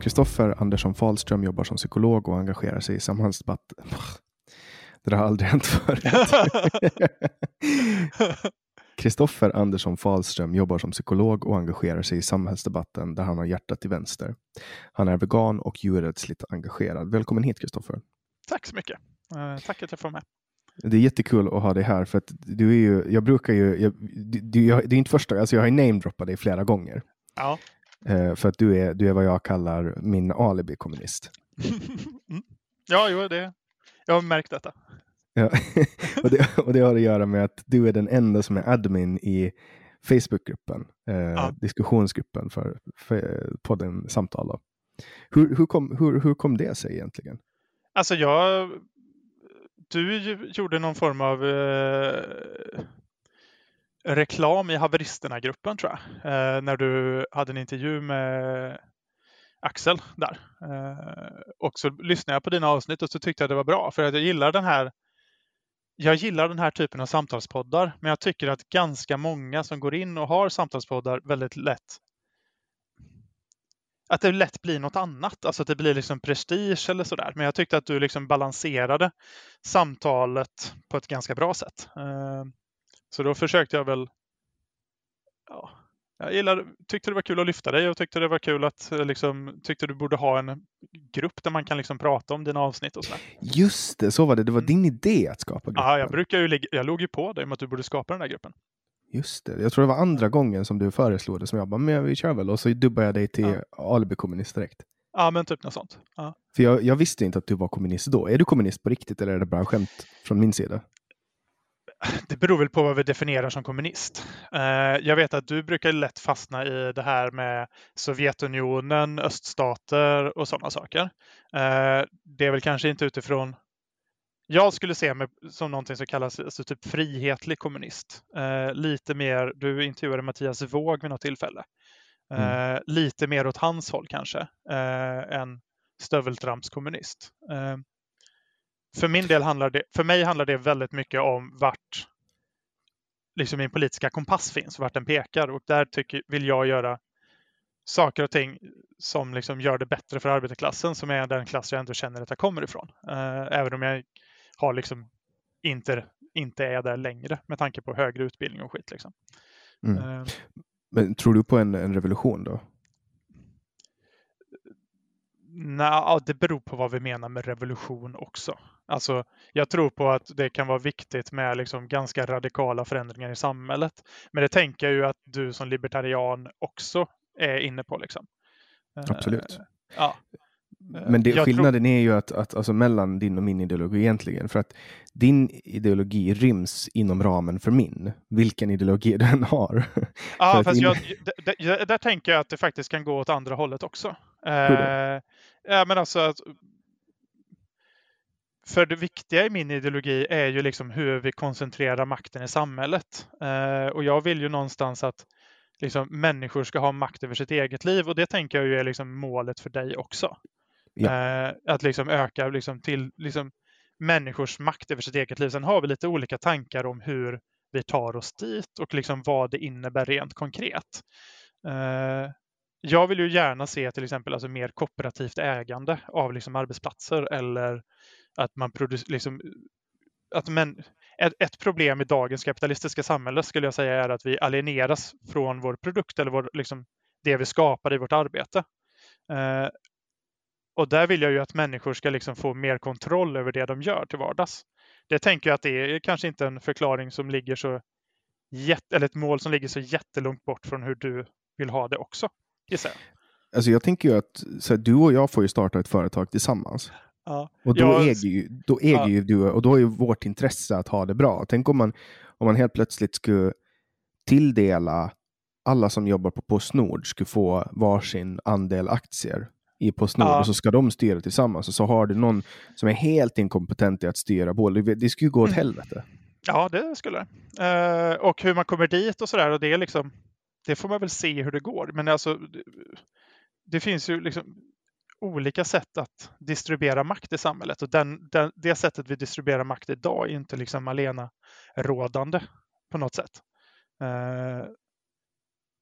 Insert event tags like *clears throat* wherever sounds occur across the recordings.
Kristoffer Andersson Fahlström jobbar som psykolog och engagerar sig i samhällsdebatt. Det där har aldrig hänt förut. *laughs* Kristoffer Andersson Fahlström jobbar som psykolog och engagerar sig i samhällsdebatten där han har hjärtat till vänster. Han är vegan och djurrättsligt engagerad. Välkommen hit Kristoffer. Tack så mycket. Uh, tack att jag får med. Det är jättekul att ha dig här för att du är ju, jag brukar ju, jag, du, jag, det är inte första, alltså jag har ju namedroppat dig flera gånger. Ja. Uh, för att du är, du är vad jag kallar min alibi-kommunist. mm. Ja, jo, det, jag har märkt detta. Ja. *laughs* och, det, och det har att göra med att du är den enda som är admin i Facebookgruppen, eh, ja. diskussionsgruppen för, för podden Samtal. Då. Hur, hur, kom, hur, hur kom det sig egentligen? Alltså jag, du gjorde någon form av eh, reklam i haveristerna-gruppen tror jag, eh, när du hade en intervju med Axel där. Eh, och så lyssnade jag på dina avsnitt och så tyckte jag det var bra för att jag gillar den här jag gillar den här typen av samtalspoddar, men jag tycker att ganska många som går in och har samtalspoddar väldigt lätt att det lätt blir något annat, alltså att det blir liksom prestige eller sådär. Men jag tyckte att du liksom balanserade samtalet på ett ganska bra sätt. Eh, så då försökte jag väl ja, jag gillade, tyckte det var kul att lyfta dig och tyckte det var kul att eh, liksom, tyckte du borde ha en grupp där man kan liksom prata om dina avsnitt och sådär. Just det, så var det. Det var din idé att skapa gruppen. Ja, jag brukar ju, jag låg ju på dig med att du borde skapa den där gruppen. Just det, jag tror det var andra gången som du föreslog det som jag bara, men vi kör väl och så dubbade jag dig till ja. alibi-kommunist direkt. Ja, men typ något sånt. Ja. För jag, jag, visste inte att du var kommunist då. Är du kommunist på riktigt eller är det bara skämt från min sida? *laughs* det beror väl på vad vi definierar som kommunist. Eh, jag vet att du brukar lätt fastna i det här med Sovjetunionen, öststater och sådana saker. Eh, det är väl kanske inte utifrån jag skulle se mig som någonting som kallas alltså typ frihetlig kommunist. Eh, lite mer, du intervjuade Mattias Våg vid något tillfälle. Mm. Lite mer åt hans håll kanske än stöveltrampskommunist. För min del handlar det, för mig handlar det väldigt mycket om vart liksom min politiska kompass finns, vart den pekar och där tycker, vill jag göra saker och ting som liksom gör det bättre för arbetarklassen som är den klass jag ändå känner att jag kommer ifrån. Eh, även om jag har liksom inte, inte är där längre med tanke på högre utbildning och skit. Liksom. Mm. Eh, Men tror du på en, en revolution då? Nej, det beror på vad vi menar med revolution också. Alltså, jag tror på att det kan vara viktigt med liksom ganska radikala förändringar i samhället. Men det tänker jag ju att du som libertarian också är inne på. Liksom. Absolut. Uh, ja. Men det, skillnaden tror... är ju att, att alltså mellan din och min ideologi egentligen. För att din ideologi ryms inom ramen för min, vilken ideologi *laughs* den har. Ja, fast in... jag, där, där, tänker jag att det faktiskt kan gå åt andra hållet också. Uh, ja, men alltså för det viktiga i min ideologi är ju liksom hur vi koncentrerar makten i samhället. Uh, och jag vill ju någonstans att liksom, människor ska ha makt över sitt eget liv och det tänker jag ju är liksom målet för dig också. Ja. Eh, att liksom öka liksom till liksom människors makt över sitt eget liv. Sen har vi lite olika tankar om hur vi tar oss dit och liksom vad det innebär rent konkret. Eh, jag vill ju gärna se till exempel alltså mer kooperativt ägande av liksom arbetsplatser eller att man liksom, att men, ett, ett, problem i dagens kapitalistiska samhälle skulle jag säga är att vi alieneras från vår produkt eller vår, liksom, det vi skapar i vårt arbete. Eh, och där vill jag ju att människor ska liksom få mer kontroll över det de gör till vardags. Det tänker jag att det är kanske inte en förklaring som ligger så jätte, eller ett mål som ligger så jättelångt bort från hur du vill ha det också. Gissar jag. Alltså jag tänker ju att så du och jag får ju starta ett företag tillsammans. Ja. Och då jag... äger, ju, då äger ja. ju du, och då är ju vårt intresse att ha det bra. Tänk om man, om man helt plötsligt skulle tilldela alla som jobbar på Postnord skulle få varsin andel aktier i Postnord ja. och så ska de styra tillsammans och så har du någon som är helt inkompetent i att styra båda. Det skulle gå åt mm. helvete. Ja, det skulle det. Uh, och hur man kommer dit och sådär. det, liksom, det får man väl se hur det går. Men alltså, det, det finns ju liksom olika sätt att distribuera makt i samhället och den, den, det sättet vi distribuerar makt idag är inte liksom alena rådande på något sätt. Uh,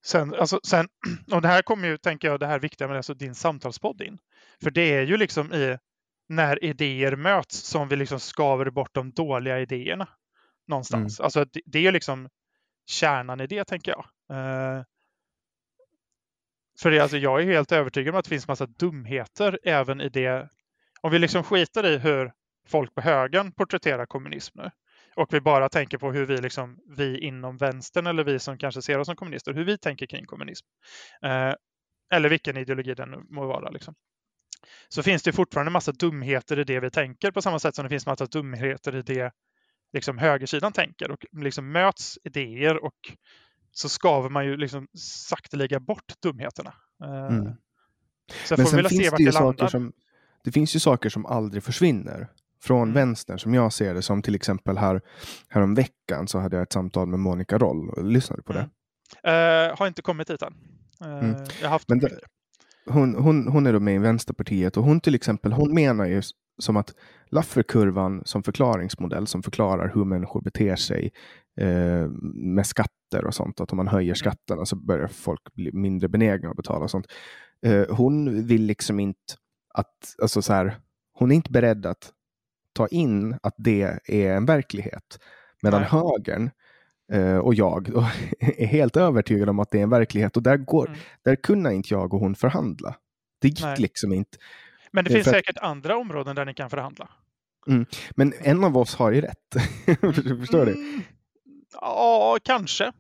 Sen, alltså, sen, *clears throat* och det här kommer ju, tänker jag, det här viktiga med alltså din samtalspodd in. För det är ju liksom i när idéer möts som vi liksom skaver bort de dåliga idéerna någonstans. Mm. Alltså det, det är ju liksom kärnan i det, tänker jag. Uh, för det, alltså, jag är helt övertygad om att det finns massa dumheter även i det. Om vi liksom skiter i hur folk på högern porträtterar kommunism nu och vi bara tänker på hur vi, liksom, vi inom vänstern eller vi som kanske ser oss som kommunister, hur vi tänker kring kommunism. Eh, eller vilken ideologi den må vara. Liksom. Så finns det fortfarande massa dumheter i det vi tänker på samma sätt som det finns massa dumheter i det liksom, högersidan tänker. Och liksom möts idéer och så skaver man ju liksom sakteliga bort dumheterna. Eh, mm. Så Men sen finns det ju saker som, det finns ju saker som aldrig försvinner från mm. vänstern som jag ser det. Som till exempel här, här veckan så hade jag ett samtal med Monica Roll. Lyssnade du på det? Mm. Uh, har inte kommit dit än. Uh, mm. Jag har haft Men det, hon, hon, hon är då med i Vänsterpartiet och hon till exempel hon menar ju som att Lafferkurvan som förklaringsmodell som förklarar hur människor beter sig eh, med skatter och sånt. Att om man höjer mm. skatterna så börjar folk bli mindre benägna att betala och sånt. Eh, hon vill liksom inte att, alltså så här, hon är inte beredd att ta in att det är en verklighet. Medan Nej. högern eh, och jag *laughs* är helt övertygad om att det är en verklighet och där, går, mm. där kunde inte jag och hon förhandla. Det gick Nej. liksom inte. Men det finns säkert andra områden där ni kan förhandla. Mm. Men en av oss har ju rätt. *laughs* Förstår du? Ja, kanske.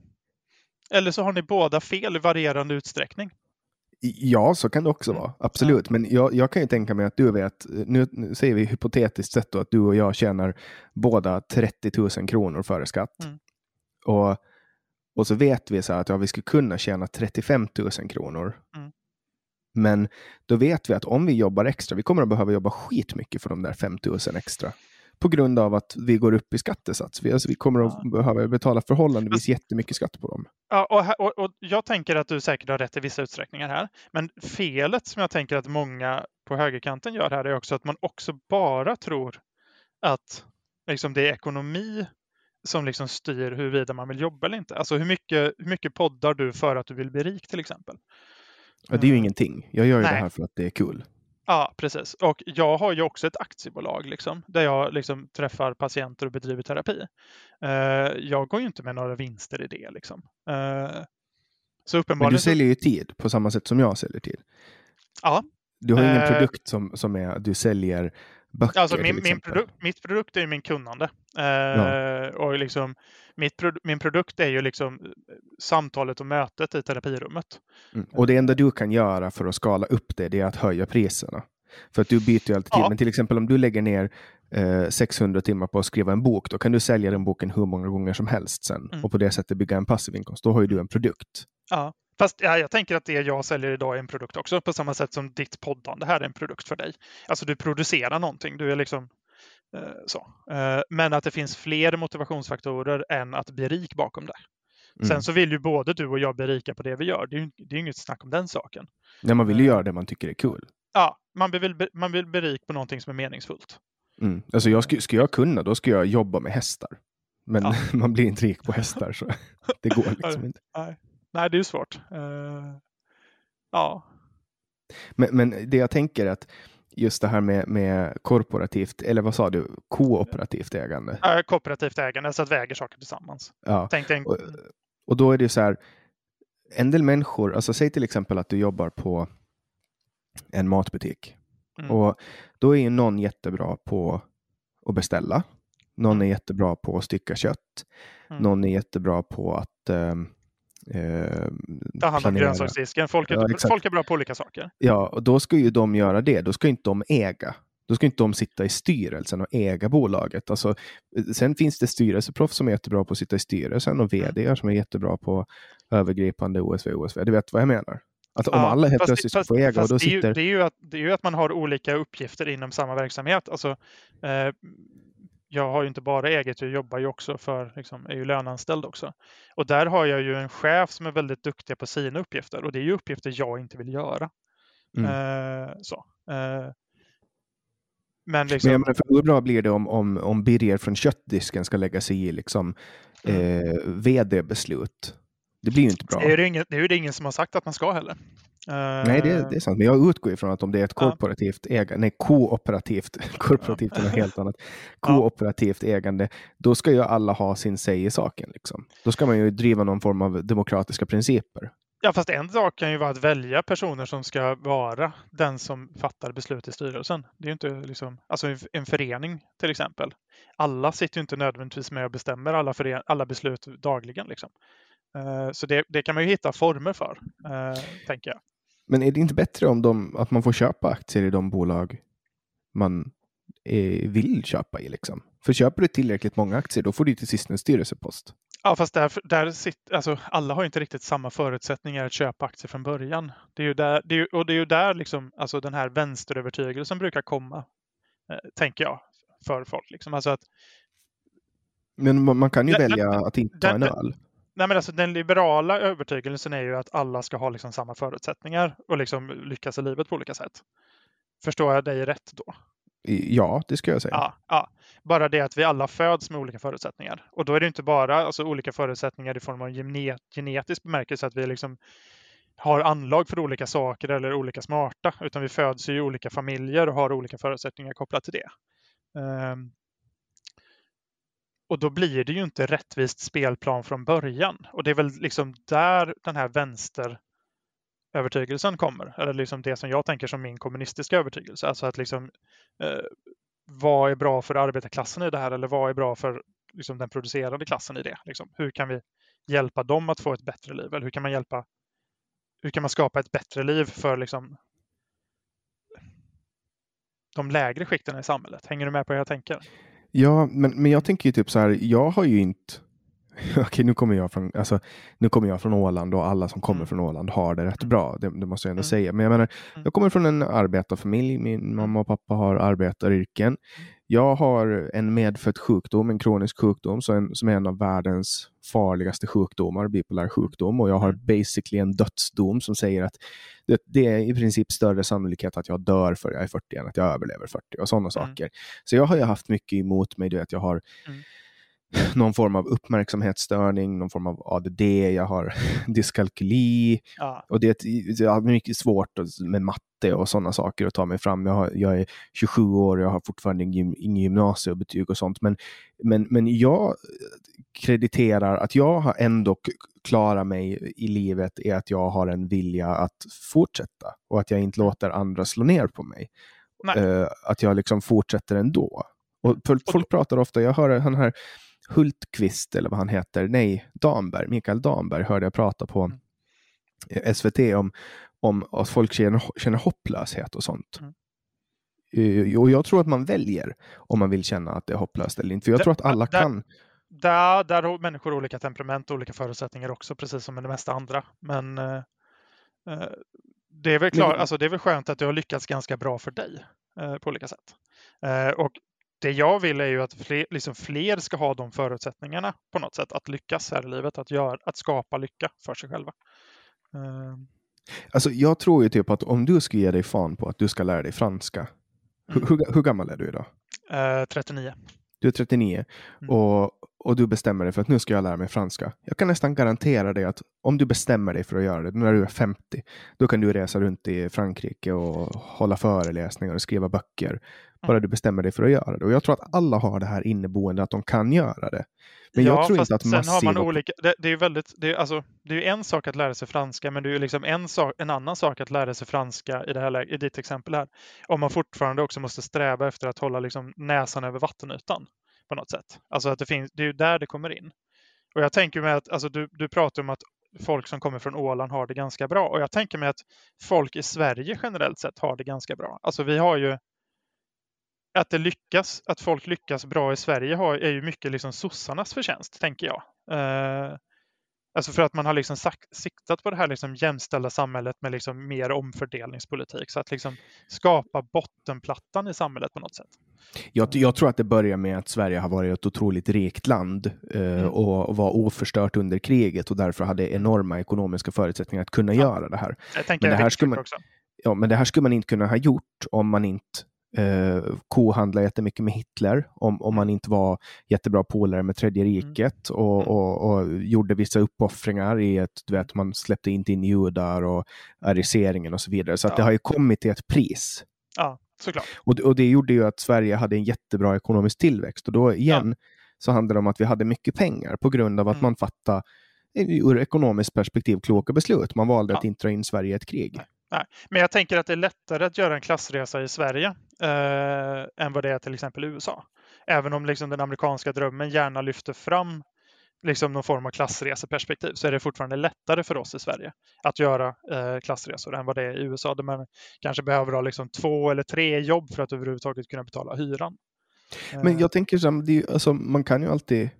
Eller så har ni båda fel i varierande utsträckning. Ja, så kan det också mm. vara. Absolut. Men jag, jag, kan ju tänka mig att du vet, nu, nu säger vi hypotetiskt sett då att du och jag tjänar båda 30 000 kronor före skatt. Mm. Och, och så vet vi så att ja, vi skulle kunna tjäna 35 000 kronor. Mm. Men då vet vi att om vi jobbar extra, vi kommer att behöva jobba skitmycket för de där 5 000 extra. På grund av att vi går upp i skattesats. Vi, alltså, vi kommer att behöva betala förhållandevis jättemycket skatt på dem. Ja, och, och, och, jag tänker att du säkert har rätt i vissa utsträckningar här. Men felet som jag tänker att många på högerkanten gör här är också att man också bara tror att liksom, det är ekonomi som liksom styr huruvida man vill jobba eller inte. Alltså hur mycket, hur mycket poddar du för att du vill bli rik till exempel? Ja, det är ju mm. ingenting. Jag gör ju Nej. det här för att det är kul. Ja, precis. Och jag har ju också ett aktiebolag liksom, där jag liksom träffar patienter och bedriver terapi. Uh, jag går ju inte med några vinster i det. Liksom. Uh, så uppenbarligen... Men du säljer ju tid på samma sätt som jag säljer tid. Ja. Du har ingen uh, produkt som, som är du säljer böcker alltså min, min produkt, Mitt produkt är min kunnande. Ja. Och liksom, mitt, min produkt är ju liksom samtalet och mötet i terapirummet. Mm. Och det enda du kan göra för att skala upp det, det är att höja priserna. För att du byter ju alltid ja. till. Men till exempel om du lägger ner eh, 600 timmar på att skriva en bok, då kan du sälja den boken hur många gånger som helst sen mm. och på det sättet bygga en passiv inkomst. Då har ju du en produkt. Ja. Fast ja, jag tänker att det jag säljer idag är en produkt också, på samma sätt som ditt poddande här är en produkt för dig. Alltså du producerar någonting, du är liksom eh, så. Eh, men att det finns fler motivationsfaktorer än att bli rik bakom det. Mm. Sen så vill ju både du och jag bli rika på det vi gör. Det är ju det är inget snack om den saken. Nej, man vill ju eh. göra det man tycker är kul. Ja, man vill, man vill bli rik på någonting som är meningsfullt. Mm. Alltså jag ska, ska jag kunna, då ska jag jobba med hästar. Men ja. *laughs* man blir inte rik på hästar, så *laughs* det går liksom inte. Nej, Nej det är ju svårt. Uh, ja. Men, men det jag tänker är att just det här med, med korporativt, eller vad sa du, kooperativt ägande? Ja, kooperativt ägande, så att vi äger saker tillsammans. Ja. Tänk, tänk... Och, och då är det så här, en del människor, alltså säg till exempel att du jobbar på en matbutik. Mm. Och då är ju någon jättebra på att beställa. Någon är mm. jättebra på att stycka kött. Mm. Någon är jättebra på att um, Eh, Ta hand om grönsaksdisken. Folk, är, ja, folk är bra på olika saker. Ja, och då ska ju de göra det. Då ska inte de äga. Då ska inte de sitta i styrelsen och äga bolaget. Alltså, sen finns det styrelseproffs som är jättebra på att sitta i styrelsen och mm. vd som är jättebra på övergripande OSV OSV. Du vet vad jag menar? Att om ja, alla helt plötsligt ska få äga och då sitter... Det är, ju, det, är att, det är ju att man har olika uppgifter inom samma verksamhet. Alltså, eh, jag har ju inte bara eget, jag jobbar ju också för, liksom, är ju löneanställd också. Och där har jag ju en chef som är väldigt duktig på sina uppgifter och det är ju uppgifter jag inte vill göra. Mm. Eh, så. Eh, men, liksom... men menar, hur bra blir det om, om, om Birger från köttdisken ska lägga sig i liksom, mm. eh, vd-beslut? Det blir ju inte bra. Det är, det, ingen, det är ju ingen som har sagt att man ska heller. Nej, det, det, är sant. Men jag utgår ifrån att om det är ett korporativt ja. ägande, nej, kooperativt, *laughs* korporativt är något helt annat, *laughs* kooperativt ja. ägande, då ska ju alla ha sin säg i saken. Liksom. Då ska man ju driva någon form av demokratiska principer. Ja, fast en sak kan ju vara att välja personer som ska vara den som fattar beslut i styrelsen. Det är ju inte liksom, alltså en förening till exempel. Alla sitter ju inte nödvändigtvis med och bestämmer alla, alla beslut dagligen. Liksom. Uh, så det, det, kan man ju hitta former för, uh, tänker jag. Men är det inte bättre om de, att man får köpa aktier i de bolag man är, vill köpa i? Liksom? För köper du tillräckligt många aktier, då får du till sist en styrelsepost. Ja, fast där, där sitter, alltså, alla har inte riktigt samma förutsättningar att köpa aktier från början. Det är ju där, det är, och det är ju där liksom, alltså, den här vänsterövertygelsen brukar komma, eh, tänker jag, för folk. Liksom. Alltså att, men man kan ju den, välja att inte ta en öl. Nej, men alltså, den liberala övertygelsen är ju att alla ska ha liksom samma förutsättningar och liksom lyckas i livet på olika sätt. Förstår jag dig rätt då? Ja, det ska jag säga. Ja, ja. Bara det att vi alla föds med olika förutsättningar. Och då är det inte bara alltså, olika förutsättningar i form av genet genetisk bemärkelse, att vi liksom har anlag för olika saker eller olika smarta, utan vi föds i olika familjer och har olika förutsättningar kopplat till det. Um, och då blir det ju inte rättvist spelplan från början. Och det är väl liksom där den här vänsterövertygelsen kommer. Eller liksom det som jag tänker som min kommunistiska övertygelse. Alltså att liksom eh, vad är bra för arbetarklassen i det här? Eller vad är bra för liksom, den producerande klassen i det? Liksom, hur kan vi hjälpa dem att få ett bättre liv? Eller hur kan man hjälpa hur kan man skapa ett bättre liv för liksom, de lägre skikten i samhället? Hänger du med på hur jag tänker? Ja, men, men jag tänker ju typ så här, jag har ju inte *laughs* okej nu kommer jag från, alltså, nu kommer jag från Åland och alla som kommer Mm. från Åland har det rätt Mm. bra. Det, det måste jag ändå Mm. säga. Men jag menar, Mm. jag kommer från en arbetarfamilj. Min mamma och pappa har arbetaryrken. Jag har en medfödd sjukdom, en kronisk sjukdom som, som är en av världens farligaste sjukdomar, bipolär sjukdom. Och jag har Mm. basically en dödsdom som säger att det, det är i princip större sannolikhet att jag dör för jag är 40 än att jag överlever 40 och sådana saker. Så jag har ju haft mycket emot mig. Du vet, jag har Mm. *laughs* någon form av uppmärksamhetsstörning, någon form av ADD, jag har *laughs* dyskalkyli Ja. och det är, ett- jag har mycket svårt med matte och sådana saker att ta mig fram. Jag, har, jag är 27 år och jag har fortfarande ingen, ingen gymnasiebetyg och sånt. Men, men, men jag krediterar att jag har ändå klarat mig i livet är att jag har en vilja att fortsätta och att jag inte låter andra slå ner på mig. Nej. Eh, att jag liksom fortsätter ändå. Och folk pratar ofta, jag hör han här Hultqvist eller vad han heter, nej, Damberg, Mikael Damberg hörde jag prata på Mm. SVT om, om att folk känner, känner hopplöshet och sånt. Mm. Eh, Och jag tror att man väljer om man vill känna att det är hopplöst eller inte. För jag Det- tror att alla där- kan. Där, där har människor olika temperament och olika förutsättningar också, precis som med det mesta andra. Men eh, eh, det, är väl klar, Men- alltså, det är väl skönt att det har lyckats ganska bra för dig eh, på olika sätt. Eh, och det jag vill är ju att fler, liksom fler ska ha de förutsättningarna på något sätt att lyckas här i livet, att, göra, att skapa lycka för sig själva. Eh, Alltså, jag tror ju typ att om du skulle ge dig fan på att du ska lära dig franska. Hur, Mm. hur, hur gammal är du idag? eh, 39. Du är 39 Mm. och, och du bestämmer dig för att nu ska jag lära mig franska. Jag kan nästan garantera dig att om du bestämmer dig för att göra det när du är 50, då kan du resa runt i Frankrike och hålla föreläsningar och skriva böcker. Bara Mm. du bestämmer dig för att göra det. Och jag tror att alla har det här inneboende att de kan göra det. Men jag Ja, tror fast inte att sen har massiva... man olika, det, det är ju väldigt, det är, alltså, det är en sak att lära sig franska, men det är ju liksom en, sak, en annan sak att lära sig franska i, det här, läget- i ditt exempel här. Om man fortfarande också måste sträva efter att hålla liksom näsan över vattenytan på något sätt. Alltså att det finns, det är ju där det kommer in. Och jag tänker mig att, alltså du, du pratar om att folk som kommer från Åland har det ganska bra. Och jag tänker mig att folk i Sverige generellt sett har det ganska bra. Alltså vi har ju att det lyckas, att folk lyckas bra i Sverige har, är ju mycket liksom sossarnas förtjänst, tänker jag. Eh, alltså för att man har liksom sagt, siktat på det här liksom jämställda samhället med liksom mer omfördelningspolitik. Så att liksom skapa bottenplattan i samhället på något sätt. Jag, jag tror att det börjar med att Sverige har varit ett otroligt rikt land eh, Mm. och, och var oförstört under kriget och därför hade enorma ekonomiska förutsättningar att kunna Ja. göra det här. Jag tänker Men det här skulle man- också. Ja, men det här skulle man inte kunna ha gjort om man inte eh, kohandlade jättemycket med Hitler, om, om man inte var jättebra polare med Tredje riket och, Mm. och, och gjorde vissa uppoffringar i att du vet, man släppte inte in judar och ariseringen och så vidare. Så att Ja. det har ju kommit till ett pris. Ja, såklart. Och, och det gjorde ju att Sverige hade en jättebra ekonomisk tillväxt. Och då igen så handlar det om att vi hade mycket pengar på grund av att Mm. man fattade ur ekonomiskt perspektiv kloka beslut. Man valde att Ja. inte dra in Sverige i ett krig. Nej. Men jag tänker att det är lättare att göra en klassresa i Sverige eh, än vad det är till exempel i USA. Även om liksom den amerikanska drömmen gärna lyfter fram liksom någon form av klassreseperspektiv så är det fortfarande lättare för oss i Sverige att göra eh, klassresor än vad det är i USA där man kanske behöver ha liksom två eller tre jobb för att överhuvudtaget kunna betala hyran. Men Eh, jag tänker så här, alltså, man kan ju alltid,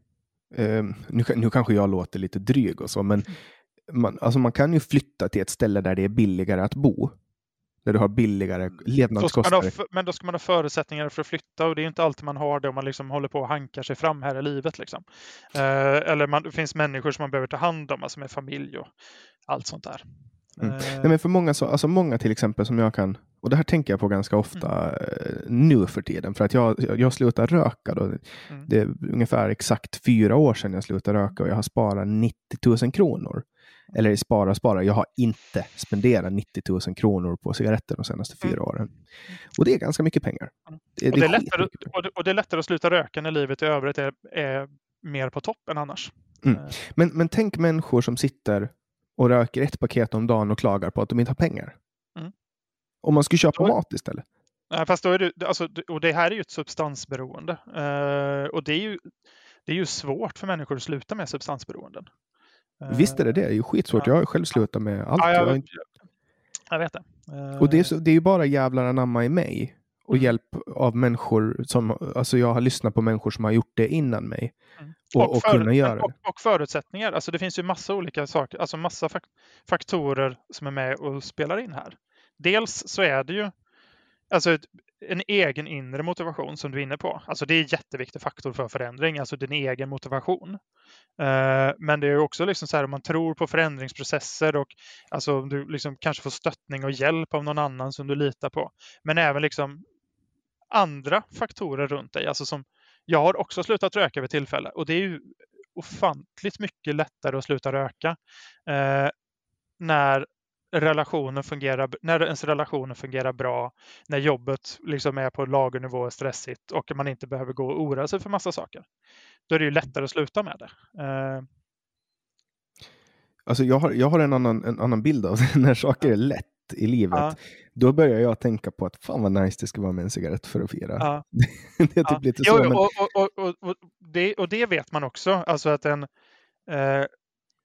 eh, nu, nu kanske jag låter lite dryg och så, men man, alltså, man kan ju flytta till ett ställe där det är billigare att bo. Där du har billigare då ha, levnadskostnader. f- men då ska man ha förutsättningar för att flytta och det är inte alltid man har det om man liksom håller på och hankar sig fram här i livet. Liksom. Eh, eller man, det finns människor som man behöver ta hand om, alltså med familj och allt sånt där. Mm. Eh, Nej, men för många, så, alltså många till exempel som jag kan, och det här tänker jag på ganska ofta Mm. eh, nu för tiden, för att jag, jag, jag slutade röka då. Mm. Det är ungefär exakt fyra år sedan jag slutade röka och jag har sparat 90 000 kronor. Eller spara, spara, jag har inte spenderat 90 000 kronor på cigaretter de senaste fyra Mm. åren. Och det är ganska mycket pengar. Det, och, det är lättare, och, det, och det är lättare att sluta röka när livet i övrigt är, är mer på topp än annars. Mm. Eh, Men, men tänk människor som sitter och röker ett paket om dagen och klagar på att de inte har pengar. Mm. Om man skulle köpa Då- mat istället. Fast då är det, alltså, och det här är ju ett substansberoende. Eh, och det är, ju, det är ju svårt för människor att sluta med substansberoenden. Eh, Visst är det det, det är ju skitsvårt. ja. Jag har själv slutat med allt. Ja, Jag har jag, vet det. Eh, Och det är, så, det är ju bara jävlar anamma i mig. och Mm. hjälp av människor som, alltså jag har lyssnat på människor som har gjort det innan mig. Mm. Och, och, för- kunna göra och, det. och förutsättningar. Alltså det finns ju massa olika saker, alltså massa fak- faktorer som är med och spelar in här. Dels så är det ju alltså ett, en egen inre motivation som du är inne på. Alltså det är en jätteviktig faktor för förändring, alltså din egen motivation. Eh, men det är också liksom så här om man tror på förändringsprocesser och alltså om du liksom kanske får stöttning och hjälp av någon annan som du litar på. Men även liksom andra faktorer runt dig, alltså som jag har också slutat röka vid tillfälle och det är ju ofantligt mycket lättare att sluta röka eh, när relationen fungerar, när ens relationer fungerar bra, när jobbet liksom är på lagernivå och stressigt och man inte behöver gå och oroa sig för massa saker. Då är det ju lättare att sluta med det. Eh, Alltså jag har, jag har en, annan, en annan bild av det. *laughs* när saker är lätt i livet. Ja. Då börjar jag tänka på att fan vad nice det ska vara med en cigarett för att fira. ja. *laughs* det är typ Ja. lite Jo, så. jo, Men, och, och, och, och, och, det, och det vet man också. Alltså att en, eh,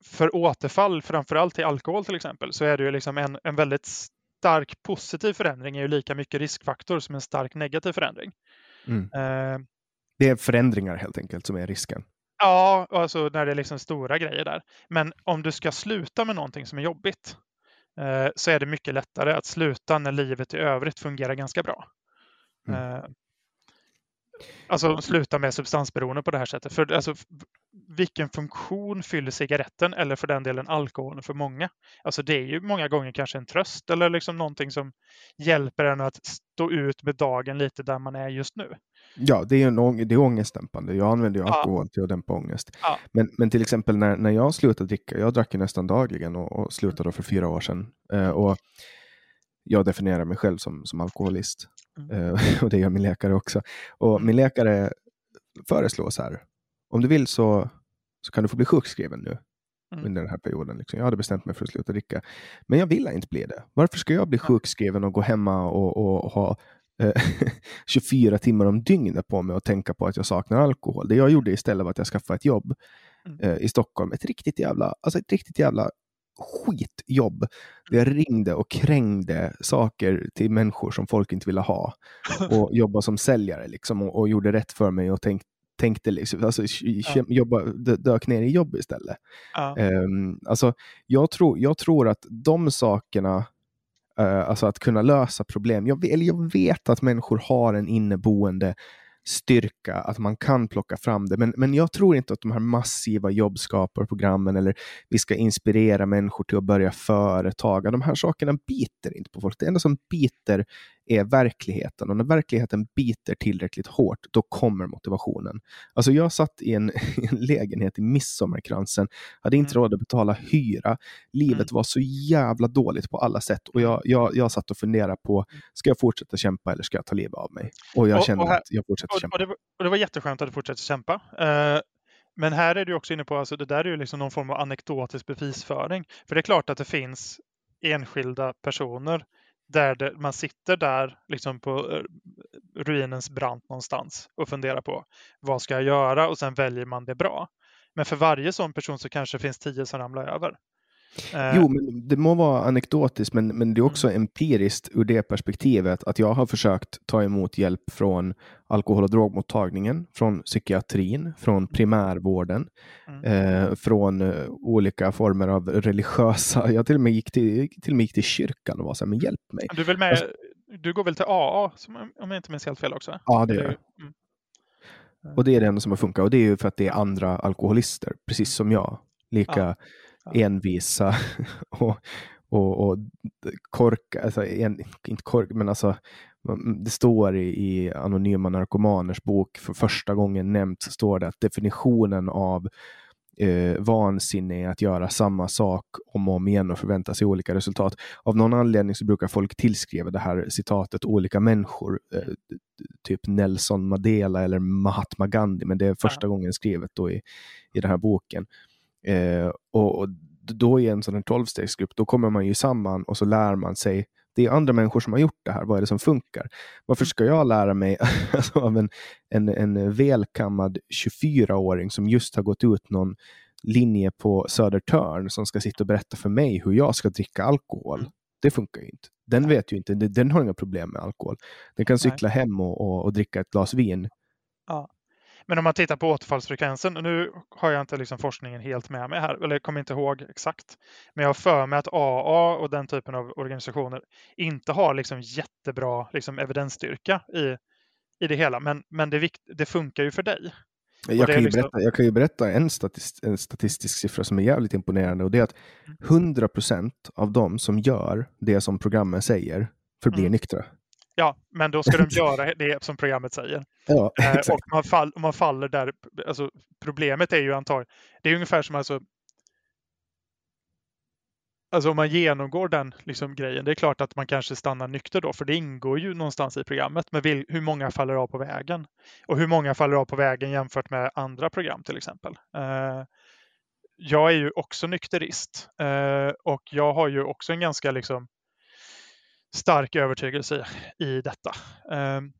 för återfall, framförallt till alkohol till exempel, så är det ju liksom en, en väldigt stark positiv förändring är ju lika mycket riskfaktor som en stark negativ förändring. mm. Eh, Det är förändringar helt enkelt som är risken. ja, alltså när det är liksom stora grejer där. Men om du ska sluta med någonting som är jobbigt eh, så är det mycket lättare att sluta när livet i övrigt fungerar ganska bra. Mm. Eh, Alltså sluta med substansberoende på det här sättet. För alltså, vilken funktion fyller cigaretten eller för den delen alkoholen för många? Alltså det är ju många gånger kanske en tröst eller liksom någonting som hjälper en att stå ut med dagen lite där man är just nu. Ja, det är, en, det är ångestdämpande. Jag använder ju Ja. alkohol till att dämpa ångest. Ja. Men, men till exempel när, när jag slutade dricka, jag drack ju nästan dagligen och, och slutade för fyra år sedan. Eh, och jag definierar mig själv som, som alkoholist. Mm. Eh, *laughs* och det gör min läkare också. Och min läkare föreslår så här, om du vill så, så kan du få bli sjukskriven nu Mm. under den här perioden. Liksom. Jag hade bestämt mig för att sluta dricka. Men jag vill inte bli det. Varför ska jag bli sjukskriven och gå hemma och, och ha eh, *laughs* 24 timmar om dygnet på mig och tänka på att jag saknar alkohol? Det jag gjorde istället var att jag skaffade ett jobb Mm. eh, i Stockholm. Ett riktigt jävla, alltså ett riktigt jävla skitjobb. Där jag ringde och krängde saker till människor som folk inte ville ha. *laughs* Och jobbade som säljare liksom, och, och gjorde rätt för mig och tänk, tänkte liksom, alltså, Ja. jobba, dö- dök ner i jobb istället. Ja. Um, alltså, jag, tror, jag tror att de sakerna, eh, alltså att kunna lösa problem, jag, eller jag vet att människor har en inneboende styrka, att man kan plocka fram det. Men, men jag tror inte att de här massiva jobbskaparprogrammen eller vi ska inspirera människor till att börja företaga, de här sakerna biter inte på folk. Det enda som biter är verkligheten och när verkligheten biter tillräckligt hårt, då kommer motivationen. Alltså jag satt i en, *laughs* i en lägenhet i Midsommarkransen, hade inte Mm. råd att betala hyra. Livet var så jävla dåligt på alla sätt och jag, jag, jag satt och funderade på, ska jag fortsätta kämpa eller ska jag ta livet av mig? Och jag Och- kände och här- att jag fortsätter Och, kämpa. och, det var, och det var jätteskönt att du fortsätter kämpa. Eh, men här är du också inne på, alltså det där är ju liksom någon form av anekdotisk bevisföring. För det är klart att det finns enskilda personer där det, man sitter där liksom på eh, ruinens brant någonstans och funderar på vad ska jag göra och sen väljer man det bra. Men för varje sån person så kanske det finns tio som ramlar över. Eh, Jo, men det må vara anekdotiskt, men, men det är också empiriskt ur det perspektivet att jag har försökt ta emot hjälp från alkohol och drogmottagningen, från psykiatrin, från primärvården, Mm. eh, från eh, olika former av religiösa... *laughs* Jag till och med gick till, till, och med gick till kyrkan och var så här, men hjälp mig. Du, med, Alltså- du går väl till AA, som, om jag inte minns helt fel också? Ja, det gör jag. Mm. Och det är det enda som har funkat. Och det är ju för att det är andra alkoholister, precis som jag. Lika Ja. Ja. envisa *laughs* och, och, och korka, alltså en, inte kork, men alltså mm, det står i, i Anonyma Narkomaners bok för första gången nämnt så står det att definitionen av eh, vansinne är att göra samma sak om och om igen och förvänta sig olika resultat. Av någon anledning så brukar folk tillskriva det här citatet olika människor, eh, typ Nelson Mandela eller Mahatma Gandhi, men det är första gången skrivet då i, i den här boken. Eh, och, och då i en sån här tolvstegsgrupp, då kommer man ju samman och så lär man sig det är andra människor som har gjort det här. Vad är det som funkar? Varför ska jag lära mig *laughs* alltså, av en, en, en välkammad 24-åring som just har gått ut någon linje på Södertörn som ska sitta och berätta för mig hur jag ska dricka alkohol? Det funkar ju inte. Den vet ju inte, den har inga problem med alkohol. Den kan cykla Nej. hem och, och, och, dricka ett glas vin. Ja. Men om man tittar på återfallsfrekvensen, nu har jag inte liksom forskningen helt med mig här, eller kommer inte ihåg exakt. Men jag har för mig att AA och den typen av organisationer inte har liksom jättebra liksom evidensstyrka i, i det hela. Men, men det, det funkar ju för dig. Jag kan, liksom... berätta, jag kan ju berätta en, statist, en statistisk siffra som är jävligt imponerande och det är att 100 mm. procent av de som gör det som programmet säger förblir mm. nyktra. Ja, men då ska de *laughs* göra det som programmet säger. Ja, eh, och man, fall, man faller där. Alltså, problemet är ju antagligen, det är ungefär som alltså Alltså om man genomgår den liksom, grejen, det är klart att man kanske stannar nykter då, för det ingår ju någonstans i programmet. Men vill, hur många faller av på vägen? Och hur många faller av på vägen jämfört med andra program till exempel? Uh, jag är ju också nykterist uh, och jag har ju också en ganska liksom, stark övertygelse i detta. Ehm,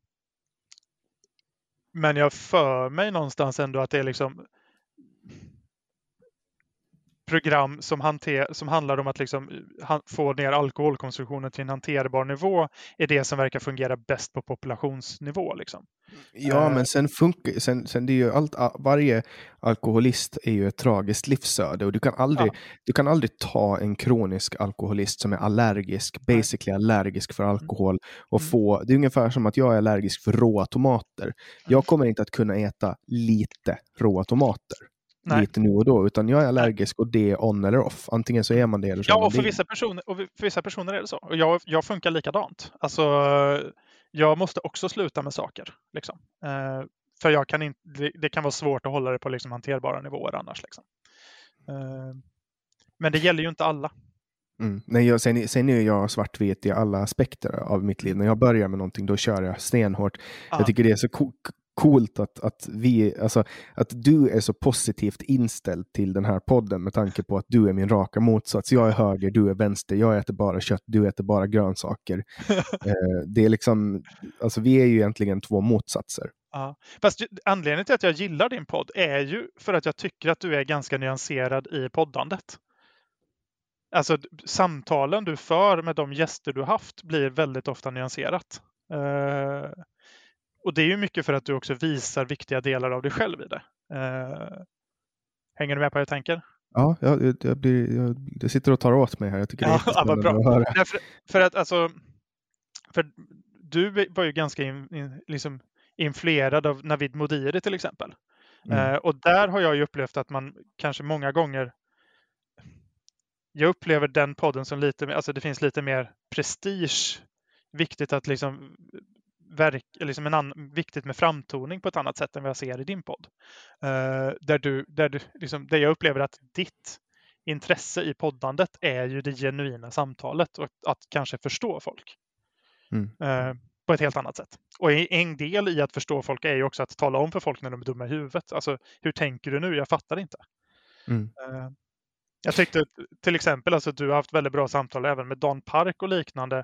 men jag för mig någonstans ändå att det är liksom program som, hanter, som handlar om att liksom eh, få ner alkoholkonsumtionen till en hanterbar nivå är det som verkar fungera bäst på populationsnivå. Liksom. Ja, uh, men sen funkar sen, sen det är ju allt, varje alkoholist är ju ett tragiskt livsöde och du kan aldrig, ja. du kan aldrig ta en kronisk alkoholist som är allergisk, basically allergisk för mm. alkohol och mm. få, det är ungefär som att jag är allergisk för råa tomater. Jag mm. kommer inte att kunna äta lite råa tomater. Nej. lite nu och då, utan jag är allergisk och det är on eller off. Antingen så är man det eller så Ja, och för, vissa personer, och för vissa personer är det så. Och jag, jag funkar likadant. Alltså, jag måste också sluta med saker. Liksom. Eh, för jag kan inte, det, det, kan vara svårt att hålla det på liksom hanterbara nivåer annars. Liksom. Eh, men det gäller ju inte alla. Mm. Nej, jag, sen, sen är jag svartvit i alla aspekter av mitt liv. När jag börjar med någonting, då kör jag stenhårt. Aha. Jag tycker det är så coolt att, att, vi, alltså, att du är så positivt inställd till den här podden med tanke på att du är min raka motsats. Jag är höger, du är vänster. Jag äter bara kött, du äter bara grönsaker. *laughs* eh, det är liksom, alltså, vi är ju egentligen två motsatser. Ja. Fast anledningen till att jag gillar din podd är ju för att jag tycker att du är ganska nyanserad i poddandet. Alltså samtalen du för med de gäster du haft blir väldigt ofta nyanserat. Uh, och det är ju mycket för att du också visar viktiga delar av dig själv i det. Uh, hänger du med på vad jag tänker? Ja, jag, jag, blir, jag, jag sitter och tar åt mig här. Jag tycker det är ja, bra. att höra. Därför, för att alltså, för du var ju ganska in, in, liksom influerad av Navid Modiri till exempel. Mm. Uh, och där har jag ju upplevt att man kanske många gånger jag upplever den podden som lite, alltså det finns lite mer prestige. Viktigt att liksom verk, liksom en annan, viktigt med framtoning på ett annat sätt än vad jag ser i din podd. Uh, där du, där du, liksom, där jag upplever att ditt intresse i poddandet är ju det genuina samtalet och att kanske förstå folk. Mm. Uh, på ett helt annat sätt. Och en del i att förstå folk är ju också att tala om för folk när de är dumma i huvudet. Alltså, hur tänker du nu? Jag fattar inte. Mm. Uh, jag tyckte till exempel alltså, att du har haft väldigt bra samtal även med Dan Park och liknande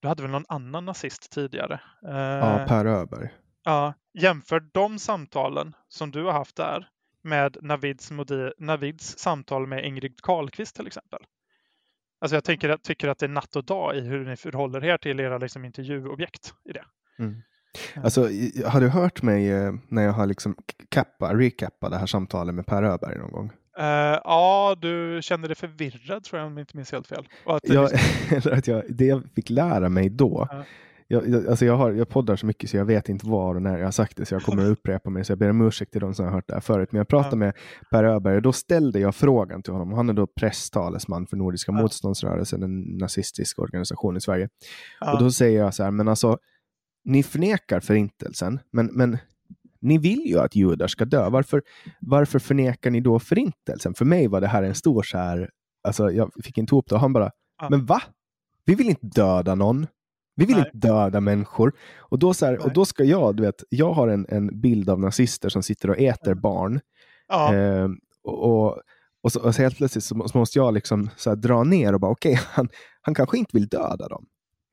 du hade väl någon annan nazist tidigare? Ja, eh, Per Öberg. Ja, jämför de samtalen som du har haft där med Navids, Modi, Navids samtal med Ingrid Carlqvist till exempel. Alltså jag tycker, tycker att det är natt och dag i hur ni förhåller er till era liksom intervjuobjekt i det. Mm. Alltså, har du hört mig eh, när jag har liksom kappa, recappa det här samtalet med Per Öberg någon gång? Uh, ja, du kände dig förvirrad tror jag om jag inte minns helt fel. Och att jag, liksom... *laughs* att jag, det jag fick lära mig då, uh. jag, jag, alltså jag, har, jag poddar så mycket så jag vet inte var och när jag har sagt det, så jag kommer att *laughs* upprepa mig, så jag ber om ursäkt till de som har hört det här förut. Men jag pratade uh. med Per Öberg och då ställde jag frågan till honom. Han är då presstalesman för Nordiska motståndsrörelsen, en nazistisk organisation i Sverige. Och då säger jag så här, men alltså, ni förnekar förintelsen, men, men ni vill ju att judar ska dö. Varför, varför förnekar ni då förintelsen? För mig var det här en stor så här, alltså jag fick inte ihop det och han bara, ja. men va? Vi vill inte döda någon. Vi vill Nej. inte döda människor. Och då, så här, och då ska jag, du vet, jag har en, en bild av nazister som sitter och äter barn. Ja. Eh, och, och, så, och så helt plötsligt så, måste jag liksom så dra ner och bara, okej, okay, han, han kanske inte vill döda dem.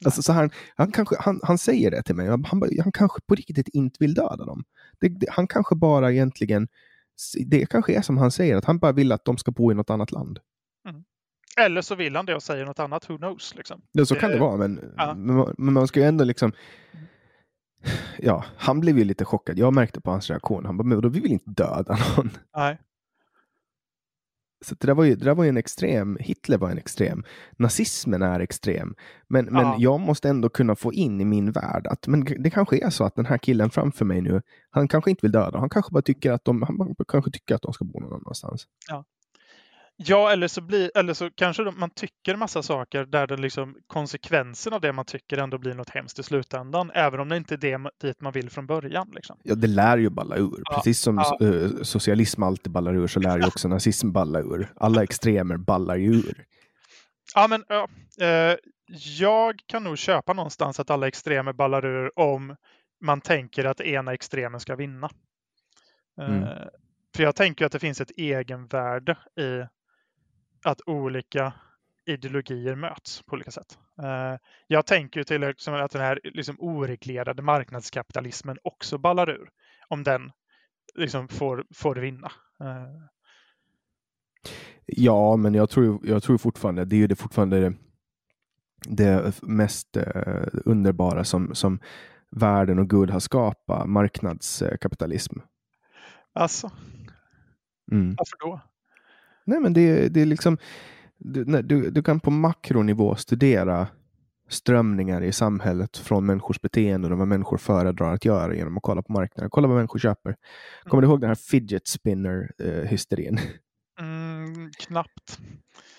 Alltså, så han, han, kanske, han, han säger det till mig. Han, han kanske på riktigt inte vill döda dem. Det, det, han kanske bara egentligen, det kanske är som han säger, att han bara vill att de ska bo i något annat land. Mm. Eller så vill han det och säger något annat, who knows? Liksom. Ja, så kan det vara, men, Ja. men, man- men man ska ju ändå liksom... Ja, han blev ju lite chockad. Jag märkte på hans reaktion. Han bara, men då vi vill inte döda någon. Nej. Så det där, var ju, det där var en extrem, Hitler var en extrem, nazismen är extrem. Men, men Ja. jag måste ändå kunna få in i min värld att men det kanske är så att den här killen framför mig nu, han kanske inte vill döda, han kanske bara tycker att de, han kanske tycker att de ska bo någon annanstans. Ja, eller så, blir, eller så kanske de, man tycker massa saker där den liksom, konsekvensen av det man tycker ändå blir något hemskt i slutändan, även om det inte är det dit man vill från början. Liksom. Ja, det lär ju balla ur. Ja, Precis som ja. eh, socialism alltid ballar ur så lär ju också nazism balla ur. Alla extremer ballar ju ur. Ja, men ja, eh, jag kan nog köpa någonstans att alla extremer ballar ur om man tänker att ena extremen ska vinna. Eh, Mm. För jag tänker att det finns ett egenvärde i att olika ideologier möts på olika sätt. Eh, Jag tänker till exempel att den här liksom oreglerade marknadskapitalismen också ballar ur om den liksom får, får vinna. Eh, Ja, men jag tror, jag tror fortfarande, det är ju det fortfarande det, det mest eh, underbara som, som världen och Gud har skapat, marknadskapitalism. Alltså, Mm. varför då? Nej, men det, det är liksom, du, nej, du, du kan på makronivå studera strömningar i samhället från människors beteenden och vad människor föredrar att göra genom att kolla på marknaden. Kolla vad människor köper. Kommer du ihåg den här fidget spinner-hysterin? Mm, knappt.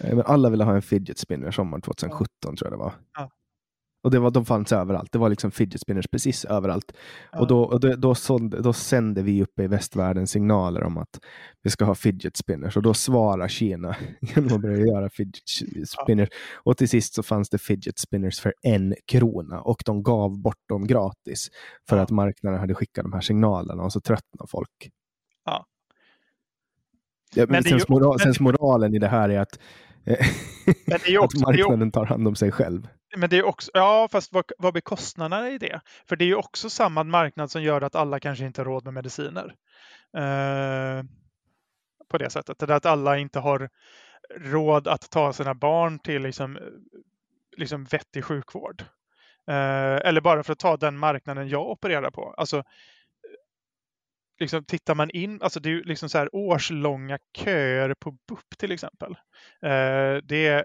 Eh, Men alla ville ha en fidget spinner sommaren 2017 tror jag det var. Ja. Och det var, de fanns överallt. Det var liksom fidget spinners precis överallt. Ja. Och, då, och då, då, sålde, då sände vi uppe i västvärlden signaler om att vi ska ha fidget spinners. Och då svarar Kina *laughs* genom att börja göra fidget spinners. Och till sist så fanns det fidget spinners för en krona. Och de gav bort dem gratis. För Ja. att marknaden hade skickat de här signalerna och så tröttnade folk. Ja. Ja, men Men det är sen, ju- moral, men- sens moralen i det här är att, eh, *laughs* att marknaden tar hand om sig själv. Men det är också, ja fast vad, vad blir kostnaderna i det? För det är ju också samma marknad som gör att alla kanske inte har råd med mediciner. Eh, på det sättet. Det att alla inte har råd att ta sina barn till liksom, liksom vettig sjukvård. Eh, eller bara för att ta den marknaden jag opererar på. Alltså, liksom tittar man in, alltså det är ju liksom så här årslånga köer på BUP till exempel. Eh, det är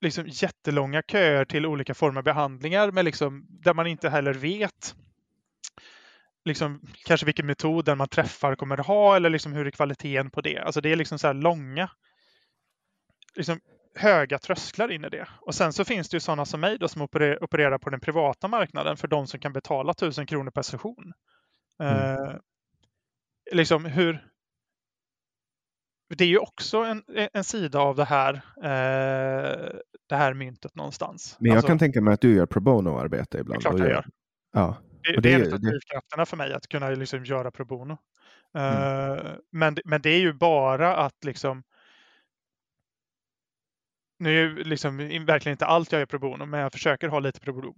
liksom jättelånga köer till olika former av behandlingar med liksom, där man inte heller vet liksom, kanske vilken metod den man träffar kommer att ha eller liksom hur är kvaliteten på det. Alltså det är liksom så här långa, liksom höga trösklar in i det. Och sen så finns det ju sådana som mig då som opererar, opererar på den privata marknaden för de som kan betala tusen kronor per session. Eh, liksom hur, det är ju också en, en sida av det här, eh, det här myntet någonstans. Men jag Alltså, kan tänka mig att du gör pro bono-arbete det är ibland. klart jag gör. Ja. Det, det, det är en av drivkrafterna för mig att kunna liksom göra pro bono. Mm. Eh, men, men det är ju bara att liksom nu är liksom verkligen inte allt jag gör pro bono, men jag försöker ha lite pro,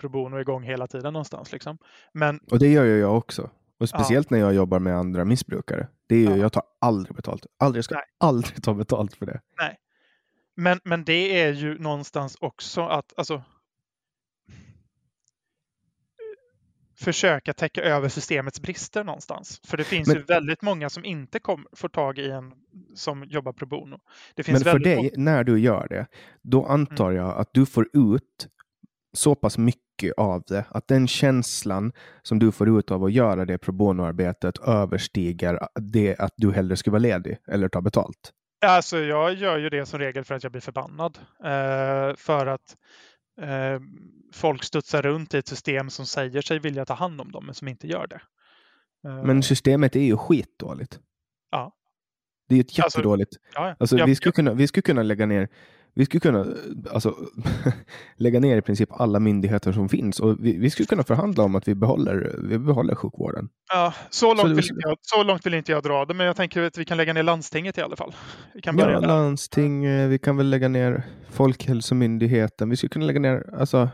pro bono igång hela tiden någonstans. Liksom. Men Och det gör ju jag också. Och speciellt när jag jobbar med andra missbrukare. Det är ju, Ja. Jag tar aldrig betalt. Aldrig, jag ska Nej. aldrig ta betalt för det. Men, men det är ju någonstans också att alltså, försöka täcka över systemets brister någonstans. För det finns Men- ju väldigt många som inte kom, får tag i en som jobbar pro bono. Det finns Men för dig, när du gör det, då antar Mm. jag att du får ut så pass mycket av det, att den känslan som du får ut av att göra det pro bono-arbetet överstiger det att du hellre skulle vara ledig eller ta betalt. Alltså, jag gör ju det som regel för att jag blir förbannad. Eh, för att eh, folk studsar runt i ett system som säger sig vilja ta hand om dem, men som inte gör det. Eh, Men systemet är ju skitdåligt. Ja. Det är ju ett Alltså, jättedåligt. ja, ja. Alltså, Jag- vi, skulle kunna, vi skulle kunna lägga ner vi skulle kunna alltså, *laughs* lägga ner i princip alla myndigheter som finns och vi, vi skulle kunna förhandla om att vi behåller, vi behåller sjukvården. Ja, så, långt Så- vill inte jag, så långt vill inte jag dra det, men jag tänker att vi kan lägga ner landstinget i alla fall. Vi kan börja Ja, där. landsting, eh, vi kan väl lägga ner Folkhälsomyndigheten, vi skulle kunna lägga ner alltså,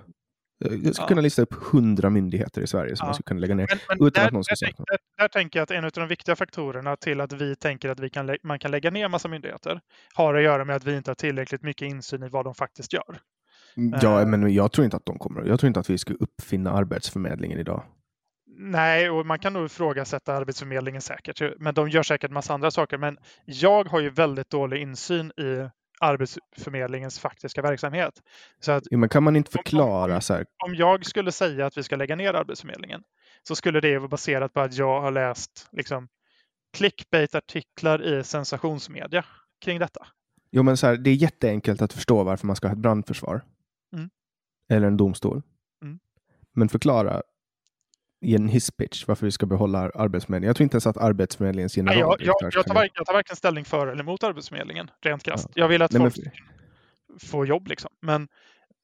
Jag skulle Ja. kunna lista upp hundra myndigheter i Sverige som Ja. man skulle kunna lägga ner. Men, men Utan där, att någon ska där, där, där tänker jag att en av de viktiga faktorerna till att vi tänker att vi kan, man kan lägga ner massa myndigheter har att göra med att vi inte har tillräckligt mycket insyn i vad de faktiskt gör. Ja, Eh. men jag tror inte att de kommer. Jag tror inte att vi ska uppfinna Arbetsförmedlingen idag. Nej, och man kan nog ifrågasätta Arbetsförmedlingen säkert, men de gör säkert massa andra saker. Men jag har ju väldigt dålig insyn i Arbetsförmedlingens faktiska verksamhet. Så att Jo, men kan man inte Om- om- förklara så här? om jag skulle säga att vi ska lägga ner Arbetsförmedlingen så skulle det vara baserat på att jag har läst liksom, clickbait-artiklar i sensationsmedia kring detta. Jo, men så här, det är jätteenkelt att förstå varför man ska ha ett brandförsvar. Mm. Eller en domstol. Mm. Men förklara i en hisspitch varför vi ska behålla Arbetsförmedlingen. Jag tror inte ens att Arbetsförmedlingens Nej, jag, generaldirektör jag, jag, tar, verk- jag tar varken ställning för eller emot Arbetsförmedlingen, rent krasst. Jag vill att Nej, men- folk får jobb, liksom. men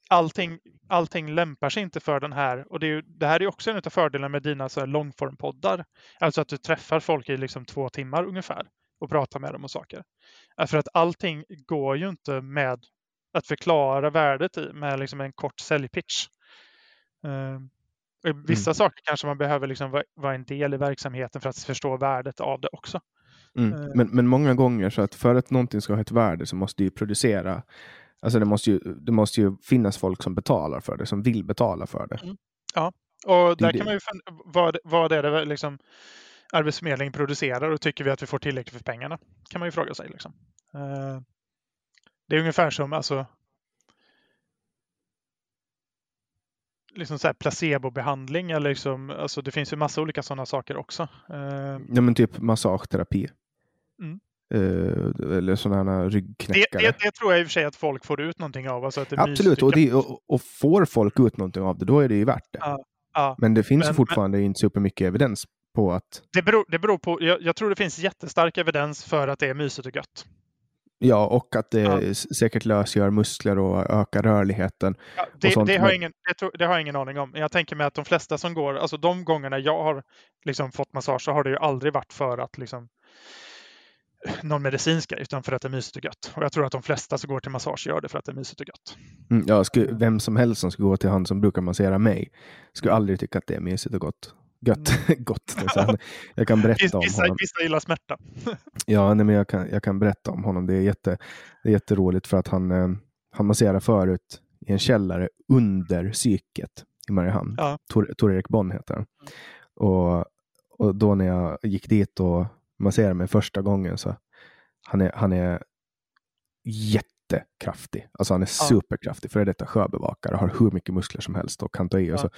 allting, allting lämpar sig inte för den här. Och det, ju, det här är också en av fördelarna med dina så här långformpoddar. Alltså att du träffar folk i liksom två timmar ungefär och pratar med dem och saker. För att allting går ju inte med att förklara värdet i med liksom en kort säljpitch. Eh, Vissa Mm. saker kanske man behöver liksom vara, vara en del i verksamheten för att förstå värdet av det också. Mm. Eh. Men, men många gånger så att för att någonting ska ha ett värde så måste ju producera. Alltså det måste ju, det måste ju finnas folk som betalar för det, som vill betala för det. Och Det är där det. kan man ju fun- vad, vad är det liksom Arbetsförmedlingen producerar och tycker vi att vi får tillräckligt för pengarna? Kan man ju fråga sig. Liksom. Eh, Det är ungefär som alltså, liksom så här placebobehandling. Eller liksom, alltså det finns ju massa olika sådana saker också. Eh, Ja, men typ massageterapi. Mm. Eh, eller sådana Det, ryggknäckare. det, det tror jag i och för sig att folk får ut någonting av. Alltså att det Absolut, och, det, och, och får folk ut någonting av det, då är det ju värt det. Ja, ja. Men det finns Men- fortfarande inte supermycket evidens på att Det, beror, det beror på, jag, jag tror det finns jättestark evidens för att det är mysigt och gött. Ja, och att det Ja. säkert lösgör muskler och ökar rörligheten. Ja, det, sånt, det, har ingen, det, tror- det har jag ingen aning om. Men Jag tänker mig att de flesta som går, alltså de gångerna jag har liksom fått massage så har det ju aldrig varit för att liksom någon medicinska utan för att det är mysigt och gött. Och jag tror att de flesta som går till massage gör det för att det är mysigt och gött. Mm, ja, skulle, vem som helst som skulle gå till han som brukar massera mig skulle aldrig tycka att det är mysigt och gott. Gött. *laughs* gott. så här. Jag kan berätta om Mm. Vissa, honom. vissa gillar smärta. *laughs* Ja, nej, men jag, kan, jag kan berätta om honom. Det är, jätte, det är jätteroligt för att han, eh, han masserar förut i en källare under psyket i Mariehamn. Ja. Tor, Tor Erik Bonn heter han. Och, och då när jag gick dit och masserade mig första gången så han är, han är jättekraftig. Alltså han är superkraftig. Före detta sjöbevakare, har hur mycket muskler som helst och kan ta i. Och så, så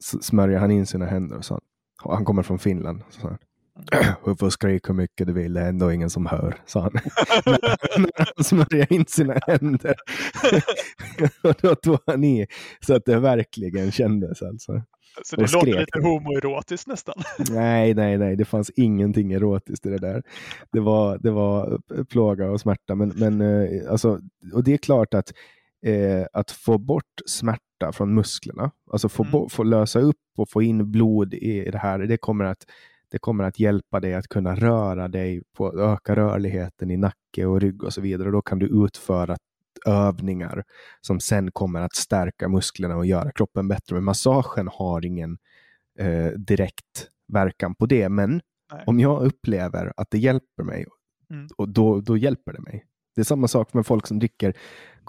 smörjer han in sina händer och så och han kommer från Finland. Så han, *clears throat* du får skrika hur mycket du vill, det är ändå ingen som hör, sa han. *laughs* När han smörjer in sina händer. *laughs* och då tog han i så att det verkligen kändes alltså. Så det låter lite homoerotiskt nästan. *laughs* Nej, nej, nej, det fanns ingenting erotiskt i det där. Det var, det var plåga och smärta. Men, men eh, alltså, och det är klart att, eh, att få bort smärta från musklerna, alltså få, Mm. få lösa upp och få in blod i det här, det kommer att det kommer att hjälpa dig att kunna röra dig, på, öka rörligheten i nacke och rygg och så vidare. Och då kan du utföra övningar som sen kommer att stärka musklerna och göra kroppen bättre. Men massagen har ingen eh, direkt verkan på det. Men Nej. om jag upplever att det hjälper mig, Mm. och då, då hjälper det mig. Det är samma sak med folk som dricker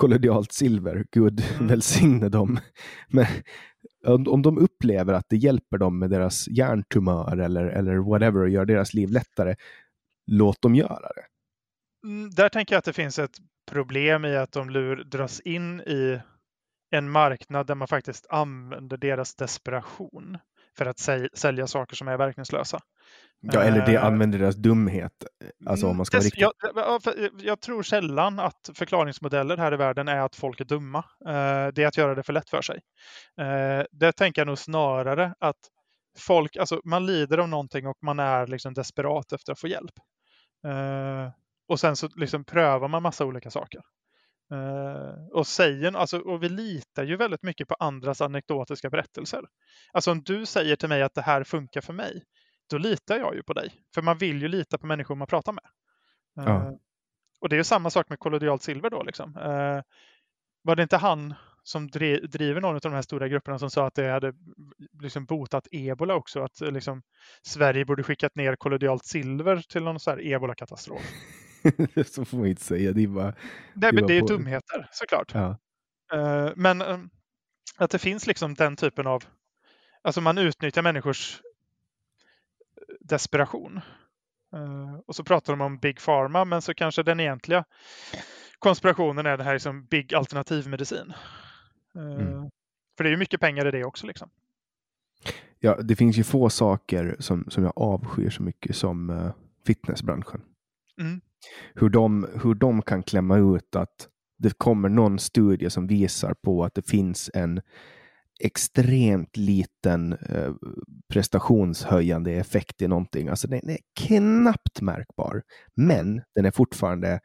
kollodialt silver. Gud Mm. välsigne dem. Men om, om de upplever att det hjälper dem med deras hjärntumör eller, eller whatever och gör deras liv lättare, låt dem göra det. Mm, där tänker jag att det finns ett problem i att de lur, dras in i en marknad där man faktiskt använder deras desperation för att säl, sälja saker som är verkningslösa. Ja, eller det Eh, använder deras dumhet. Alltså om man ska Dess- jag, jag tror sällan att förklaringsmodeller här i världen är att folk är dumma. Eh, Det är att göra det för lätt för sig. Eh, Det tänker jag nog snarare att folk, alltså man lider av någonting och man är liksom desperat efter att få hjälp. Och sen så liksom prövar man massa olika saker. Eh, och säger, alltså, och vi litar ju väldigt mycket på andras anekdotiska berättelser. Alltså om du säger till mig att det här funkar för mig, då litar jag ju på dig. För man vill ju lita på människor man pratar med. Ja. Eh, och det är ju samma sak med kollodialt silver då. Liksom. Eh, var det inte han som driver någon av de här stora grupperna som sa att det hade liksom botat ebola också. Att liksom, Sverige borde skickat ner kollodialt silver till någon sån här ebola-katastrof. *laughs* så får man inte säga. Det är bara... Nej, men det är dumheter såklart. Ja. Uh, men um, att det finns liksom den typen av... Alltså man utnyttjar människors desperation. Uh, och så pratar de om Big Pharma, men så kanske den egentliga konspirationen är det här liksom Big alternativmedicin. Uh, mm. För det är ju mycket pengar i det också. Liksom. Ja, det finns ju få saker som, som jag avskyr så mycket som uh, fitnessbranschen. Mm. Hur, de, hur de kan klämma ut att det kommer någon studie som visar på att det finns en extremt liten eh, prestationshöjande effekt i någonting. Alltså den är knappt märkbar, men den är fortfarande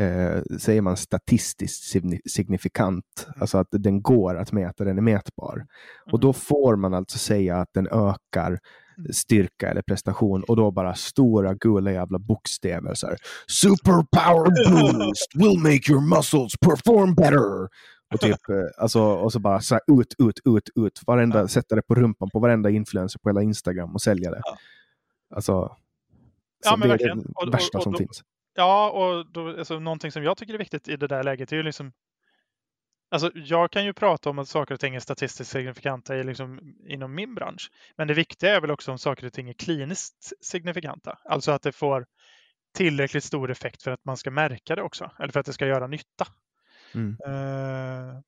eh, säger man statistiskt signifikant, alltså att den går att mäta, den är mätbar. Och då mm. får man alltså säga att den ökar styrka eller prestation och då bara stora gula jävla bokstäver så här. Superpower boost will make your muscles perform better. Och, typ, eh, alltså, och så bara så här, ut, ut, ut, ut. Varenda. Sätta det på rumpan på varenda influencer på hela Instagram och sälja det. Alltså, ja, men det verkligen. är det värsta och, och, som då, finns. Ja, och då, alltså, någonting som jag tycker är viktigt i det där läget är ju liksom Alltså, jag kan ju prata om att saker och ting är statistiskt signifikanta i, liksom, inom min bransch. Men det viktiga är väl också om saker och ting är kliniskt signifikanta. Alltså att det får tillräckligt stor effekt för att man ska märka det också. Eller för att det ska göra nytta. Mm. Uh,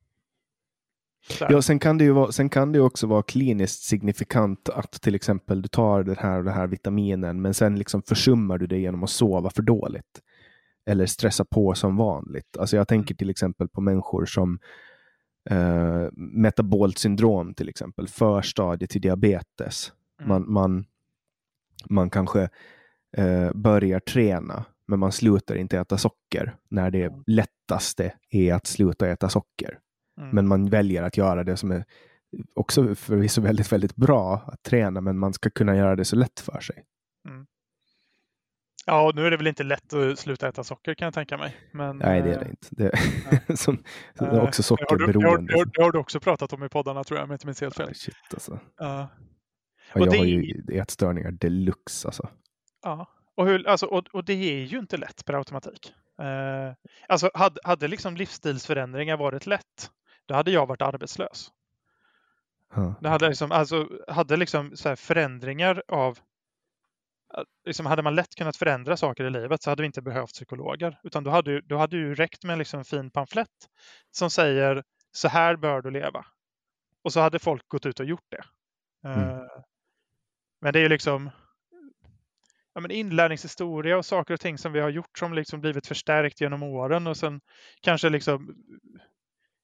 ja, sen kan, det ju vara, sen kan det också vara kliniskt signifikant att till exempel du tar den här och den här vitaminen men sen liksom försummar du det genom att sova för dåligt. Eller stressa på som vanligt. Alltså jag tänker till exempel på människor som eh, metabolt syndrom till exempel, förstadie till diabetes. Mm. Man, man, man kanske eh, börjar träna men man slutar inte äta socker när det mm. lättaste är att sluta äta socker. Mm. Men man väljer att göra det som är också förvisso väldigt, väldigt bra att träna, men man ska kunna göra det så lätt för sig. Mm. Ja, nu är det väl inte lätt att sluta äta socker kan jag tänka mig. Men, Nej, det är det inte. Det *laughs* som, det är också sockerberoende. Det har, det har, du också pratat om i poddarna tror jag, om jag inte minns helt fel. Ja, shit, alltså. Uh, och jag det... har ju ätstörningar deluxe alltså. Ja, och, hur, alltså, och, och det är ju inte lätt per automatik. Uh, alltså hade, hade liksom livsstilsförändringar varit lätt, då hade jag varit arbetslös. Uh. Det hade liksom, alltså, hade liksom så förändringar av Liksom hade man lätt kunnat förändra saker i livet så hade vi inte behövt psykologer. Utan då hade, då hade ju räckt med liksom en fin pamflett som säger så här bör du leva. Och så hade folk gått ut och gjort det. Mm. Uh, men det är liksom ja, men inlärningshistoria och saker och ting som vi har gjort som liksom blivit förstärkt genom åren och sen kanske liksom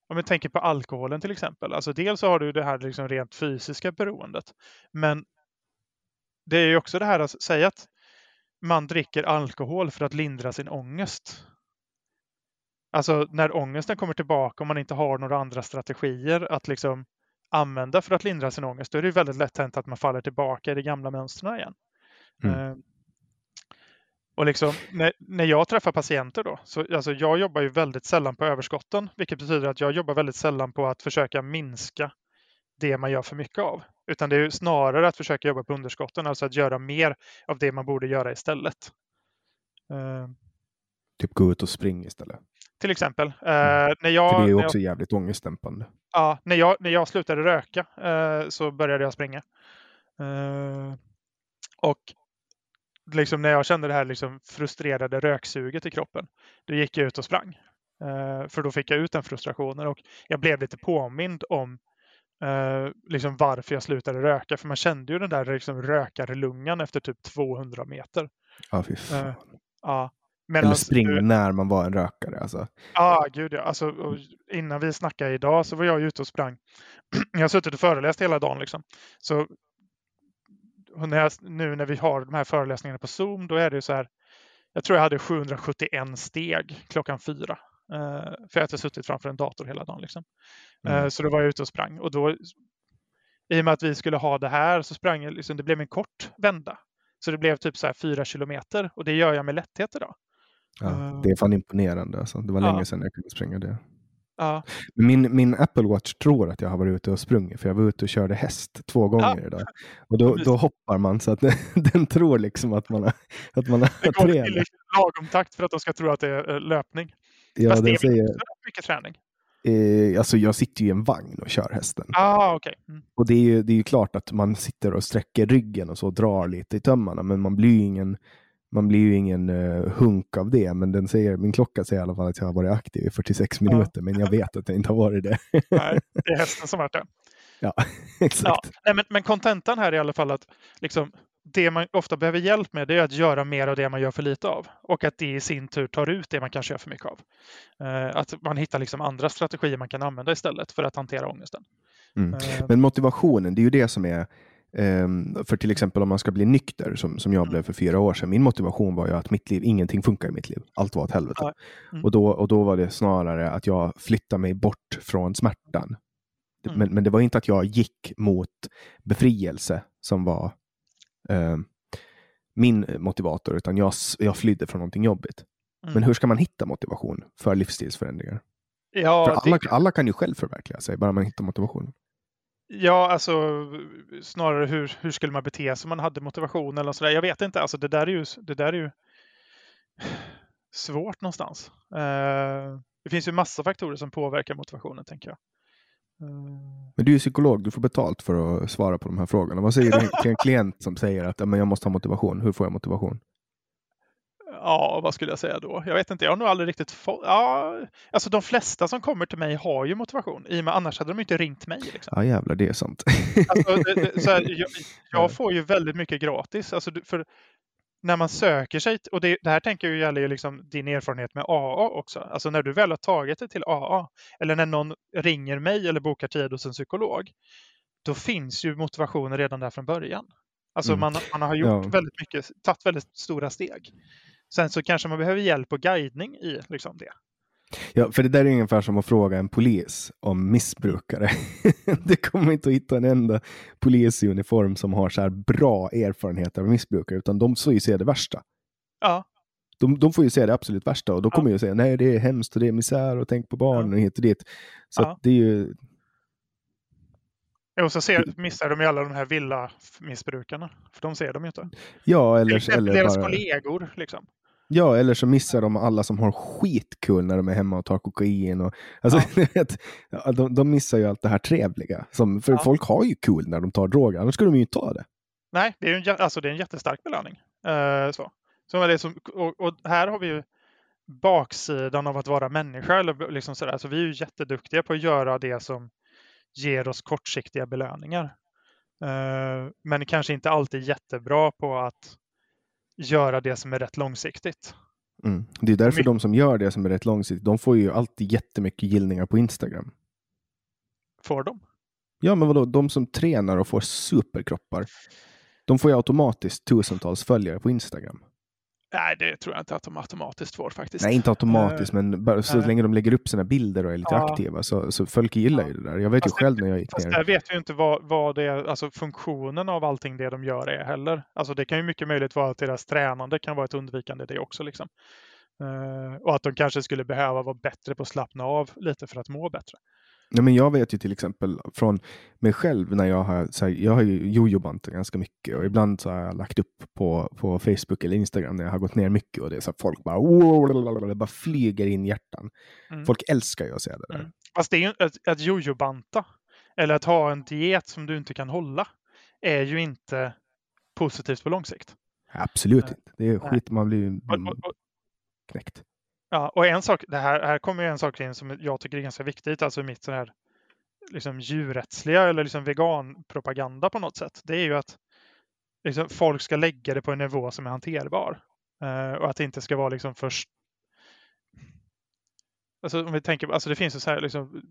om vi tänker på alkoholen till exempel. Alltså dels så har du det här liksom rent fysiska beroendet. Men det är ju också det här att säga att man dricker alkohol för att lindra sin ångest. Alltså när ångesten kommer tillbaka och man inte har några andra strategier att liksom använda för att lindra sin ångest, då är det väldigt lätt hänt att man faller tillbaka i de gamla mönstren igen. Mm. Och liksom, när, när jag träffar patienter då, så alltså jag jobbar ju väldigt sällan på överskotten, vilket betyder att jag jobbar väldigt sällan på att försöka minska det man gör för mycket av. Utan det är snarare att försöka jobba på underskotten, alltså att göra mer av det man borde göra istället. Uh, typ gå ut och springa istället? Till exempel. Uh, mm. när jag, för det är ju också jag, jävligt ångestdämpande. Ja, när jag, när jag slutade röka uh, så började jag springa. och liksom när jag kände det här liksom frustrerade röksuget i kroppen, då gick jag ut och sprang. för då fick jag ut den frustrationen och jag blev lite påmind om eh, liksom varför jag slutade röka. För man kände ju den där liksom rökarlungan efter typ 200 meter. Ja, fy fan. Eh, ja. Eller springa du... när man var en rökare. Alltså. Ja, gud ja. Alltså, innan vi snackade idag så var jag ute och sprang. *clears throat* jag har suttit och föreläst hela dagen. Liksom. Så när jag, nu när vi har de här föreläsningarna på Zoom, då är det så här. Jag tror jag hade 771 steg klockan fyra. Uh, för att jag suttit framför en dator hela dagen. Liksom. Uh, mm. Så då var jag ute och sprang. Och då, I och med att vi skulle ha det här så sprang jag, liksom, det blev en kort vända. Så det blev typ så här fyra kilometer och det gör jag med lätthet idag. Ja, uh, det är fan imponerande. Alltså. Det var länge sedan jag kunde springa det. Ja. Min, min Apple Watch tror att jag har varit ute och sprungit, för jag var ute och körde häst två gånger idag. Och då, då hoppar man så att den, *laughs* den tror liksom att man har, att man har Det går tränat. till lagom takt för att de ska tro att det är eh, löpning. Ja, Fast det är säger, mycket träning. eh, alltså jag sitter ju i en vagn och kör hästen. Ah, okej. Mm. Och det är, ju, det är ju klart att man sitter och sträcker ryggen och så drar lite i tömmarna, men man blir ju ingen, man blir ju ingen eh, hunk av det. Men den säger, min klocka säger i alla fall att jag har varit aktiv i 46 Ja. minuter, men jag vet att jag inte har varit det. *laughs* Nej, det är hästen som varit det. ja, *laughs* Ja. exakt. Nej, men, men kontentan här är i alla fall att liksom, det man ofta behöver hjälp med är att göra mer av det man gör för lite av. Och att det i sin tur tar ut det man kanske gör för mycket av. Eh, att man hittar liksom andra strategier man kan använda istället för att hantera ångesten. Mm. Eh, Men motivationen, det är ju det som är för till exempel om man ska bli nykter, som, som jag Mm. blev för fyra år sedan. Min motivation var ju att mitt liv, ingenting funkar i mitt liv. Allt var åt helvete. Mm. Och, då, och då var det snarare att jag flyttade mig bort från smärtan. Mm. Men, men det var inte att jag gick mot befrielse som var ehm, min motivator, utan jag, jag flydde från någonting jobbigt. Mm. Men hur ska man hitta motivation för livsstilsförändringar? ja, för det- alla, alla kan ju själv förverkliga sig, bara man hittar motivation. Ja, alltså snarare hur, hur skulle man bete sig om man hade motivation eller sådär. Jag vet inte. Alltså det där är ju, det där är ju *sighs* svårt någonstans. Eh, det finns ju massa faktorer som påverkar motivationen, tänker jag. Eh. Men du är psykolog, du får betalt för att svara på de här frågorna. Vad säger du till en klient som säger att "Ja, men jag måste ha motivation? Hur får jag motivation? Ja, vad skulle jag säga då? Jag vet inte, jag har nog aldrig riktigt fått... Ja, alltså de flesta som kommer till mig har ju motivation, i och med annars hade de inte ringt mig. Liksom. Ja jävlar, det är sant. Alltså, det, det, så här, jag, *laughs* jag får ju väldigt mycket gratis. Alltså, för när man söker sig, och det, det här tänker jag gäller ju liksom din erfarenhet med AA också. Alltså när du väl har tagit dig till AA, eller när någon ringer mig eller bokar tid hos en psykolog, då finns ju motivationen redan där från början. Alltså Mm. man, man har gjort Ja. väldigt mycket, tagit väldigt stora steg. Sen så kanske man behöver hjälp och guidning i liksom det. Ja, för det där är ungefär som att fråga en polis om missbrukare. *laughs* du kommer inte att hitta en enda polis i uniform som har så här bra erfarenheter av missbrukare, utan de får ju se det värsta. Ja, De, de får ju se det absolut värsta och då Ja. kommer ju säga nej det är hemskt och det är misär och tänk på barnen och hit och dit. Så Ja. det är ju, och så ser, missar de ju alla de här villa-missbrukarna. För de ser de ju inte. ja eller, eller deras bara... kollegor. Liksom. Ja, eller så missar de alla som har skitkul när de är hemma och tar kokain. Och, alltså, du *laughs* vet, ja, de, de missar ju allt det här trevliga. Som, för Ja. folk har ju kul när de tar droger, annars skulle de ju inte ta det. Nej, det är, en, alltså, det är en jättestark belöning. Eh, så. Så det som, och, och här har vi ju baksidan av att vara människa. Eller liksom sådär. Alltså, vi är ju jätteduktiga på att göra det som ger oss kortsiktiga belöningar. Eh, men kanske inte alltid jättebra på att göra det som är rätt långsiktigt. Mm. Det är därför My- de som gör det som är rätt långsiktigt, de får ju alltid jättemycket gillningar på Instagram. Får de? Ja, men vadå, de som tränar och får superkroppar, de får ju automatiskt tusentals följare på Instagram. Nej, det tror jag inte att de automatiskt får faktiskt. Nej, inte automatiskt, men bara så nej. länge de lägger upp sina bilder och är lite Ja. aktiva så, så folk gillar ju det där. Jag vet ju själv när jag gick ner. där vet vi ju inte vad, vad det är, alltså funktionen av allting det de gör är heller. Alltså det kan ju mycket möjligt vara att deras tränande kan vara ett undvikande det också. Liksom. Eh, och att de kanske skulle behöva vara bättre på att slappna av lite för att må bättre. Nej, men jag vet ju till exempel från mig själv när jag har, så här, jag har ju jojobantat ganska mycket och ibland så har jag lagt upp på, på Facebook eller Instagram när jag har gått ner mycket och det är så att folk bara, det bara flyger in hjärtan. Mm. Folk älskar ju att se det där. Mm. Fast det är ju att, att jojobanta eller att ha en diet som du inte kan hålla är ju inte positivt på lång sikt. Absolut Nej. inte. Det är skit, man blir ju knäckt. Ja, och en sak, det här, här kommer ju en sak in som jag tycker är ganska viktigt, alltså mitt så här liksom djurrättsliga eller liksom veganpropaganda på något sätt. Det är ju att liksom, folk ska lägga det på en nivå som är hanterbar. Eh, och att det inte ska vara liksom först... Alltså om vi tänker, alltså det finns ju så här liksom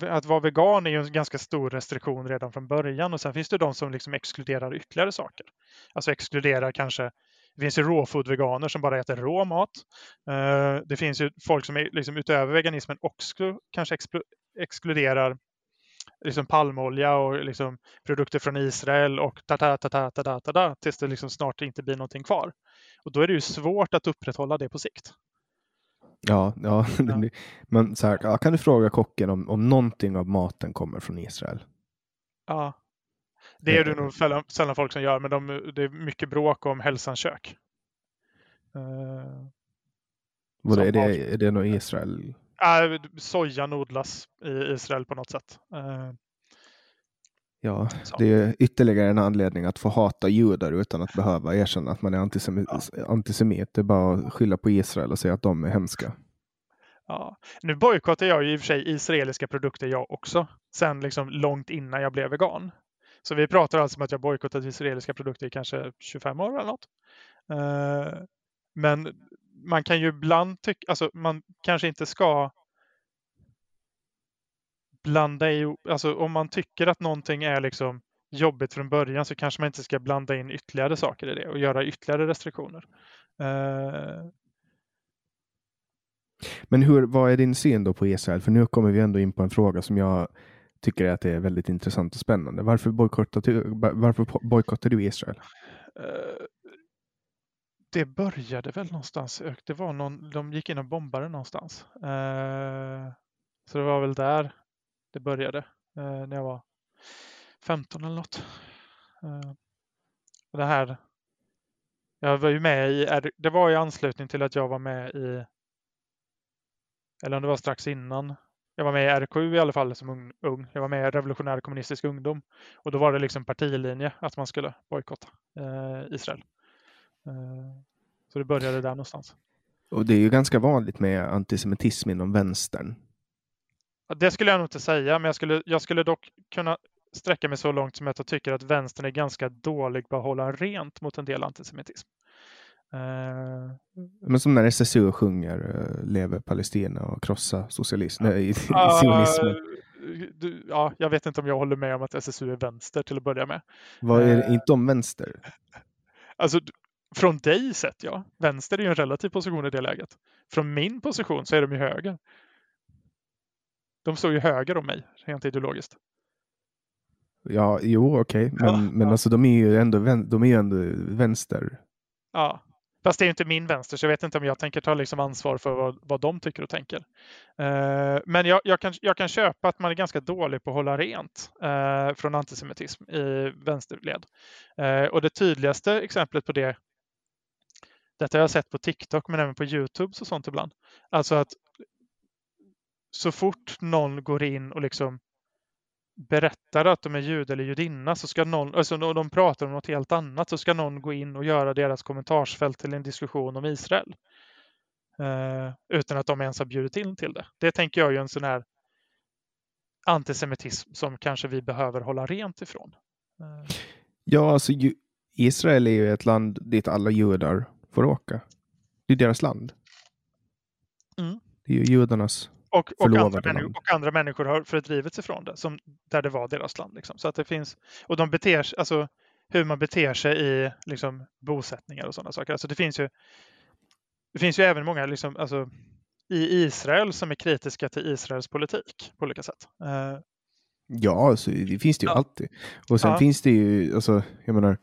att vara vegan är ju en ganska stor restriktion redan från början och sen finns det de som liksom exkluderar ytterligare saker. Alltså exkluderar kanske det finns ju råfood-veganer som bara äter rå mat. Eh, det finns ju folk som är liksom utöver veganismen också kanske exkluderar liksom palmolja och liksom produkter från Israel och ta ta ta ta ta ta ta ta tills det liksom snart inte blir någonting kvar. Och då är det ju svårt att upprätthålla det på sikt. Ja, ja. *laughs* ja. men så här, kan du fråga kocken om, om någonting av maten kommer från Israel? Ja, det är det nog sällan, sällan folk som gör, men de, det är mycket bråk om hälsans kök. Uh, är, det, är det något Israel? Äh, sojan odlas i Israel på något sätt. Uh, Ja, så. det är ytterligare en anledning att få hata judar utan att behöva erkänna att man är antisemit. Ja. antisemit. Det är bara att skylla på Israel och säga att de är hemska. Ja. Nu bojkottar jag ju i och för sig israeliska produkter jag också, sen liksom långt innan jag blev vegan. Så vi pratar alltså om att jag bojkottat israeliska produkter i kanske 25 år eller något. Eh, men man kan ju ibland tycka, alltså man kanske inte ska blanda i, alltså om man tycker att någonting är liksom jobbigt från början så kanske man inte ska blanda in ytterligare saker i det och göra ytterligare restriktioner. Eh. Men hur, vad är din syn då på Israel? För nu kommer vi ändå in på en fråga som jag tycker att det är väldigt intressant och spännande. Varför bojkottar du, varför bojkottar du Israel? Uh, det började väl någonstans. Det var någon, de gick in och bombade någonstans. Uh, så det var väl där det började eh, när jag var 15 eller något. Det här. Jag var ju med i, det var i anslutning till att jag var med i, eller om det var strax innan. Jag var med i RKU i alla fall som ung. Jag var med i Revolutionär kommunistisk ungdom och då var det liksom partilinje att man skulle bojkotta eh, Israel. Eh, så det började där någonstans. Och det är ju ganska vanligt med antisemitism inom vänstern. Det skulle jag nog inte säga, men jag skulle, jag skulle dock kunna sträcka mig så långt som att jag tycker att vänstern är ganska dålig på att hålla rent mot en del antisemitism. Uh... Men som när SSU sjunger uh, Leve Palestina och krossa socialism, nej, uh, sionismen. Du, ja, jag vet inte om jag håller med om att SSU är vänster till att börja med. Vad är det, inte om vänster? Alltså, från dig sett ja. Vänster är ju en relativ position i det läget. Från min position så är de ju höger. De står ju höger om mig, rent ideologiskt. Ja, jo, okej, okay. men, ja, men ja. alltså de är ju ändå, de är ju ändå vänster. Ja, fast det är ju inte min vänster, så jag vet inte om jag tänker ta liksom ansvar för vad, vad de tycker och tänker. Eh, men jag, jag, kan, jag kan köpa att man är ganska dålig på att hålla rent eh, från antisemitism i vänsterled. Eh, och det tydligaste exemplet på det detta har jag sett på TikTok men även på Youtube och sånt ibland. Alltså att så fort någon går in och liksom berättar att de är jude eller judinna så ska någon, alltså de pratar om något helt annat så ska någon gå in och göra deras kommentarsfält till en diskussion om Israel. Uh, utan att de ens har bjudit in till det. Det tänker jag är en sån här antisemitism som kanske vi behöver hålla rent ifrån. Uh. Ja, alltså Israel är ju ett land dit alla judar får åka. Det är deras land. Mm. Det är ju judarnas och, och, andra människor, och, andra människor, har fördrivits ifrån det, som, där det var deras land. Liksom. Så att det finns, och de beter sig, alltså hur man beter sig i liksom, bosättningar och sådana saker. Alltså det finns ju, det finns ju även många liksom, alltså, i Israel som är kritiska till Israels politik på olika sätt. Uh, ja, alltså, det finns det ju ja. alltid. Och sen ja. finns det ju, alltså, jag menar,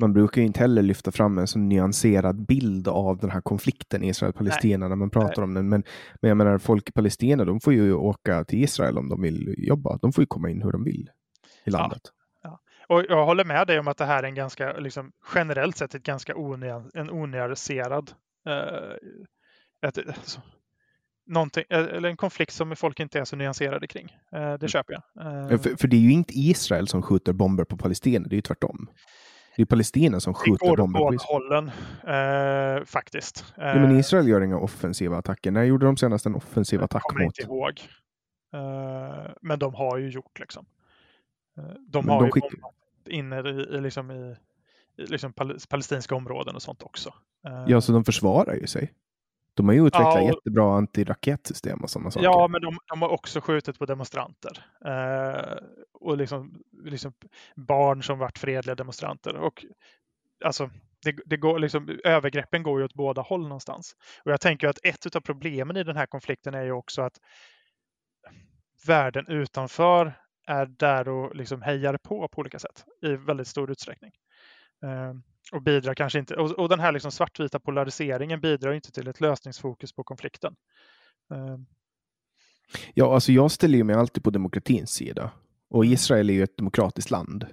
man brukar ju inte heller lyfta fram en så nyanserad bild av den här konflikten Israel-Palestina när man pratar Nej. om den. Men, men jag menar, folk i Palestina, de får ju åka till Israel om de vill jobba. De får ju komma in hur de vill i landet. Ja. ja. Och jag håller med dig om att det här är en ganska, liksom, generellt sett ett ganska onyan, en onyanserad eh, ett, alltså, eh, eller en konflikt som folk inte är så nyanserade kring. Eh, det mm. köper jag. Eh. För, för, det är ju inte Israel som skjuter bomber på Palestina, det är ju tvärtom. Det är Palestina som skjuter bomber på Israel. hållen, eh, faktiskt. Ja, men eh, Israel gör inga offensiva attacker. När gjorde de senast en offensiv attack mot? Jag kommer inte ihåg. Eh, men de har ju gjort liksom. Eh, de men har de ju skick... inne i, liksom i, i liksom palestinska områden och sånt också. Eh, ja, så de försvarar ju sig. De har ju utvecklat ja, och, jättebra antiraketsystem och sådana saker. Ja, men de, de har också skjutit på demonstranter. Eh, och liksom, liksom, barn som varit fredliga demonstranter. Och alltså, det, det, går liksom, övergreppen går ju åt båda håll någonstans. Och jag tänker att ett av problemen i den här konflikten är ju också att världen utanför är där och liksom hejar på på olika sätt i väldigt stor utsträckning. Eh, och bidrar kanske inte, och, och den här liksom svartvita polariseringen bidrar inte till ett lösningsfokus på konflikten. Uh. Ja, alltså jag ställer mig alltid på demokratins sida. Och Israel är ju ett demokratiskt land.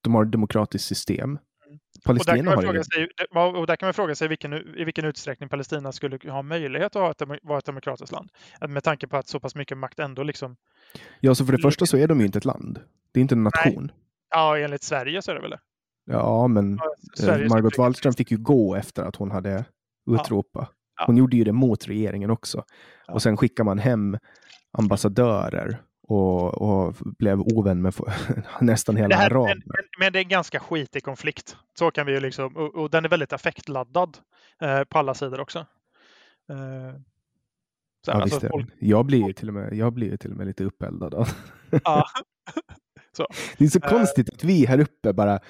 De har ett demokratiskt system. Palestina och där, kan man sig, och där kan man fråga sig vilken, i vilken utsträckning Palestina skulle ha möjlighet att ha ett, vara ett demokratiskt land. Med tanke på att så pass mycket makt ändå liksom... Ja, så för det första så är de ju inte ett land. Det är inte en nation. Nej. Ja, enligt Sverige så är det väl det. Ja, men eh, Margot Wallström fick ju gå efter att hon hade utropat. Ja. Hon gjorde ju det mot regeringen också. Ja. Och sen skickar man hem ambassadörer och, och blev ovän med *laughs* nästan hela araber. Men, men, det är en ganska skitig konflikt. Så kan vi ju liksom, och, och den är väldigt affektladdad eh, på alla sidor också. Eh, så, ja, alltså, folk... Jag blir ju till och med, jag blir till och med lite uppeldad. Ja. *laughs* *laughs* så. Det är så eh. konstigt att vi här uppe bara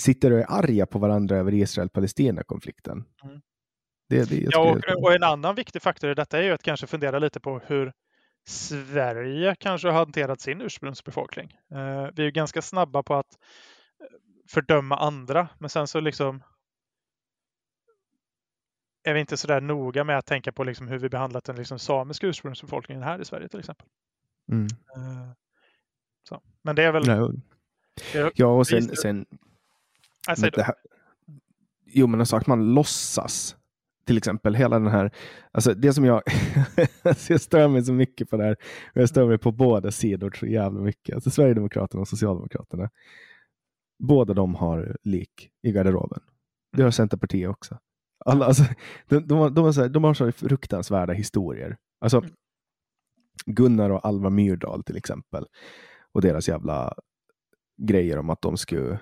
sitter och är arga på varandra över Israel-Palestina-konflikten. Mm. Det, det, ja, och, och, en annan viktig faktor i detta är ju att kanske fundera lite på hur Sverige kanske har hanterat sin ursprungsbefolkning. Eh, vi är ganska snabba på att eh, fördöma andra, men sen så liksom är vi inte så där noga med att tänka på liksom hur vi behandlat den liksom samiska ursprungsbefolkningen här i Sverige till exempel. Mm. Eh. Men det är väl... Ja, och sen... sen Nej, det här, jo, men alltså att man låtsas till exempel hela den här, alltså det som jag, alltså *laughs* jag stör mig så mycket på det här, och jag stör mig på båda sidor så jävla mycket, alltså Sverigedemokraterna och Socialdemokraterna. Båda de har lik i garderoben. Det har Centerpartiet också. Alla, alltså, de, de, de, har så här, de har så fruktansvärda historier. Alltså, Gunnar och Alva Myrdal till exempel. Och deras jävla grejer om att de skulle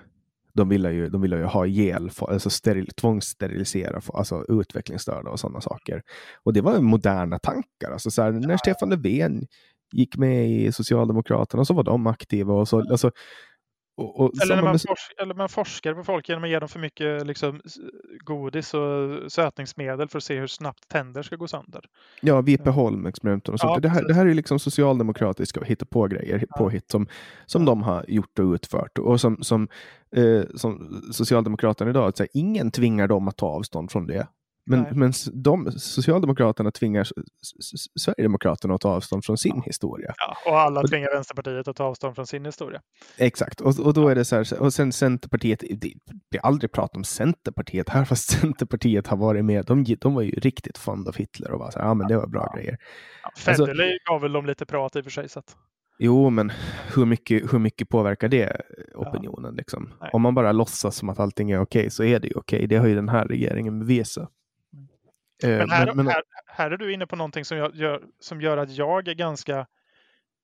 de ville ju, de ville ju ha ihjäl, alltså steril, tvångssterilisera alltså utvecklingsstörda och sådana saker. Och det var moderna tankar. Alltså så här, när Stefan Löfven gick med i Socialdemokraterna så var de aktiva. Och så, alltså, och, och eller, när man forsk, eller man forskar på folk genom att ge dem för mycket liksom, godis och sötningsmedel för att se hur snabbt tänder ska gå sönder. Ja, Vipeholm-experimenten och sånt. Ja, det, här, det här är liksom socialdemokratiska hitta på grejer ja. påhitt som, som ja. de har gjort och utfört. Och som, som, eh, som Socialdemokraterna idag, att, här, ingen tvingar dem att ta avstånd från det. Men, men de, Socialdemokraterna tvingar Sverigedemokraterna att ta avstånd från sin historia. Ja, och alla tvingar Vänsterpartiet att ta avstånd från sin historia. Exakt, och, och då är det så här, och sen Centerpartiet, det blir aldrig prat om Centerpartiet här, *laughs* fast Centerpartiet har varit med. De, de var ju riktigt fond av Hitler och var så här, ja men det var bra ja. grejer. Ja, Federley alltså, gav väl dem lite prat i och för sig. Så att... Jo, men hur mycket, hur mycket påverkar det opinionen? Ja. Liksom? Om man bara låtsas som att allting är okej, okay, så är det ju okej. Okay. Det har ju den här regeringen bevisat. Eh, men här, men, men... Här, här, är du inne på någonting som, jag, gör, som gör att jag är ganska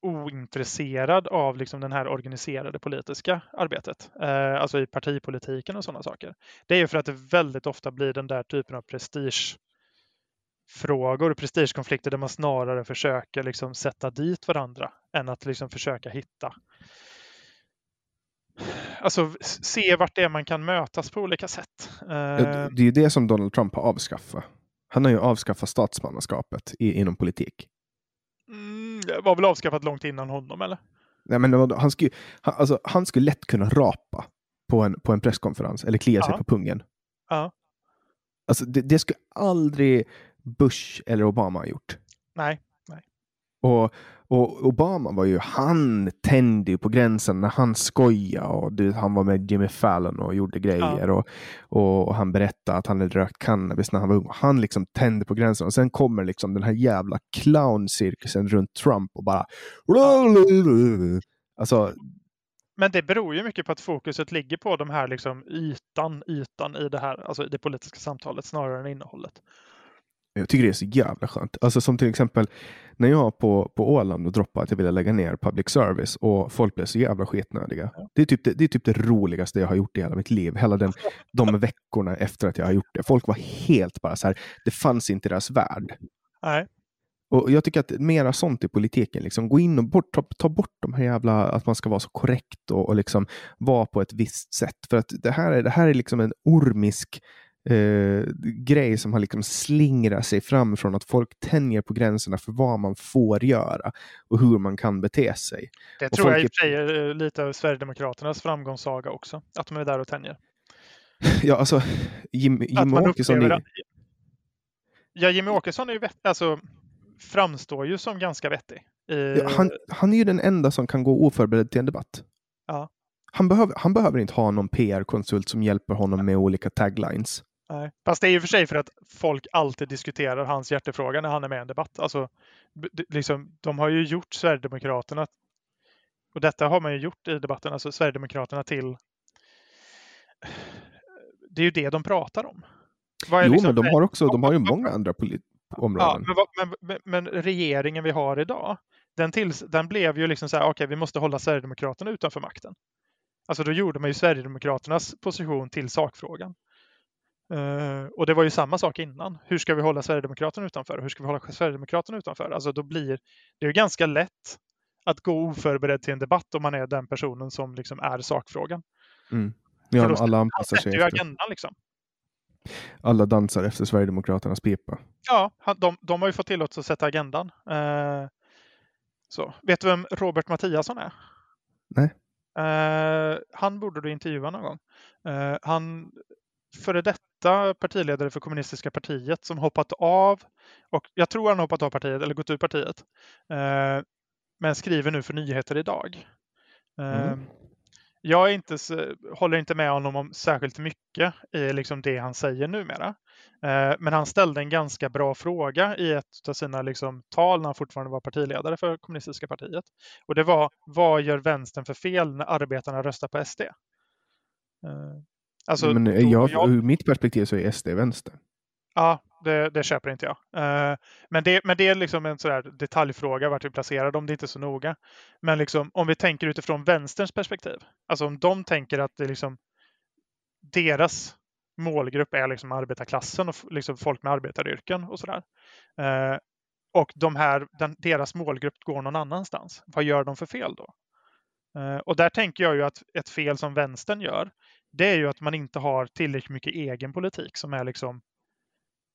ointresserad av liksom den här organiserade politiska arbetet, eh, alltså i partipolitiken och sådana saker. Det är ju för att det väldigt ofta blir den där typen av prestigefrågor, prestigekonflikter där man snarare försöker liksom sätta dit varandra än att liksom försöka hitta Alltså se vart det är man kan mötas på olika sätt. Det är ju det som Donald Trump har avskaffat. Han har ju avskaffat statsmannaskapet i, inom politik. Mm, det var väl avskaffat långt innan honom, eller? Nej, men han skulle, han, alltså, han skulle lätt kunna rapa på en, på en presskonferens eller klia sig på pungen. Ja. Alltså, det, det skulle aldrig Bush eller Obama ha gjort. Nej. nej. Och, och Obama var ju, han tände ju på gränsen när han skojade och du, han var med Jimmy Fallon och gjorde grejer ja. och, och, och, han berättade att han hade rökt cannabis när han var ung. Han liksom tände på gränsen och sen kommer liksom den här jävla clowncirkusen runt Trump och bara... Alltså, men det beror ju mycket på att fokuset ligger på de här liksom ytan, ytan i det här, alltså i det politiska samtalet snarare än innehållet. Jag tycker det är så jävla skönt. Alltså som till exempel när jag på, på Åland och droppade att jag ville lägga ner public service och folk blev så jävla skitnödiga. Det, är typ det, det är typ det roligaste jag har gjort i hela mitt liv. Hela den, de *laughs* veckorna efter att jag har gjort det. Folk var helt bara så här, det fanns inte i deras värld. Nej. Och Jag tycker att mera sånt i politiken, liksom, gå in och bort, ta, ta, bort de här jävla, att man ska vara så korrekt och, och liksom vara på ett visst sätt. För att det här är, det här är liksom en ormisk eh, grej som har liksom slingrat sig fram från att folk tänjer på gränserna för vad man får göra och hur man kan bete sig. Det och tror jag i och för sig är lite av Sverigedemokraternas framgångssaga också, att de är där och tänjer. *laughs* Ja, alltså Jim, Jim Åkesson är... Ja, Jimmy Åkesson är ju vett, alltså, framstår ju som ganska vettig. Ja, han, han är ju den enda som kan gå oförberedd till en debatt. Ja. Han, behöver, han behöver inte ha någon PR-konsult som hjälper honom med olika taglines. Nej. Fast det är ju för sig för att folk alltid diskuterar hans hjärtefråga när han är med i en debatt. Alltså, liksom, de har ju gjort Sverigedemokraterna, och detta har man ju gjort i debatten, alltså Sverigedemokraterna till det är ju det de pratar om. jo, liksom, men de har också, de har ju många andra områden. Ja, men, men, men, regeringen vi har idag, den, till, den blev ju liksom så här, okej, okay, vi måste hålla Sverigedemokraterna utanför makten. Alltså då gjorde man ju Sverigedemokraternas position till sakfrågan. Uh, och det var ju samma sak innan. Hur ska vi hålla Sverigedemokraterna utanför? Hur ska vi hålla Sverigedemokraterna utanför? Alltså då blir det ju ganska lätt att gå oförberedd till en debatt om man är den personen som liksom är sakfrågan. Mm. Ja, alla anpassar sig efter. Agendan, liksom. Alla dansar efter Sverigedemokraternas pipa. Ja, de, de har ju fått tillåtelse att sätta agendan. Uh, så. Vet du vem Robert Mattiasson är? Nej. Uh, han borde du intervjua någon gång. Han före detta partiledare för kommunistiska partiet som hoppat av och jag tror han hoppat av partiet eller gått ur partiet. Uh, men skriver nu för Nyheter idag. Mm. Jag är inte, håller inte med honom om särskilt mycket i liksom det han säger numera. Eh, men han ställde en ganska bra fråga i ett av sina liksom tal när han fortfarande var partiledare för kommunistiska partiet. Och det var, vad gör vänstern för fel när arbetarna röstar på SD? Eh, alltså, men jag, jag, ur mitt perspektiv så är SD vänster. Ja, det, det, köper inte jag. Uh, men, det, men det är liksom en sådär detaljfråga vart vi placerar dem, det är inte så noga. Men liksom, om vi tänker utifrån vänsterns perspektiv, alltså om de tänker att det liksom deras målgrupp är liksom arbetarklassen och liksom folk med arbetaryrken och sådär. Uh, och de här, den, deras målgrupp går någon annanstans. Vad gör de för fel då? Uh, och där tänker jag ju att ett fel som vänstern gör, det är ju att man inte har tillräckligt mycket egen politik som är liksom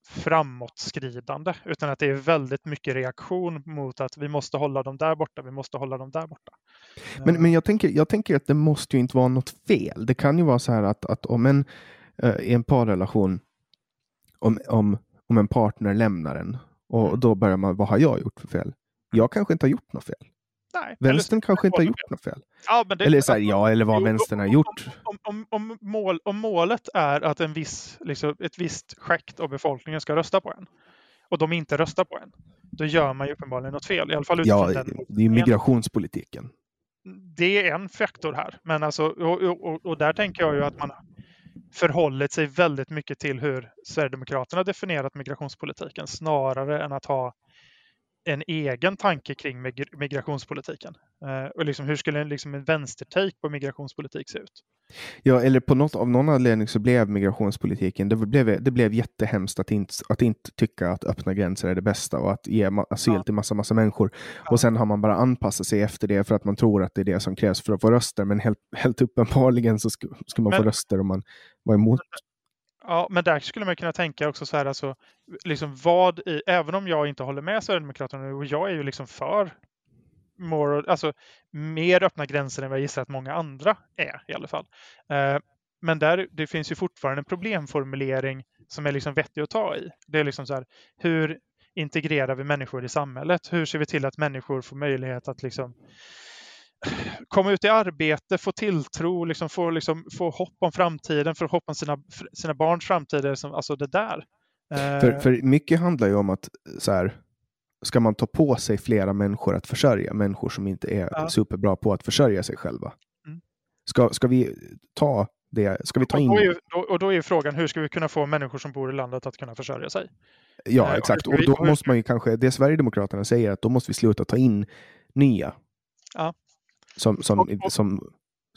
framåtskridande utan att det är väldigt mycket reaktion mot att vi måste hålla dem där borta, vi måste hålla dem där borta. Men, men jag, tänker, jag tänker att det måste ju inte vara något fel. Det kan ju vara så här att, att om en, uh, i en parrelation, om, om, om en partner lämnar en och mm. då börjar man, vad har jag gjort för fel? Jag kanske inte har gjort något fel. Nej, vänstern kanske inte har gjort något fel. Ja, det, eller så här, ja, eller vad vänstern har gjort. Om, om, om, mål, om målet är att en viss, liksom, ett visst skikt av befolkningen ska rösta på en och de inte röstar på en, då gör man ju uppenbarligen något fel. I alla fall ja, den. det är migrationspolitiken. Det är en faktor här, men alltså, och, och, och där tänker jag ju att man förhållit sig väldigt mycket till hur Sverigedemokraterna definierat migrationspolitiken snarare än att ha en egen tanke kring migrationspolitiken. Eh, och liksom, hur skulle en, liksom en vänstertake på migrationspolitik se ut? Ja, eller på något, av någon anledning så blev migrationspolitiken, det blev, det blev jättehemskt att inte, att inte tycka att öppna gränser är det bästa och att ge asyl ja. till massa, massa människor. Ja. Och sen har man bara anpassat sig efter det för att man tror att det är det som krävs för att få röster. Men helt, helt uppenbarligen så ska, man men, få röster om man var emot Ja, men där skulle man kunna tänka också så här, alltså, liksom vad i, även om jag inte håller med Sverigedemokraterna och jag är ju liksom för more, alltså, mer öppna gränser än vad jag gissar att många andra är i alla fall. Eh, men där, det finns ju fortfarande en problemformulering som är liksom vettig att ta i. Det är liksom så här, hur integrerar vi människor i samhället? Hur ser vi till att människor får möjlighet att liksom komma ut i arbete, få tilltro, liksom få, liksom, få hopp om framtiden, få hopp om sina, sina barns framtid. Liksom, alltså det där. För, eh. för mycket handlar ju om att så här, ska man ta på sig flera människor att försörja, människor som inte är ja. superbra på att försörja sig själva. Mm. Ska, ska vi ta det? Ska vi ta in... Och då, är, då, och då är frågan, hur ska vi kunna få människor som bor i landet att kunna försörja sig? Ja, eh, exakt. Och, då måste man ju kanske, det Sverigedemokraterna säger, att då måste vi sluta ta in nya. Ja. Som, som, och, och, som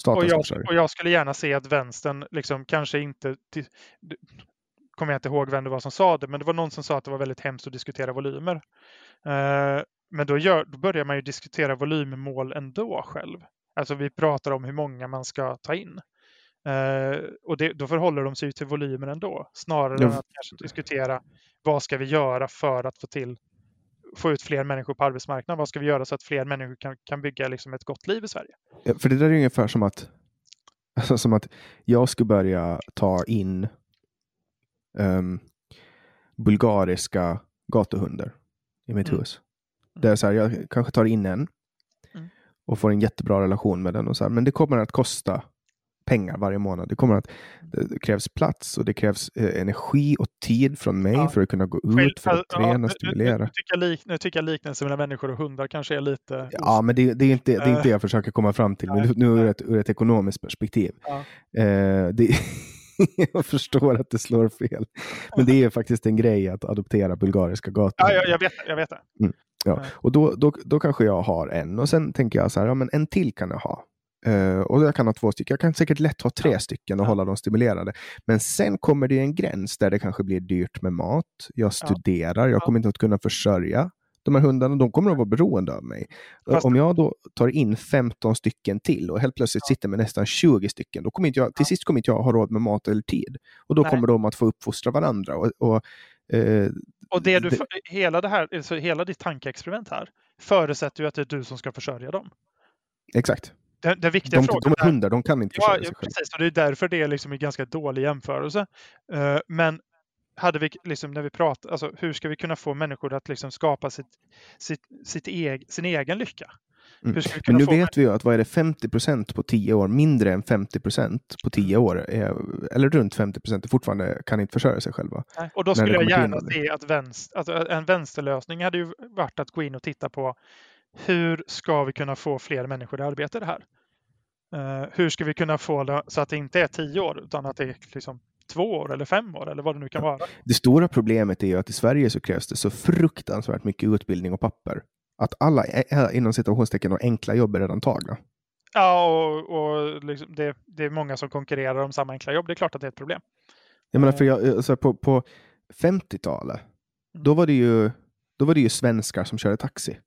och jag, och jag skulle gärna se att vänstern liksom kanske inte kommer jag inte ihåg vem det var som sa det, men det var någon som sa att det var väldigt hemskt att diskutera volymer. Uh, men då, gör, då börjar man ju diskutera volymmål ändå själv. Alltså vi pratar om hur många man ska ta in. Uh, och det, då förhåller de sig till volymer ändå, snarare ja. än att kanske diskutera vad ska vi göra för att få till få ut fler människor på arbetsmarknaden? Vad ska vi göra så att fler människor kan, kan bygga liksom ett gott liv i Sverige? Ja, för det där är ungefär som att Alltså som att jag skulle börja ta in um, bulgariska gatuhundar i mitt Mm. hus. Det är så här, jag kanske tar in en Mm. och får en jättebra relation med den. Och så här, men det kommer att kosta pengar varje månad. Det kommer att det det krävs plats och det krävs eh, energi och tid från mig Ja. för att kunna gå ut, för att ja, träna, nu- nu- stimulera. Nu tycker jag, lik, nu tycker jag liknelsen mellan människor och hundar kanske är lite... Ja, men det, det, är inte, det är inte Eh. det jag försöker komma fram till. Men nu ur ett, ur ett ekonomiskt perspektiv. Ja. Eh, det, *laughs* jag förstår att det slår fel. Men det är faktiskt en grej att adoptera bulgariska gator. Ja, jag, jag, vet, jag vet det. Ja. Ja. Och då, då, då kanske jag har en och sen tänker jag så här, ja, men en till kan jag ha. Eh, och jag kan ha två stycken. Jag kan säkert lätt ha tre stycken och Ja. hålla dem stimulerade. Men sen kommer det en gräns där det kanske blir dyrt med mat. Jag studerar, jag Ja. kommer inte att kunna försörja de här hundarna. De kommer att vara beroende av mig. Fast- Om jag då tar in 15 stycken till och helt plötsligt sitter med nästan 20 stycken, då kommer inte jag, till sist kommer inte jag ha råd med mat eller tid. Och då Nej. kommer de att få uppfostra varandra. Och, och, eh, Och det du, Det- hela, det här, alltså hela ditt tankeexperiment här förutsätter ju att det är du som ska försörja dem. exakt. Den, den viktiga De, frågan de är hundar, de kan inte Ja, sig själva. precis. Och det är därför det är liksom en ganska dålig jämförelse. Eh, men hade vi liksom när vi pratar, alltså hur ska vi kunna få människor att liksom skapa sitt, sitt, sitt eg, sin egen lycka? Mm. Men nu vet vi ju att vad är det 50 procent på 10 år, mindre än 50 procent på 10 Mm. år, är, eller runt 50 procent, fortfarande kan inte försörja sig själva. Nej, Och då skulle jag gärna se att vänster, alltså en vänsterlösning hade ju varit att gå in och titta på hur ska vi kunna få fler människor i arbete i det här? Eh, hur ska vi kunna få det så att det inte är tio år utan att det är liksom två år eller fem år eller vad det nu kan vara. Det stora problemet är ju att i Sverige så krävs det så fruktansvärt mycket utbildning och papper. Att alla inom situationstecken och enkla jobb är redan tagna. Ja, och, och liksom det, det är många som konkurrerar om samma enkla jobb. Det är klart att det är ett problem. Jag menar, Eh. för jag, alltså på, på 50-talet, Mm. då var, det ju, då var det ju svenskar som körde taxi.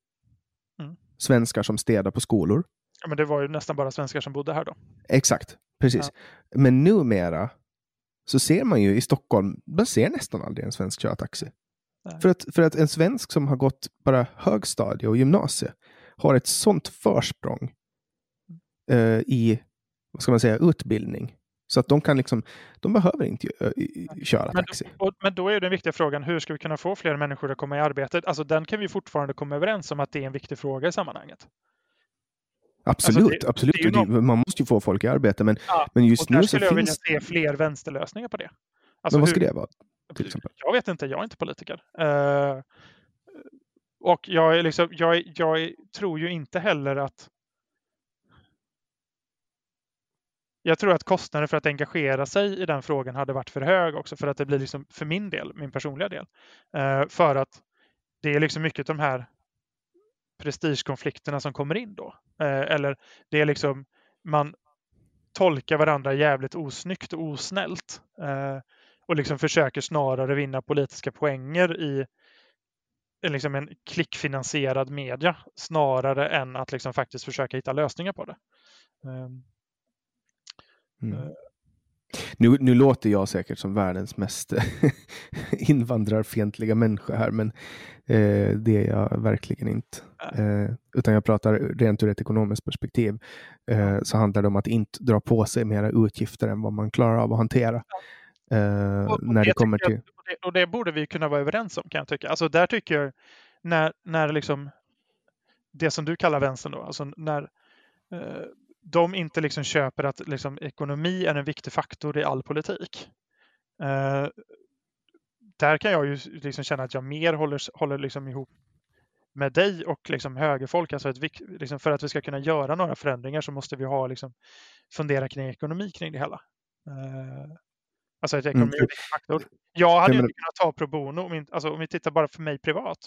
Svenskar som städar på skolor. Ja, men det var ju nästan bara svenskar som bodde här då. Exakt, precis. Men numera så ser man ju i Stockholm, man ser nästan aldrig en svensk köra taxi. Nej. För att, för att en svensk som har gått bara högstadie och gymnasie har ett sånt försprång eh, i, vad ska man säga, utbildning. Så att de kan liksom, de behöver inte eh, köra Men, taxi. och, men då är den viktiga frågan, hur ska vi kunna få fler människor att komma i arbete? Alltså den kan vi fortfarande komma överens om att det är en viktig fråga i sammanhanget. Absolut, alltså det- absolut. det det- Man måste ju få folk i arbete, men, Ja, men just nu så skulle jag vilja finns se fler vänsterlösningar på det. Alltså Men vad hur- ska det vara? till exempel? Jag vet inte, jag är inte politiker. Eh, och jag, är liksom, jag, jag tror ju inte heller att jag tror att kostnaden för att engagera sig i den frågan hade varit för hög också för att det blir liksom för min del, min personliga del. Eh, för att det är liksom mycket de här prestigekonflikterna som kommer in då. Eh, eller det är liksom man tolkar varandra jävligt osnyggt och osnällt. Eh, och liksom försöker snarare vinna politiska poänger i liksom en klickfinansierad media snarare än att liksom faktiskt försöka hitta lösningar på det. Ehm. Mm. Eh. Nu, nu låter jag säkert som världens mest *laughs* invandrarfientliga människa här, men eh, det är jag verkligen inte. Eh, utan jag pratar rent ur ett ekonomiskt perspektiv. Eh, så handlar det om att inte dra på sig mera utgifter än vad man klarar av att hantera. Eh, och, och när det kommer till... jag- och, det, och det borde vi kunna vara överens om kan jag tycka. Alltså där tycker jag när, när liksom det som du kallar vänstern då, alltså när eh, de inte liksom köper att liksom ekonomi är en viktig faktor i all politik. Eh, där kan jag ju liksom känna att jag mer håller, håller liksom ihop med dig och liksom högerfolk. Alltså att vi, liksom för att vi ska kunna göra några förändringar så måste vi ha liksom fundera kring ekonomi kring det hela. Eh, alltså att ekonomi är en viktig faktor. Jag hade ju inte kunnat ta pro bono, om, inte, alltså om vi tittar bara för mig privat,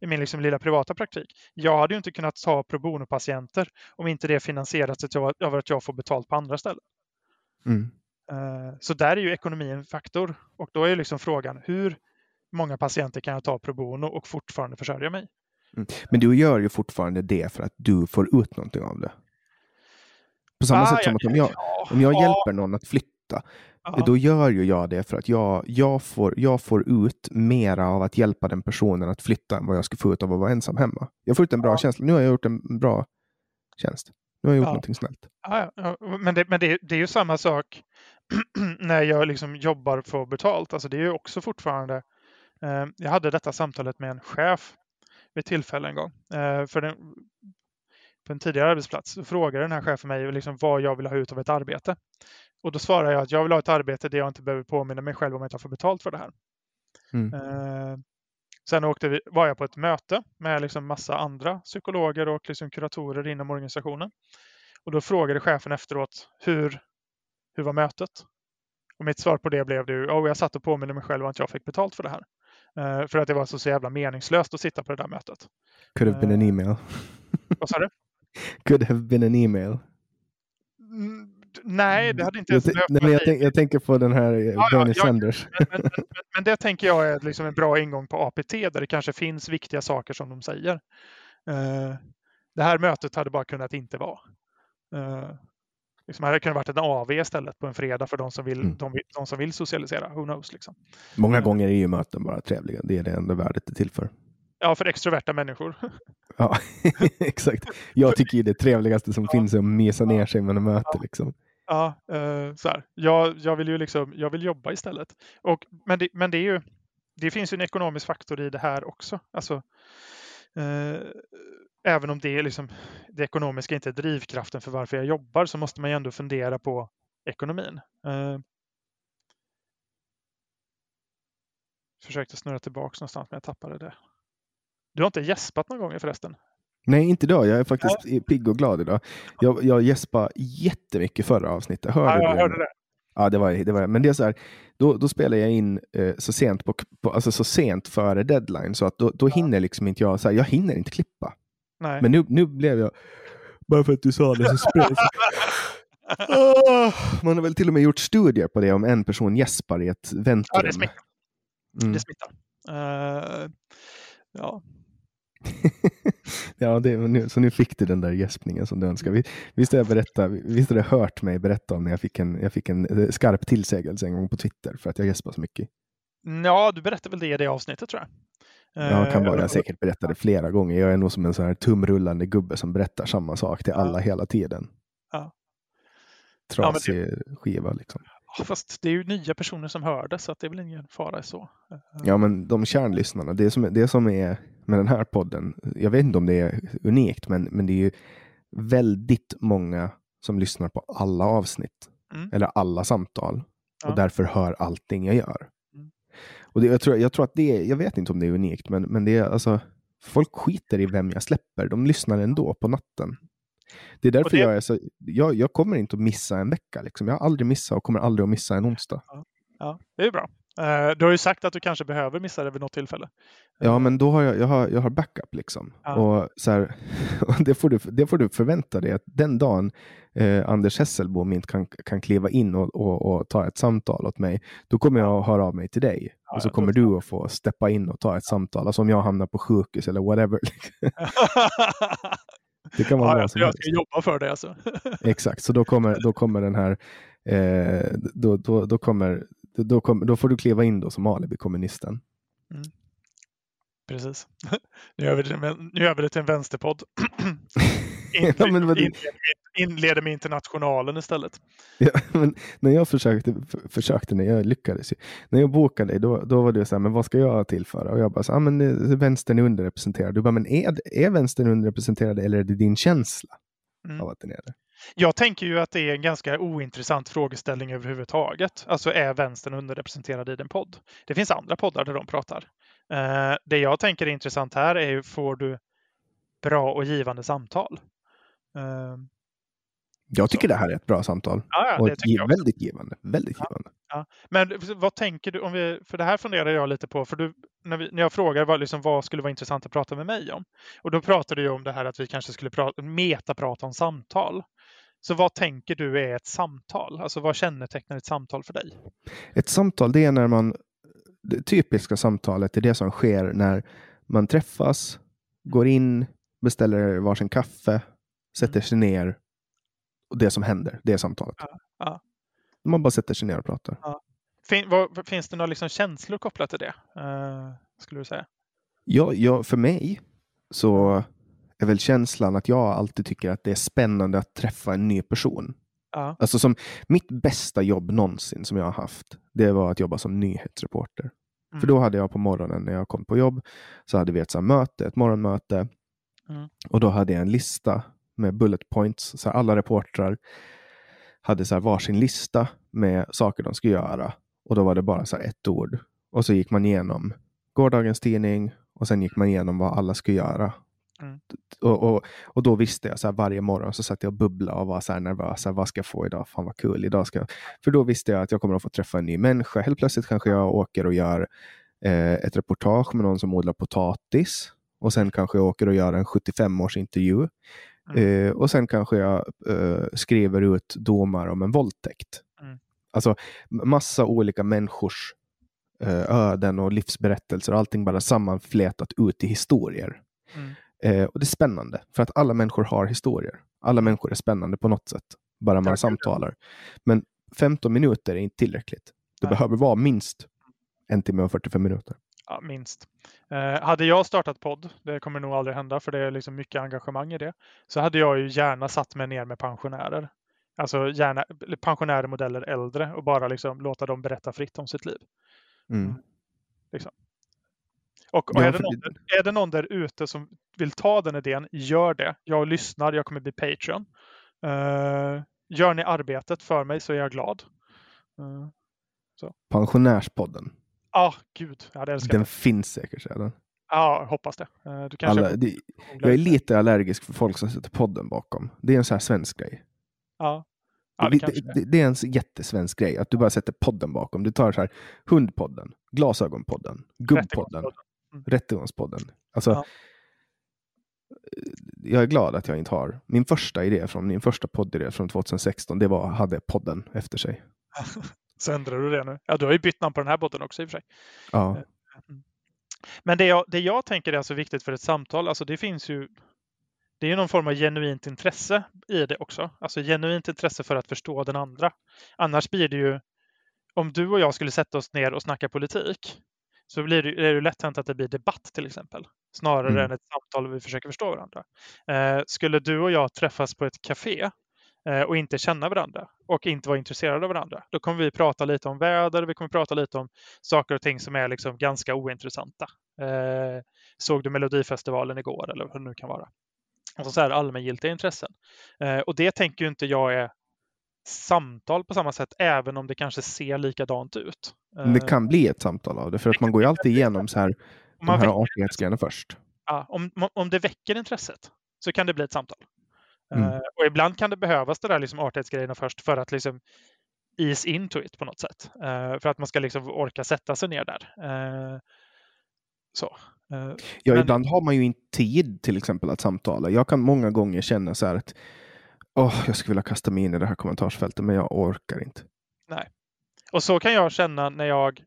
i min liksom lilla privata praktik. Jag hade ju inte kunnat ta pro bono-patienter om inte det finansierats av att jag får betalt på andra ställen. Mm. Eh, Så där är ju ekonomi en faktor. Och då är ju liksom frågan, hur många patienter kan jag ta pro bono och fortfarande försörja mig? Men du gör ju fortfarande det för att du får ut någonting av det. På samma Ah, sätt som ja, att om jag, ja, om jag ja, hjälper någon att flytta, ja. då gör ju jag det för att jag, jag, får, jag får ut mera av att hjälpa den personen att flytta än vad jag skulle få ut av att vara ensam hemma. Jag får ut en bra Ja. känsla. Nu har jag gjort en bra tjänst. Nu har jag gjort Ja. någonting snällt. Ja, ja, men det, men det, det är ju samma sak *clears throat* när jag liksom jobbar för betalt. Alltså det är ju också fortfarande... Eh, jag hade detta samtalet med en chef vid tillfälle en gång. Eh, för den, på en tidigare arbetsplats så frågade den här chefen mig liksom vad jag vill ha ut av ett arbete. Och då svarade jag att jag vill ha ett arbete där jag inte behöver påminna mig själv om att jag får betalt för det här. Mm. Eh, sen åkte vi, var jag på ett möte med liksom massa andra psykologer och liksom kuratorer inom organisationen. Och då frågade chefen efteråt hur, hur var mötet? Och mitt svar på det blev det oh, jag satt och påminner mig själv om att jag fick betalt för det här. Eh, för att det var så, så jävla meningslöst att sitta på det där mötet. Could have been an Eh. email. Vad sa du? Could have been an email. Mm, nej, det hade inte Jag, ens behövt jag, nej. tänk, jag tänker på den här eh, ja, Bernie ja, Sanders. Men, men, men, men det tänker jag är liksom en bra ingång på APT där det kanske finns viktiga saker som de säger. Eh, det här mötet hade bara kunnat inte vara. Uh, liksom hade kunnat varit en AV istället på en fredag för de som vill, Mm. de, de som vill socialisera. Who knows liksom. Många gånger är ju möten bara trevliga. Det är det enda värdet det är till för. Ja, för extroverta människor. *laughs* Ja, *laughs* exakt. Jag tycker ju det trevligaste som Ja. finns är att mesa ner sig med ett möte. Liksom. Ja, eh, så här. Jag, jag vill ju liksom, jag vill jobba istället. Och, men, det, men det är ju, det finns ju en ekonomisk faktor i det här också. Alltså, eh, även om det är liksom, det ekonomiska inte är drivkraften för varför jag jobbar så måste man ju ändå fundera på ekonomin. Eh, försökte snurra tillbaks någonstans men jag tappade det. Du har inte gäspat någon gång förresten? Nej, inte idag. Jag är faktiskt pigg och glad idag. Jag, jag gäspade jättemycket förra avsnittet. Hörde Ja, jag du hörde det. Ja, det var, det var Men det är så här, då, då spelar jag in eh, så, sent på, på, alltså så sent före deadline så att då, då hinner liksom inte jag, så här, jag hinner inte klippa. Nej. Men nu, nu blev jag, bara för att du sa det så spred så, *laughs* Ah, Man har väl till och med gjort studier på det om en person gäspar i ett Ja, väntrum. det smittar. Mm. Det smittar. Eh, ja, *laughs* ja, det, nu, så nu fick du den där gäspningen som du önskade. Vi- Visst har jag berättat, visst har du hört mig berätta om när jag fick en, jag fick en eh, skarp tillsägelse en gång på Twitter för att jag gäspar så mycket. Ja, du berättade väl det i det avsnittet tror jag. Ja, kan Eh, vara. Jag har säkert berättat det flera gånger. Jag är nog som en sån här tumrullande gubbe som berättar samma sak till alla hela tiden. Ja. Ja, Trasig skiva liksom. Fast det är ju nya personer som hör det så att det är väl ingen fara så. Eh, Ja, men de kärnlyssnarna, det som, det som är med den här podden, jag vet inte om det är unikt, men, men det är ju väldigt många som lyssnar på alla avsnitt Mm. eller alla samtal Ja. och därför hör allting jag gör. Mm. Och det, jag, tror, jag tror att det är, jag vet inte om det är unikt, men, men det är alltså, folk skiter i vem jag släpper. De lyssnar ändå på natten. Det är därför det- jag är så, jag, jag kommer inte att missa en vecka. Liksom. Jag har aldrig missat och kommer aldrig att missa en onsdag. Ja, det är bra. Eh, Du har ju sagt att du kanske behöver missa det vid något tillfälle. Ja, men då har jag, jag, har, jag har backup liksom. Ja. Och så här, *laughs* och det, får du, det får du förvänta dig att den dagen eh, Anders Hesselbom inte kan, kan kliva in och, och, och ta ett samtal åt mig, då kommer jag att höra av mig till dig. Ja, och så kommer du att få steppa in och ta ett samtal. Alltså om jag hamnar på sjukhus eller whatever. *laughs* Det kan vara ja, jag, jag ska jobba för det alltså. *laughs* Exakt, så då kommer, då kommer den här, eh, då, då, då, kommer, då, kommer, då får du kliva in då som alibi-kommunisten. Precis. *laughs* Nu gör vi det, nu gör vi det till en vänsterpodd. *clears throat* *laughs* Ja, men vad- Inleder, med, internationalen istället. Ja, *laughs* men när jag försökte, försökte när jag lyckades, ju. när jag bokade dig, då, då var det så här, men vad ska jag tillföra? Och jag bara, så, ah, men eh, vänstern är underrepresenterad. Du bara, men är, är vänstern underrepresenterad eller är det din känsla Mm. av att den är det? Jag tänker ju att det är en ganska ointressant frågeställning överhuvudtaget. Alltså är vänstern underrepresenterad i din podd? Det finns andra poddar där de pratar. Eh, det jag tänker är intressant här är ju, får du bra och givande samtal? Eh, Jag tycker det här är ett bra samtal. ja, ja, och det ett, tycker gi- jag också. väldigt givande. Väldigt Ja. givande. Men vad tänker du om vi, för det här funderar jag lite på, för du, när, vi, när jag frågar vad, liksom, vad skulle vara intressant att prata med mig om? Och då pratade du om det här att vi kanske skulle prata, metaprata om samtal. Så vad tänker du är ett samtal? Alltså vad kännetecknar ett samtal för dig? Ett samtal, det är när man, det typiska samtalet är det som sker när man träffas, går in, beställer varsin kaffe, sätter sig ner och det som händer, det är samtalet. Ja, ja. Man bara sätter sig ner och pratar. Fin, vad, finns det några liksom känslor kopplat till det? eh, skulle du säga? Ja, ja, för mig så är väl känslan att jag alltid tycker att det är spännande att träffa en ny person. Ja. Alltså som mitt bästa jobb någonsin som jag har haft, det var att jobba som nyhetsreporter. Mm. För då hade jag på morgonen när jag kom på jobb, så hade vi ett så möte, ett morgonmöte. Mm. Och då hade jag en lista med bullet points. Så alla reportrar hade så här varsin lista med saker de skulle göra. Och då var det bara så ett ord. Och så gick man igenom gårdagens tidning och sen gick man igenom vad alla skulle göra. Mm. Och, och, och då visste jag så här, varje morgon så satt jag och bubblade och var så här nervös. Så här, vad ska jag få idag? Fan vad kul. Idag ska jag... För då visste jag att jag kommer att få träffa en ny människa. Helt plötsligt kanske jag åker och gör eh, ett reportage med någon som odlar potatis. Och sen kanske jag åker och gör en 75-års intervju. Mm. Eh, och sen kanske jag eh, skriver ut domar om en våldtäkt. Mm. Alltså massa olika människors eh, öden och livsberättelser och allting bara sammanflätat ut i historier. Mm. Eh, och det är spännande för att alla människor har historier. Alla människor är spännande på något sätt, bara man samtalar. Men 15 minuter är inte tillräckligt. Det behöver vara minst en timme och 45 minuter. Ja, minst. Eh, hade jag startat podd, det kommer nog aldrig hända för det är liksom mycket engagemang i det, så hade jag ju gärna satt mig ner med pensionärer. Alltså gärna pensionärer, modeller, äldre och bara liksom låta dem berätta fritt om sitt liv. Mm. Och, och Ja, är, det någon, är det någon där ute som vill ta den idén, gör det. Jag lyssnar, jag kommer bli Patreon. Eh, gör ni arbetet för mig så är jag glad. Uh, Pensionärspodden. Ah, gud, jag hade älskat Den det. finns säkert redan. Ja, jag hoppas det. Eh, du kanske Alla, det, jag är lite allergisk för folk som sätter podden bakom. Det är en sån här svensk grej. Ja, ja det det, det, det. är en jättesvensk grej att du bara sätter podden bakom. Du tar så här Hundpodden, Glasögonpodden, Gubbpodden, Rättegångspodden. Mm. Rättegångspodden. Alltså, Ja. Jag är glad att jag inte har. Min första idé från min första poddidé från 2016, det var hade podden efter sig. *laughs* Så ändrar du det nu. Ja, du har ju bytt namn på den här botten också i och för sig. Ja, Men det jag, det jag tänker är så viktigt för ett samtal, alltså det finns ju det är ju någon form av genuint intresse i det också. Alltså genuint intresse för att förstå den andra. Annars blir det ju, om du och jag skulle sätta oss ner och snacka politik, så blir det, är det lätt hänt att det blir debatt till exempel. Snarare Mm. än ett samtal där vi försöker förstå varandra. Eh, skulle du och jag träffas på ett café eh, och inte känna varandra och inte vara intresserade av varandra, då kommer vi prata lite om väder, vi kommer prata lite om saker och ting som är liksom ganska ointressanta. Eh, såg du Melodifestivalen igår eller vad det nu kan vara? Alltså så här allmängiltiga intressen. Eh, och det tänker ju inte jag är samtal på samma sätt, även om det kanske ser likadant ut. men det Eh, kan bli ett samtal av det, för att man går ju alltid igenom så här, de här artighetsgrejerna först. ja, om, om det väcker intresset så kan det bli ett samtal. Mm. Eh, och ibland kan det behövas det där liksom artighetsgrejerna först för att liksom ease into it på något sätt. Eh, för att man ska liksom orka sätta sig ner där. Eh, så. Ja, Men- ibland har man ju inte tid till exempel att samtala. Jag kan många gånger känna så här att åh, jag skulle vilja kasta mig in i det här kommentarsfältet, men jag orkar inte. Och så kan jag känna när jag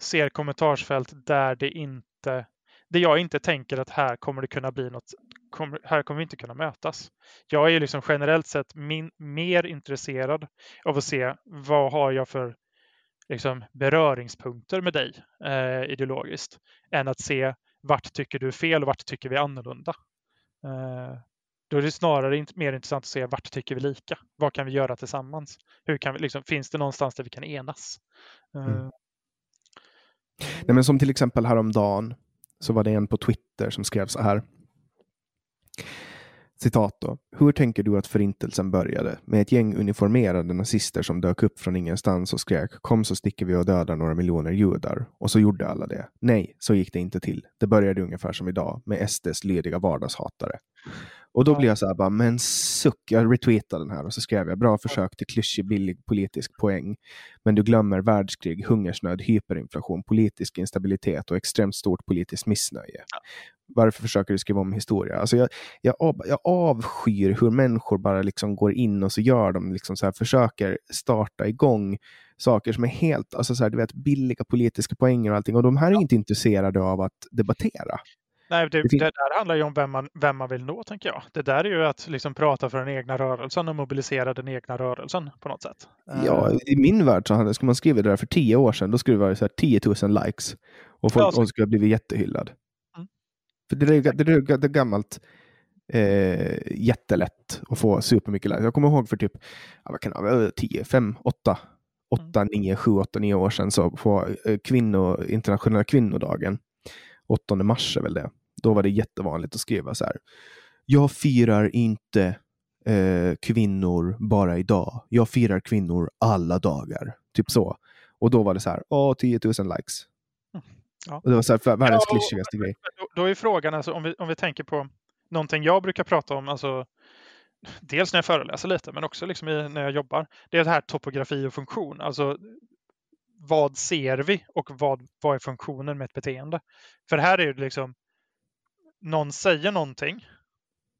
ser kommentarsfält där det inte, det jag inte tänker att här kommer det kunna bli något, kommer, här kommer vi inte kunna mötas. Jag är ju liksom generellt sett min, mer intresserad av att se vad har jag för liksom, beröringspunkter med dig eh, ideologiskt, än att se vart tycker du är fel och vart tycker vi är annorlunda. Eh, då är det snarare int- mer intressant att se vart tycker vi lika? Vad kan vi göra tillsammans? Hur kan vi, liksom, finns det någonstans där vi kan enas? Eh, Mm. Nej, men som till exempel häromdagen så var det en på Twitter som skrev så här. Citat då. Hur tänker du att förintelsen började? Med ett gäng uniformerade nazister som dök upp från ingenstans och skrek kom så sticker vi och dödar några miljoner judar. Och så gjorde alla det. Nej, så gick det inte till. Det började ungefär som idag med SDs lydiga vardagshatare. Och då Ja. blir jag så här bara, men suck, jag retweetade den här och så skrev jag bra försök till klyschig billig politisk poäng. Men du glömmer världskrig, hungersnöd, hyperinflation, politisk instabilitet och extremt stort politiskt missnöje. Varför försöker du skriva om historia? Alltså jag, jag, av, jag avskyr hur människor bara liksom går in och så gör de liksom så här, försöker starta igång saker som är helt, alltså så här, du vet, billiga politiska poänger och allting. Och de här är inte intresserade av att debattera. Nej, det, Det där handlar ju om vem man, vem man vill nå, tänker jag. Det där är ju att liksom prata för den egna rörelsen och mobilisera den egna rörelsen på något sätt. Eh, Ja, i min värld så skulle man skriva det där för tio år sedan, då skulle det vara så här 10 000 likes. Och folk Ja, så- skulle ha blivit jättehyllad. Mm. För det är, det, är, det är gammalt eh, jättelätt att få supermycket likes. Jag kommer ihåg för typ vad kan det, vara, 10, 5, 8, 8, 9, 7, 8, 9 år sedan så på eh, kvinno, internationella kvinnodagen, 8 mars är väl det, då var det jättevanligt att skriva så här. Jag firar inte eh, kvinnor bara idag. Jag firar kvinnor alla dagar. Typ så. Och då var det så här, åh, 10 000 likes. Ja. Och det var så här, världens Ja, klyschigaste grej. Då, då är frågan, alltså, om, vi, om vi tänker på någonting jag brukar prata om, alltså, dels när jag föreläser lite, men också liksom i, när jag jobbar. Det är det här topografi och funktion. Alltså, vad ser vi och vad, vad är funktionen med ett beteende? För här är det liksom, någon säger någonting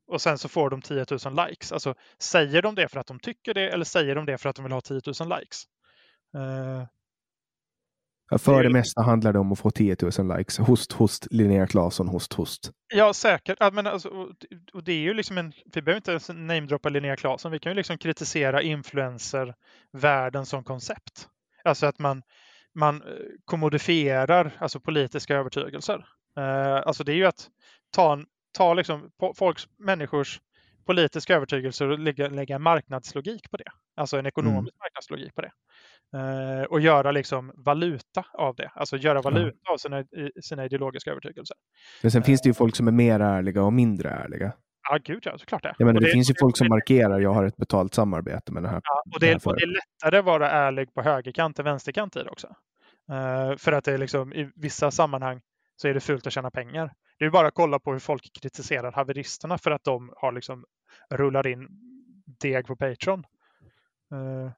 och sen så får de 10 000 likes. Alltså, säger de det för att de tycker det eller säger de det för att de vill ha 10 000 likes? Ja, För det mesta handlar det om att få 10 000 likes. Host, host, Linnea Claesson, host, host. Ja, säkert. Ja, men alltså, och, och det är ju liksom en, vi behöver inte ens namedroppa Linnea Claesson. Vi kan ju liksom kritisera influencer-världen som koncept. Alltså att man, man eh, kommodifierar alltså politiska övertygelser. Eh, alltså det är ju att ta, en, ta liksom folks, människors politiska övertygelser och lägga, lägga marknadslogik på det. Alltså en ekonomisk marknadslogik på det. Eh, och göra liksom valuta av det. Alltså göra valuta av sina, sina ideologiska övertygelser. Men sen finns det ju folk som är mer ärliga och mindre ärliga. Ja, gud ja, såklart det. Jag menar, Och det, finns ju folk som det- markerar jag har ett betalt samarbete med den här. Ja, och, det här det, och det är lättare att vara ärlig på högerkant än vänsterkant i det också. Eh, för att det är liksom, i vissa sammanhang så är det fult att tjäna pengar. Det är bara att kolla på hur folk kritiserar haveristerna för att de har liksom rullar in deg på Patreon. Eh,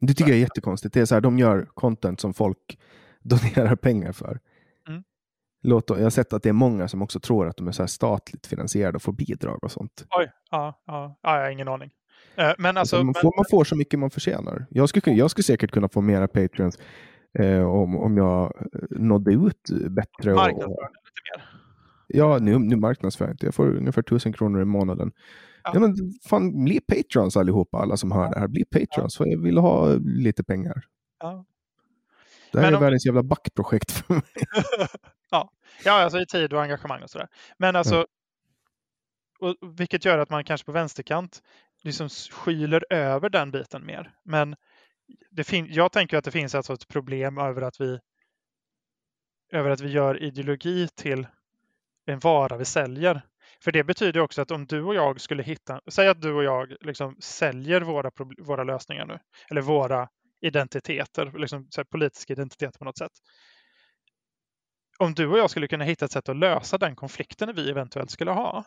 Det tycker jag är jättekonstigt. Det är så här, de gör content som folk *laughs* donerar pengar för. Mm. Låt, jag har sett att det är många som också tror att de är så här statligt finansierade och får bidrag och sånt. oj, ja, ja, ja, jag har ingen aning. Eh, men alltså, Alltså, man, får, man får så mycket man förtjänar. Jag skulle, jag skulle säkert kunna få mera Patreons eh, om, om jag eh, nådde ut bättre. Och, marknadsföring lite mer. Ja, nu, nu marknadsför jag inte. Jag får ungefär tusen kronor i månaden. Ja. Ja. men fan, bli Patrons allihopa, alla som hör det här. Bli Patrons, för jag vill ha lite pengar. Ja. Det här Men är om- världens jävla backprojekt för mig. *laughs* ja. ja, alltså i tid och engagemang och sådär. Men alltså, och, vilket gör att man kanske på vänsterkant liksom skyler över den biten mer. Men det fin- jag tänker att det finns alltså ett problem över att vi över att vi gör ideologi till en vara vi säljer. För det betyder också att om du och jag skulle hitta, säg att du och jag liksom säljer våra, våra lösningar nu, eller våra identiteter, liksom politiska identiteter på något sätt. Om du och jag skulle kunna hitta ett sätt att lösa den konflikten vi eventuellt skulle ha,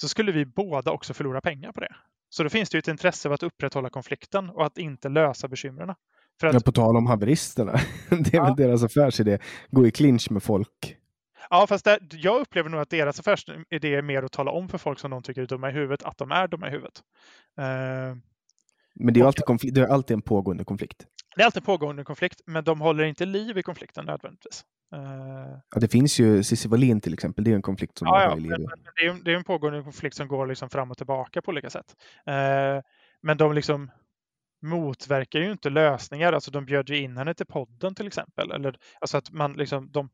så skulle vi båda också förlora pengar på det. Så då finns det ju ett intresse av att upprätthålla konflikten och att inte lösa bekymren. För att, Ja, på tal om haveristerna. *laughs* Det är Ja. väl deras affärsidé. Gå i clinch med folk. Ja, fast där, jag upplever nog att deras affärsidé är mer att tala om för folk som de tycker är dumma i huvudet att de är dumma i huvudet. Eh, Men det är alltid, konflikt, det är alltid en pågående konflikt. det är alltid pågående konflikt, men de håller inte liv i konflikten nödvändigtvis. Eh, Ja, det finns ju Cissi Wallin till exempel. Det är en konflikt som ja, ja, men, men det, är, det är en pågående konflikt som går liksom fram och tillbaka på olika sätt. Eh, men de liksom motverkar ju inte lösningar. Alltså de bjöd ju in henne till podden till exempel. Eller, alltså att man liksom, de,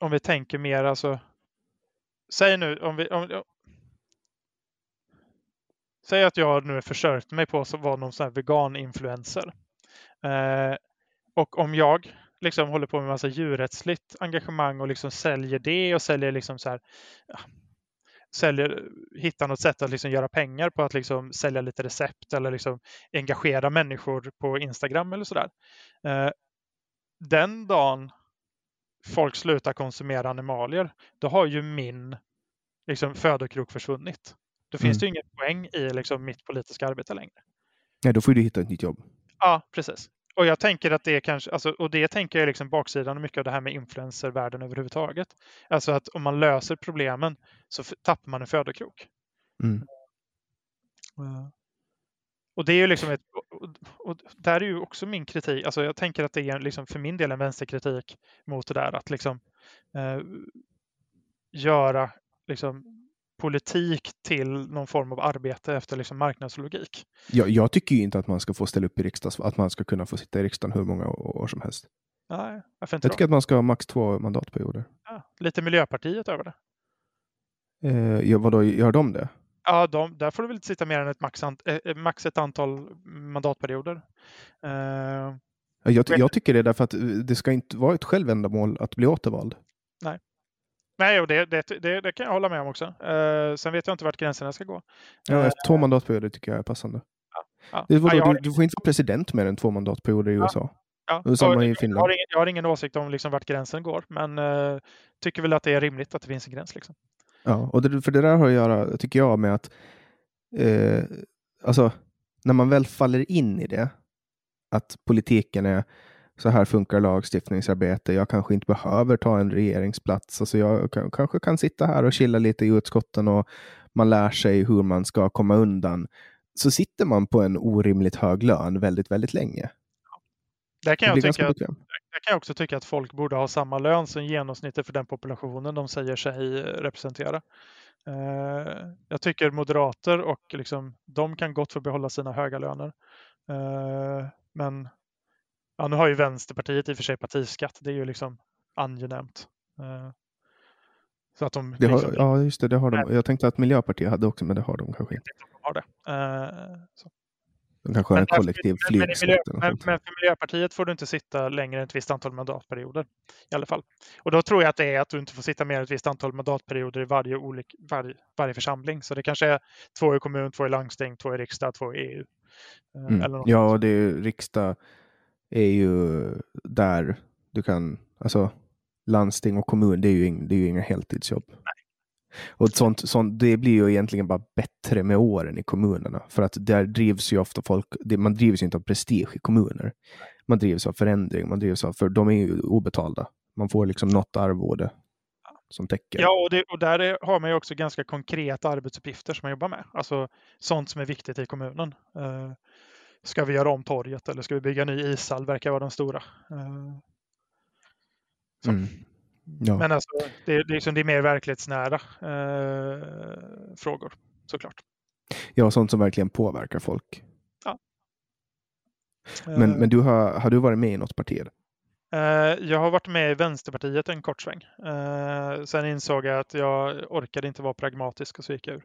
om vi tänker mer alltså, säg nu, om vi, om, Säg att jag nu har försörjt mig på att vara någon sån här vegan-influencer. Eh, och om jag liksom håller på med massa djurrättsligt engagemang och liksom säljer det och säljer liksom så här, ja, säljer, hittar något sätt att liksom göra pengar på att liksom sälja lite recept eller liksom engagera människor på Instagram eller sådär. Eh, den dagen folk slutar konsumera animalier, då har ju min liksom, födokrok försvunnit. Då finns Mm. det ju ingen poäng i liksom, mitt politiska arbete längre. Nej, då får du hitta ett nytt jobb. Ja, precis. Och jag tänker att det är kanske, alltså, och det tänker jag är liksom baksidan och mycket av det här med influencervärlden överhuvudtaget. Alltså att om man löser problemen så tappar man en födokrok. Mm. Och det är ju liksom ett, och, där är ju också min kritik, alltså jag tänker att det är liksom för min del en vänsterkritik mot det där att liksom eh, göra liksom politik till någon form av arbete efter liksom marknadslogik. Jag, jag tycker ju inte att man ska få ställa upp i riksdags, att man ska kunna få sitta i riksdagen hur många år som helst. Nej, varför inte Jag tycker då? att man ska ha max två mandatperioder. Ja, lite Miljöpartiet över det. Eh, vadå, gör de det? Ja, de, där får du väl sitta mer än ett max, eh, max ett antal mandatperioder. Uh, jag, jag, tycker det därför att det ska inte vara ett självändamål att bli återvald. Nej, Nej och det, det, det, det kan jag hålla med om också. Uh, sen vet jag inte vart gränserna ska gå. Ja, två mandatperioder tycker jag är passande. Ja, ja. Det, vadå, ja, du, du, får inte vara president mer än två mandatperioder i USA. Ja, samma i Finland. Jag har, ingen, jag har ingen åsikt om liksom vart gränsen går, men uh, tycker väl att det är rimligt att det finns en gräns. Liksom. Ja, och det, för det där har att göra, tycker jag, med att eh, alltså, när man väl faller in i det, att politiken är så här funkar lagstiftningsarbete. Jag kanske inte behöver ta en regeringsplats. Alltså jag kan, kanske kan sitta här och chilla lite i utskotten och man lär sig hur man ska komma undan. Så sitter man på en orimligt hög lön väldigt, väldigt länge. Där kan, jag tycka att, där kan jag också tycka att folk borde ha samma lön som genomsnittet för den populationen de säger sig representera. Eh, jag tycker moderater och liksom, de kan gott få behålla sina höga löner. Eh, men ja, nu har ju Vänsterpartiet i och för sig partiskatt. Det är ju liksom angenämt. Eh, så att de, liksom, har, ja, just det. det har de. Jag tänkte att Miljöpartiet hade också, men det har de kanske inte. De har det. Så. De kanske har en kollektiv flygskatt. Men, men, men, för Miljöpartiet får du inte sitta längre än ett visst antal mandatperioder. I alla fall. Och då tror jag att det är att du inte får sitta mer än ett visst antal mandatperioder i varje, olik, varje, varje församling. Så det kanske är två i kommun, två i landsting, två i riksdag, två i EU. Eh, mm. ja, det är, riksdag är ju där du kan, alltså landsting och kommun, det är ju, det är ju inga heltidsjobb. Nej. Och sånt, sånt, det blir ju egentligen bara bättre med åren i kommunerna. För att där drivs ju ofta folk, man drivs ju inte av prestige i kommuner. Man drivs av förändring, man drivs av, för de är ju obetalda. Man får liksom något arvode som täcker. Ja, och, det, och där är, har man ju också ganska konkreta arbetsuppgifter som man jobbar med. Alltså sånt som är viktigt i kommunen. Uh, ska vi göra om torget eller ska vi bygga ny ishall? Verkar vara de stora. Uh, mm. Ja. Men alltså, det, är, liksom, det är mer verklighetsnära eh, frågor såklart. Ja, sånt som verkligen påverkar folk. Ja. Men, uh, men du har, har du varit med i något parti? Uh, jag har varit med i Vänsterpartiet en kort sväng. Uh, sen insåg jag att jag orkade inte vara pragmatisk och så gick jag ur.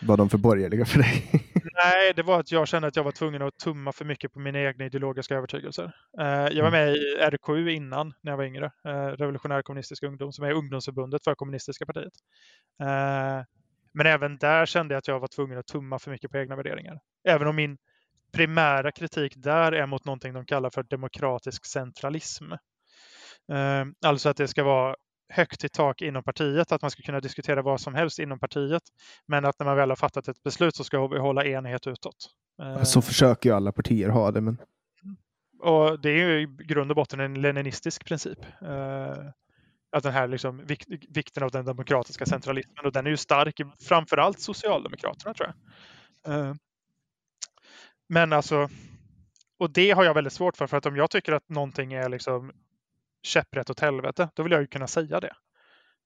Var de för borgerliga för dig? Nej, det var att jag kände att jag var tvungen att tumma för mycket på mina egna ideologiska övertygelser. Eh, jag var mm. med i RKU innan, när jag var yngre, eh, Revolutionär kommunistisk ungdom, som är ungdomsförbundet för kommunistiska partiet. Eh, men även där kände jag att jag var tvungen att tumma för mycket på egna värderingar. Även om min primära kritik där är mot någonting de kallar för demokratisk centralism. Alltså att det ska vara högt i tak inom partiet, att man ska kunna diskutera vad som helst inom partiet. Men att när man väl har fattat ett beslut så ska vi hålla enighet utåt. Så försöker ju alla partier ha det. Men... Och det är ju i grund och botten en leninistisk princip. Eh, att den här liksom, vikten av den demokratiska centralismen och den är ju stark, framförallt Socialdemokraterna tror jag. Eh, men alltså, och det har jag väldigt svårt för, för att om jag tycker att någonting är liksom käpprätt åt helvete, då vill jag ju kunna säga det.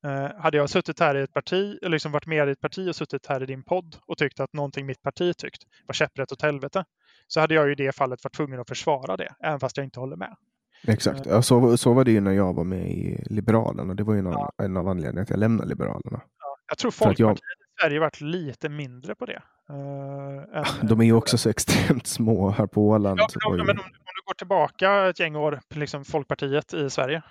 Eh, hade jag suttit här i ett parti, eller liksom varit med i ett parti och suttit här i din podd och tyckt att någonting mitt parti tyckt var käpprätt åt helvete, så hade jag ju i det fallet varit tvungen att försvara det, även fast jag inte håller med. Exakt, ja, så, så var det ju när jag var med i Liberalerna. Det var ju någon, ja. en av anledningarna till att jag lämnade Liberalerna. Ja, jag tror Folkpartiet jag... i Sverige varit lite mindre på det. Än, de är ju också så extremt små här på Åland. Ja, men, men om, går tillbaka ett gäng år, liksom Folkpartiet i Sverige,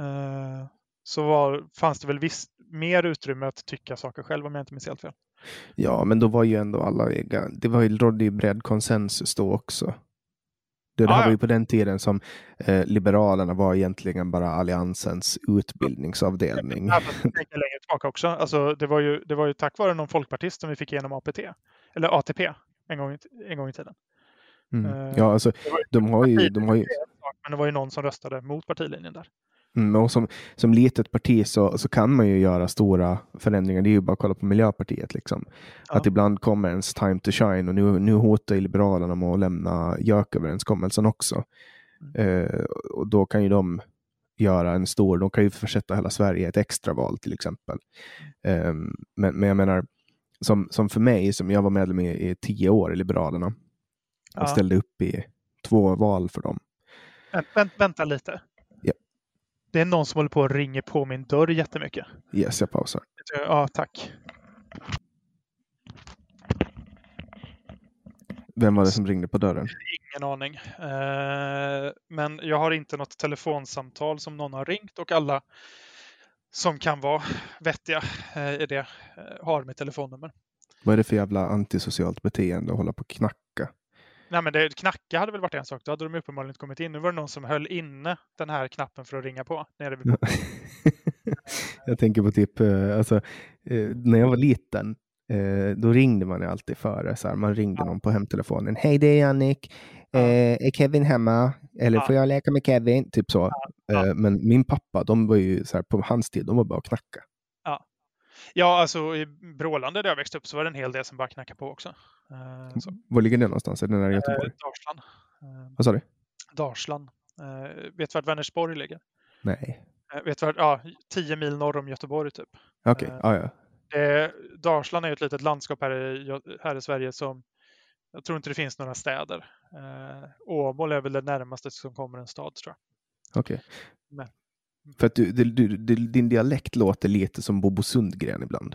eh, så var, fanns det väl visst mer utrymme att tycka saker själv om jag inte minns helt fel. Ja, men då var ju ändå alla, det var ju, rådde ju bred konsensus då också. Det, det här ah, var ju på den tiden som eh, Liberalerna var egentligen bara Alliansens utbildningsavdelning. Ja, längre tillbaka också. Alltså, det, var ju, det var ju tack vare någon folkpartist som vi fick igenom APT, eller ATP en gång, en gång i tiden. Mm. Eh, ja, alltså, de har ju, de har ju... Men det var ju någon som röstade mot partilinjen där. Mm, och som, som litet parti så, så kan man ju göra stora förändringar. Det är ju bara att kolla på Miljöpartiet. Liksom. Ja. Att ibland kommer ens time to shine och nu, nu hotar Liberalerna med att lämna JÖK-överenskommelsen också. Mm. Eh, och då kan ju de göra en stor, de kan ju försätta hela Sverige i ett extraval till exempel. Eh, men, men jag menar, som, som för mig, som jag var medlem i, i tio år i Liberalerna, och ja. ställde upp i två val för dem. Vänt, vänta lite. Det är någon som håller på och ringer på min dörr jättemycket. Yes, jag pausar. Ja, tack. Vem var det som ringde på dörren? Ingen aning. Eh, men jag har inte något telefonsamtal som någon har ringt och alla som kan vara vettiga eh, i det eh, har mitt telefonnummer. Vad är det för jävla antisocialt beteende att hålla på och knacka? Nej, men det, knacka hade väl varit en sak. Då hade de uppenbarligen inte kommit in. Nu var det någon som höll inne den här knappen för att ringa på. Nere vid *laughs* jag tänker på typ, eh, alltså, eh, när jag var liten, eh, då ringde man ju alltid före. Så här, man ringde ja. någon på hemtelefonen. Hej, det är Jannik. Ja. är Kevin hemma? Eller ja. får jag leka med Kevin? Typ så. Men min pappa, de var ju så här, på hans tid, de var bara att knacka. Ja, alltså i Brålanda där jag växte upp så var det en hel del som bara knackade på också. Så. Var ligger det någonstans? Är det nära Göteborg? Dalsland. Vad sa du? Dalsland. vet du vart Vänersborg ligger? Nej. Vet du vart? Ja, tio mil norr om Göteborg typ. Okej, okay. ah, ja. Dalsland är ett litet landskap här i, här i Sverige som jag tror inte det finns några städer. Eh, Åmål är väl det närmaste som kommer en stad tror jag. Okej. Okay. För att du, du, du, din dialekt låter lite som Bobo Sundgren ibland.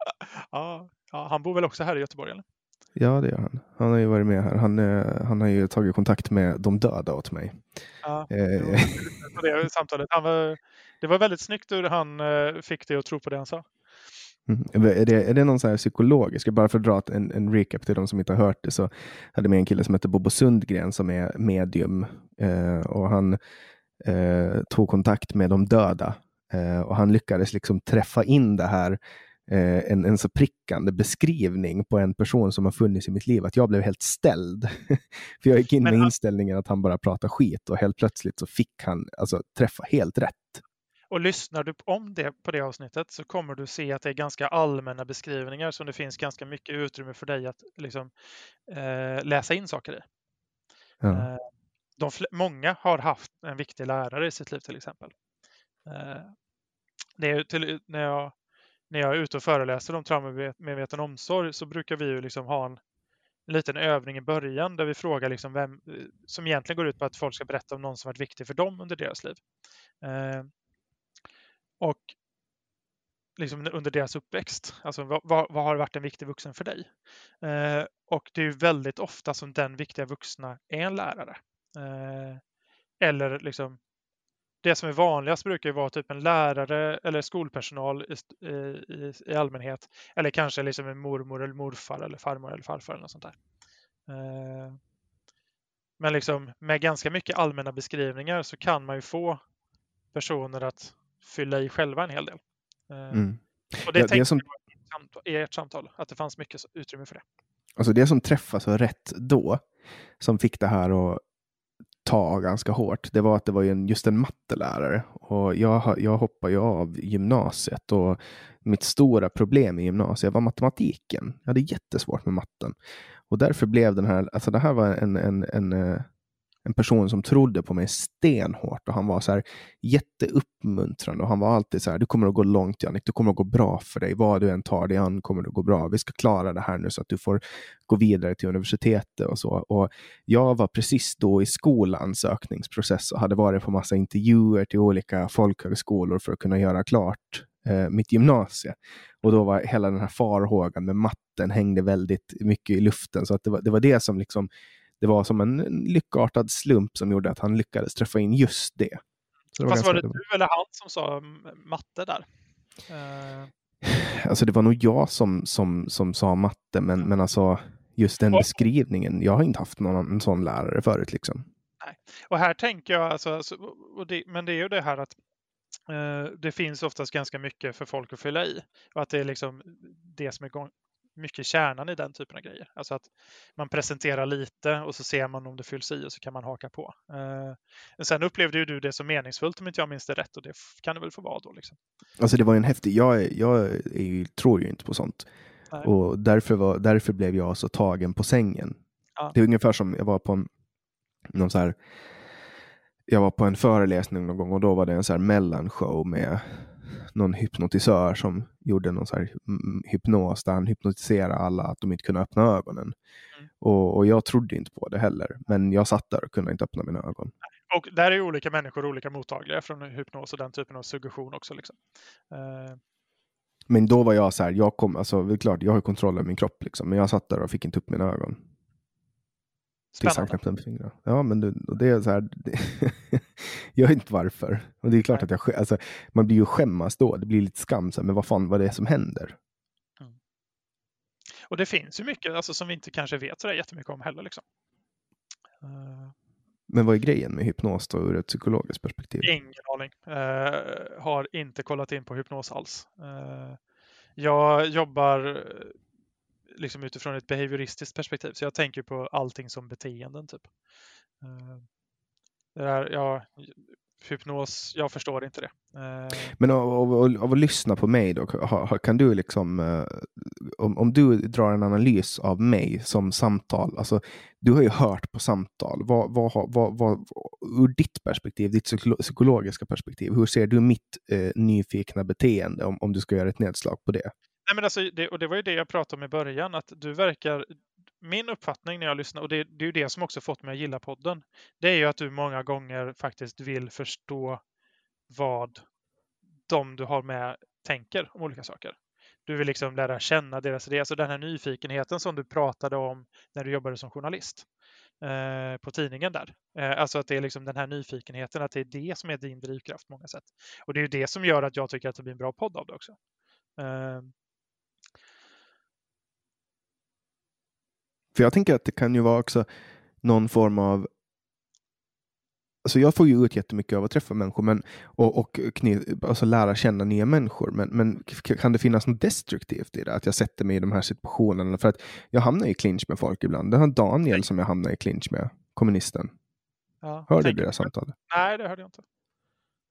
*laughs* ja, ja, han bor väl också här i Göteborg eller? Ja, det gör han. Han har ju varit med här. Han, eh, han har ju tagit kontakt med de döda åt mig. Ja, eh. det, *laughs* samtalet. Han var, det var väldigt snyggt hur han eh, fick dig att tro på det han sa. Mm. Är, det, är det någon så här psykologisk, bara för att dra en, en recap till de som inte har hört det, så hade med en kille som heter Bobo Sundgren som är medium eh, och han eh, tog kontakt med de döda eh, och han lyckades liksom träffa in det här eh, en, en så prickande beskrivning på en person som har funnits i mitt liv att jag blev helt ställd. *laughs* för jag gick in med inställningen att han bara pratar skit och helt plötsligt så fick han alltså, träffa helt rätt. Och lyssnar du om det på det avsnittet så kommer du se att det är ganska allmänna beskrivningar som det finns ganska mycket utrymme för dig att liksom, eh, läsa in saker i. Ja. Eh, de, många har haft en viktig lärare i sitt liv till exempel. Eh, det är till, när, jag, när jag är ute och föreläser om traumamedveten omsorg så brukar vi ju liksom ha en, en liten övning i början där vi frågar liksom vem, som egentligen går ut på att folk ska berätta om någon som varit viktig för dem under deras liv. Eh, och liksom under deras uppväxt. Alltså vad, vad, har varit en viktig vuxen för dig? Eh, och det är väldigt ofta som den viktiga vuxna är en lärare. Eh, eller liksom det som är vanligast brukar vara typ en lärare eller skolpersonal i, i, i allmänhet. Eller kanske liksom en mormor eller morfar eller farmor eller farfar eller något sånt där. Eh, men liksom med ganska mycket allmänna beskrivningar så kan man ju få personer att fylla i själva en hel del. Eh, mm. Och det ja, tänkte som... i ert samtal, att det fanns mycket utrymme för det. Alltså det som träffade så rätt då, som fick det här att ta ganska hårt, det var att det var en, just en mattelärare. Och jag, jag hoppade ju av gymnasiet och mitt stora problem i gymnasiet var matematiken. Jag hade jättesvårt med matten. Och därför blev den här, alltså det här var en, en, en, eh, en person som trodde på mig stenhårt och han var så här jätteuppmuntrande och han var alltid så här, du kommer att gå långt Jannik, du kommer att gå bra för dig, vad du än tar dig an kommer det att gå bra, vi ska klara det här nu så att du får gå vidare till universitetet och så. Och jag var precis då i skolansökningsprocess och hade varit på massa intervjuer till olika folkhögskolor för att kunna göra klart eh, mitt gymnasium. Och då var hela den här farhågan med matten hängde väldigt mycket i luften, så att det var det, var det som liksom det var som en lyckartad slump som gjorde att han lyckades träffa in just det. Så det Fast var, var det du eller han som sa matte där? Uh... Alltså det var nog jag som, som, som sa matte, men, men alltså just den beskrivningen. Jag har inte haft någon en sån lärare förut. Liksom. Nej. Och här tänker jag, alltså, alltså det, men det är ju det här att uh, det finns oftast ganska mycket för folk att fylla i. Och att det är liksom det som är mycket kärnan i den typen av grejer. Alltså att man presenterar lite och så ser man om det fylls i och så kan man haka på. Eh, sen upplevde ju du det som meningsfullt om inte jag minns det rätt och det kan det väl få vara då. Liksom. Alltså det var en häftig, jag, jag är, tror ju inte på sånt. Nej. Och därför, var, därför blev jag så tagen på sängen. Ja. Det är ungefär som jag var på en, någon så här, jag var på en föreläsning någon gång och då var det en så här mellanshow med någon hypnotisör som gjorde någon så här hypnos där han hypnotiserade alla att de inte kunde öppna ögonen. Mm. Och, och, jag trodde inte på det heller, men jag satt där och kunde inte öppna mina ögon. och där är olika människor olika mottagliga från hypnos och den typen av suggestion också. Liksom. Eh, Men då var jag så här, jag kom, alltså det är klart, jag har kontroll över min kropp liksom, men jag satt där och fick inte upp mina ögon. Tills han spännande. knäppte med fingrarna. Ja, men det, och det är så här, det, *laughs* jag vet inte varför. Och det är klart att jag, alltså, man blir ju skämmas då, det blir lite skam, så här, men vad fan vad det som händer? Och det finns ju mycket alltså, som vi inte kanske vet så där jättemycket om heller. Liksom. Eh, Men vad är grejen med hypnos då ur ett psykologiskt perspektiv? Ingen aning. Eh, har inte kollat in på hypnos alls. Eh, jag jobbar liksom utifrån ett behavioristiskt perspektiv, så jag tänker på allting som beteenden. typ. Eh, det där, ja, hypnos, jag förstår inte det. Eh, Men av, av, av, att lyssna på mig då, kan du liksom, eh, om, om du drar en analys av mig som samtal, alltså du har ju hört på samtal, vad, vad, vad, vad, ur ditt perspektiv, ditt psykologiska perspektiv, hur ser du mitt eh, nyfikna beteende om, om du ska göra ett nedslag på det? Nej, men alltså, det, och det var ju det jag pratade om i början, att du verkar... Min uppfattning när jag lyssnar, och det, det är ju det som också fått mig att gilla podden, det är ju att du många gånger faktiskt vill förstå vad de du har med tänker om olika saker. Du vill liksom lära känna deras idéer. Alltså den här nyfikenheten som du pratade om när du jobbade som journalist eh, på tidningen där. Eh, alltså att det är liksom den här nyfikenheten, att det är det som är din drivkraft på många sätt. Och det är ju det som gör att jag tycker att det blir en bra podd av det också. Eh, För jag tänker att det kan ju vara också någon form av Alltså jag får ju ut jättemycket av att träffa människor men, och, och alltså lära känna nya människor. Men, men kan det finnas något destruktivt i det? Att jag sätter mig i de här situationerna? För att jag hamnar i clinch med folk ibland. Det har Daniel som jag hamnar i clinch med, kommunisten. ja, Hörde du det samtalet? Nej, det hörde jag inte.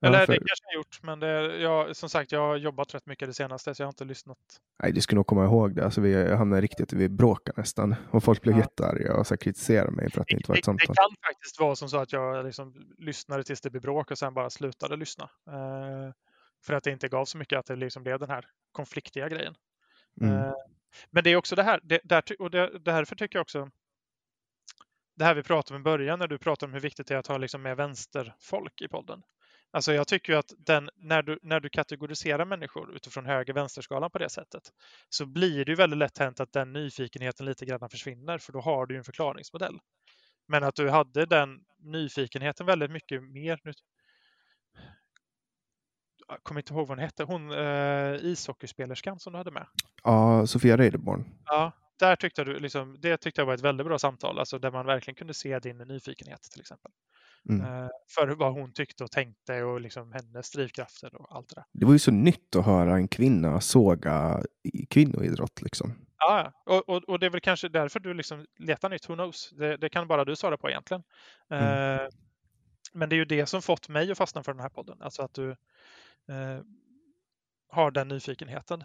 Ja, Eller för- det kanske jag gjort, men det, jag, som sagt, jag har jobbat rätt mycket det senaste, så jag har inte lyssnat. Nej, du skulle nog komma ihåg det. Alltså vi hamnade riktigt, vi bråkade nästan. Och folk blev Ja. jättearga och så kritiserade mig för att det inte var ett Det, det samtal. kan faktiskt vara som så att jag liksom lyssnade tills det blev bråk och sen bara slutade lyssna. Eh, för att det inte gav så mycket att det liksom blev den här konfliktiga grejen. Mm. Eh, men det är också det här, det, där, och det, därför tycker jag också det här vi pratade om i början när du pratade om hur viktigt det är att ha liksom med vänsterfolk i podden. Alltså jag tycker att den, när, du, när du kategoriserar människor utifrån höger-vänsterskalan på det sättet så blir det ju väldigt lätt hänt att den nyfikenheten lite grann försvinner för då har du ju en förklaringsmodell. Men att du hade den nyfikenheten väldigt mycket mer. Nu, jag kommer inte ihåg vad hon hette, hon eh, ishockeyspelerskan som du hade med. Ja, Sofia Reideborn. Ja, där tyckte du liksom, det tyckte jag var ett väldigt bra samtal, alltså där man verkligen kunde se din nyfikenhet till exempel. Mm. Eh, för vad hon tyckte och tänkte och liksom hennes drivkrafter och allt det där. Det var ju så nytt att höra en kvinna såga kvinnoidrott. Liksom. Ja, ja. och, och, och det är väl kanske därför du liksom letar nytt, who knows? Det, det kan bara du svara på egentligen. Mm. Eh, men det är ju det som fått mig att fastna för den här podden, alltså att du eh, har den nyfikenheten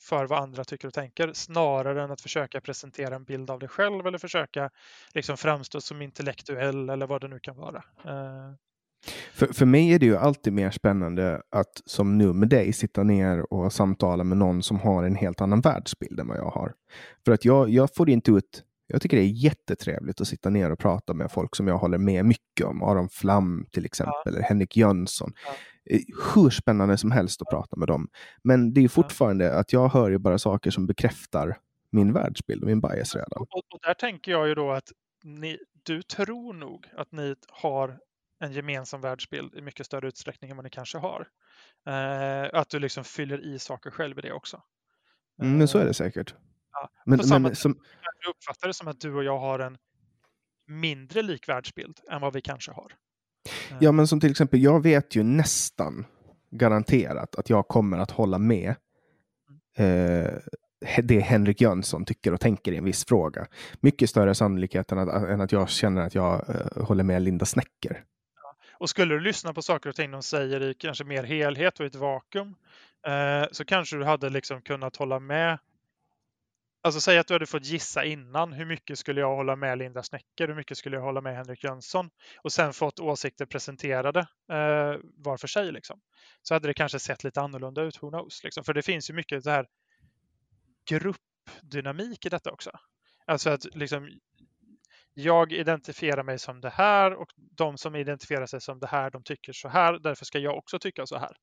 för vad andra tycker och tänker snarare än att försöka presentera en bild av dig själv eller försöka liksom framstå som intellektuell eller vad det nu kan vara. Eh, För, för mig är det ju alltid mer spännande att som nu med dig sitta ner och samtala med någon som har en helt annan världsbild än vad jag har. För att jag, jag får inte ut jag tycker det är jättetrevligt att sitta ner och prata med folk som jag håller med mycket om. Aron Flam till exempel, eller Henrik Jönsson. Ja. Eh, Hur spännande som helst att prata med dem. Men det är fortfarande att jag hör ju bara saker som bekräftar min världsbild och min bias redan. och, och där tänker jag ju då att ni, du tror nog att ni har en gemensam världsbild i mycket större utsträckning än vad ni kanske har. Eh, att du liksom fyller i saker själv i det också. Mm, men så är Eh, det säkert. Ja, Men, på samma men sätt som, Jag uppfattar det som att du och jag har en mindre lik världsbild än vad vi kanske har. Ja, men som till exempel, jag vet ju nästan garanterat att jag kommer att hålla med eh, det Henrik Jönsson tycker och tänker i en viss fråga. Mycket större sannolikhet än att, än att jag känner att jag eh, håller med Linda Snäcker. Och skulle du lyssna på saker och ting de säger i kanske mer helhet och i ett vakuum eh, så kanske du hade liksom kunnat hålla med. Alltså säg att du hade fått gissa innan hur mycket skulle jag hålla med Linda Snäcker, hur mycket skulle jag hålla med Henrik Jönsson och sen fått åsikter presenterade eh, var för sig. Liksom. Så hade det kanske sett lite annorlunda ut, who knows. Liksom. För det finns ju mycket så här gruppdynamik i detta också. Alltså att liksom jag identifierar mig som det här och de som identifierar sig som det här, de tycker så här, därför ska jag också tycka så här.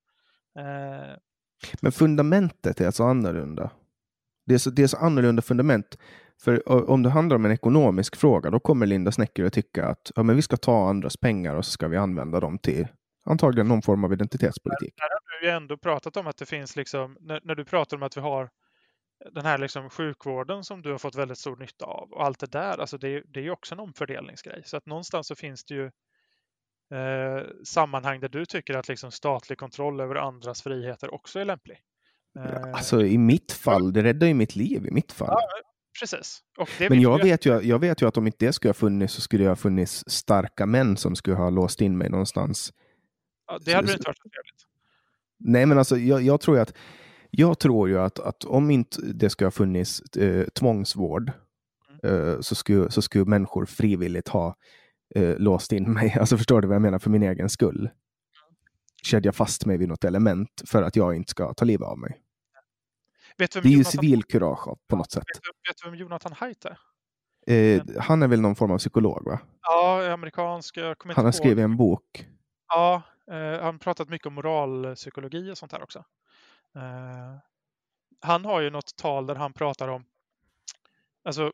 Eh, Men fundamentet är alltså annorlunda. Det är så, det är så annorlunda fundament. För om det handlar om en ekonomisk fråga, då kommer Linda Snecker att tycka att ja, men vi ska ta andras pengar och så ska vi använda dem till antagligen någon form av identitetspolitik. Där har du ju ändå pratat om att det finns, liksom, när, när du pratar om att vi har den här liksom sjukvården som du har fått väldigt stor nytta av och allt det där, alltså det, det är ju också en omfördelningsgrej. Så att någonstans så finns det ju eh, sammanhang där du tycker att liksom statlig kontroll över andras friheter också är lämplig. Eh, alltså i mitt fall, det räddar ju mitt liv i mitt fall. Ja, precis. Men jag vet, ju, jag vet ju att om inte det skulle ha funnits så skulle det ha funnits starka män som skulle ha låst in mig någonstans. Ja, det hade så, inte varit så trevligt. Nej, men alltså jag, jag tror ju att jag tror ju att, att om inte det skulle ha funnits eh, tvångsvård mm. eh, så, skulle, så skulle människor frivilligt ha eh, låst in mig. *laughs* Alltså förstår du vad jag menar? För min egen skull. Mm. Kedja fast mig vid något element för att jag inte ska ta livet av mig. Det är ju Jonathan... civilkurage på något sätt. Vet du, vet du vem Jonathan Haidt är? Eh, han är väl någon form av psykolog? va? Ja, amerikansk. han har skrivit en bok. Ja, eh, han pratat mycket om moralpsykologi och sånt här också. Uh, han har ju något tal där han pratar om, alltså,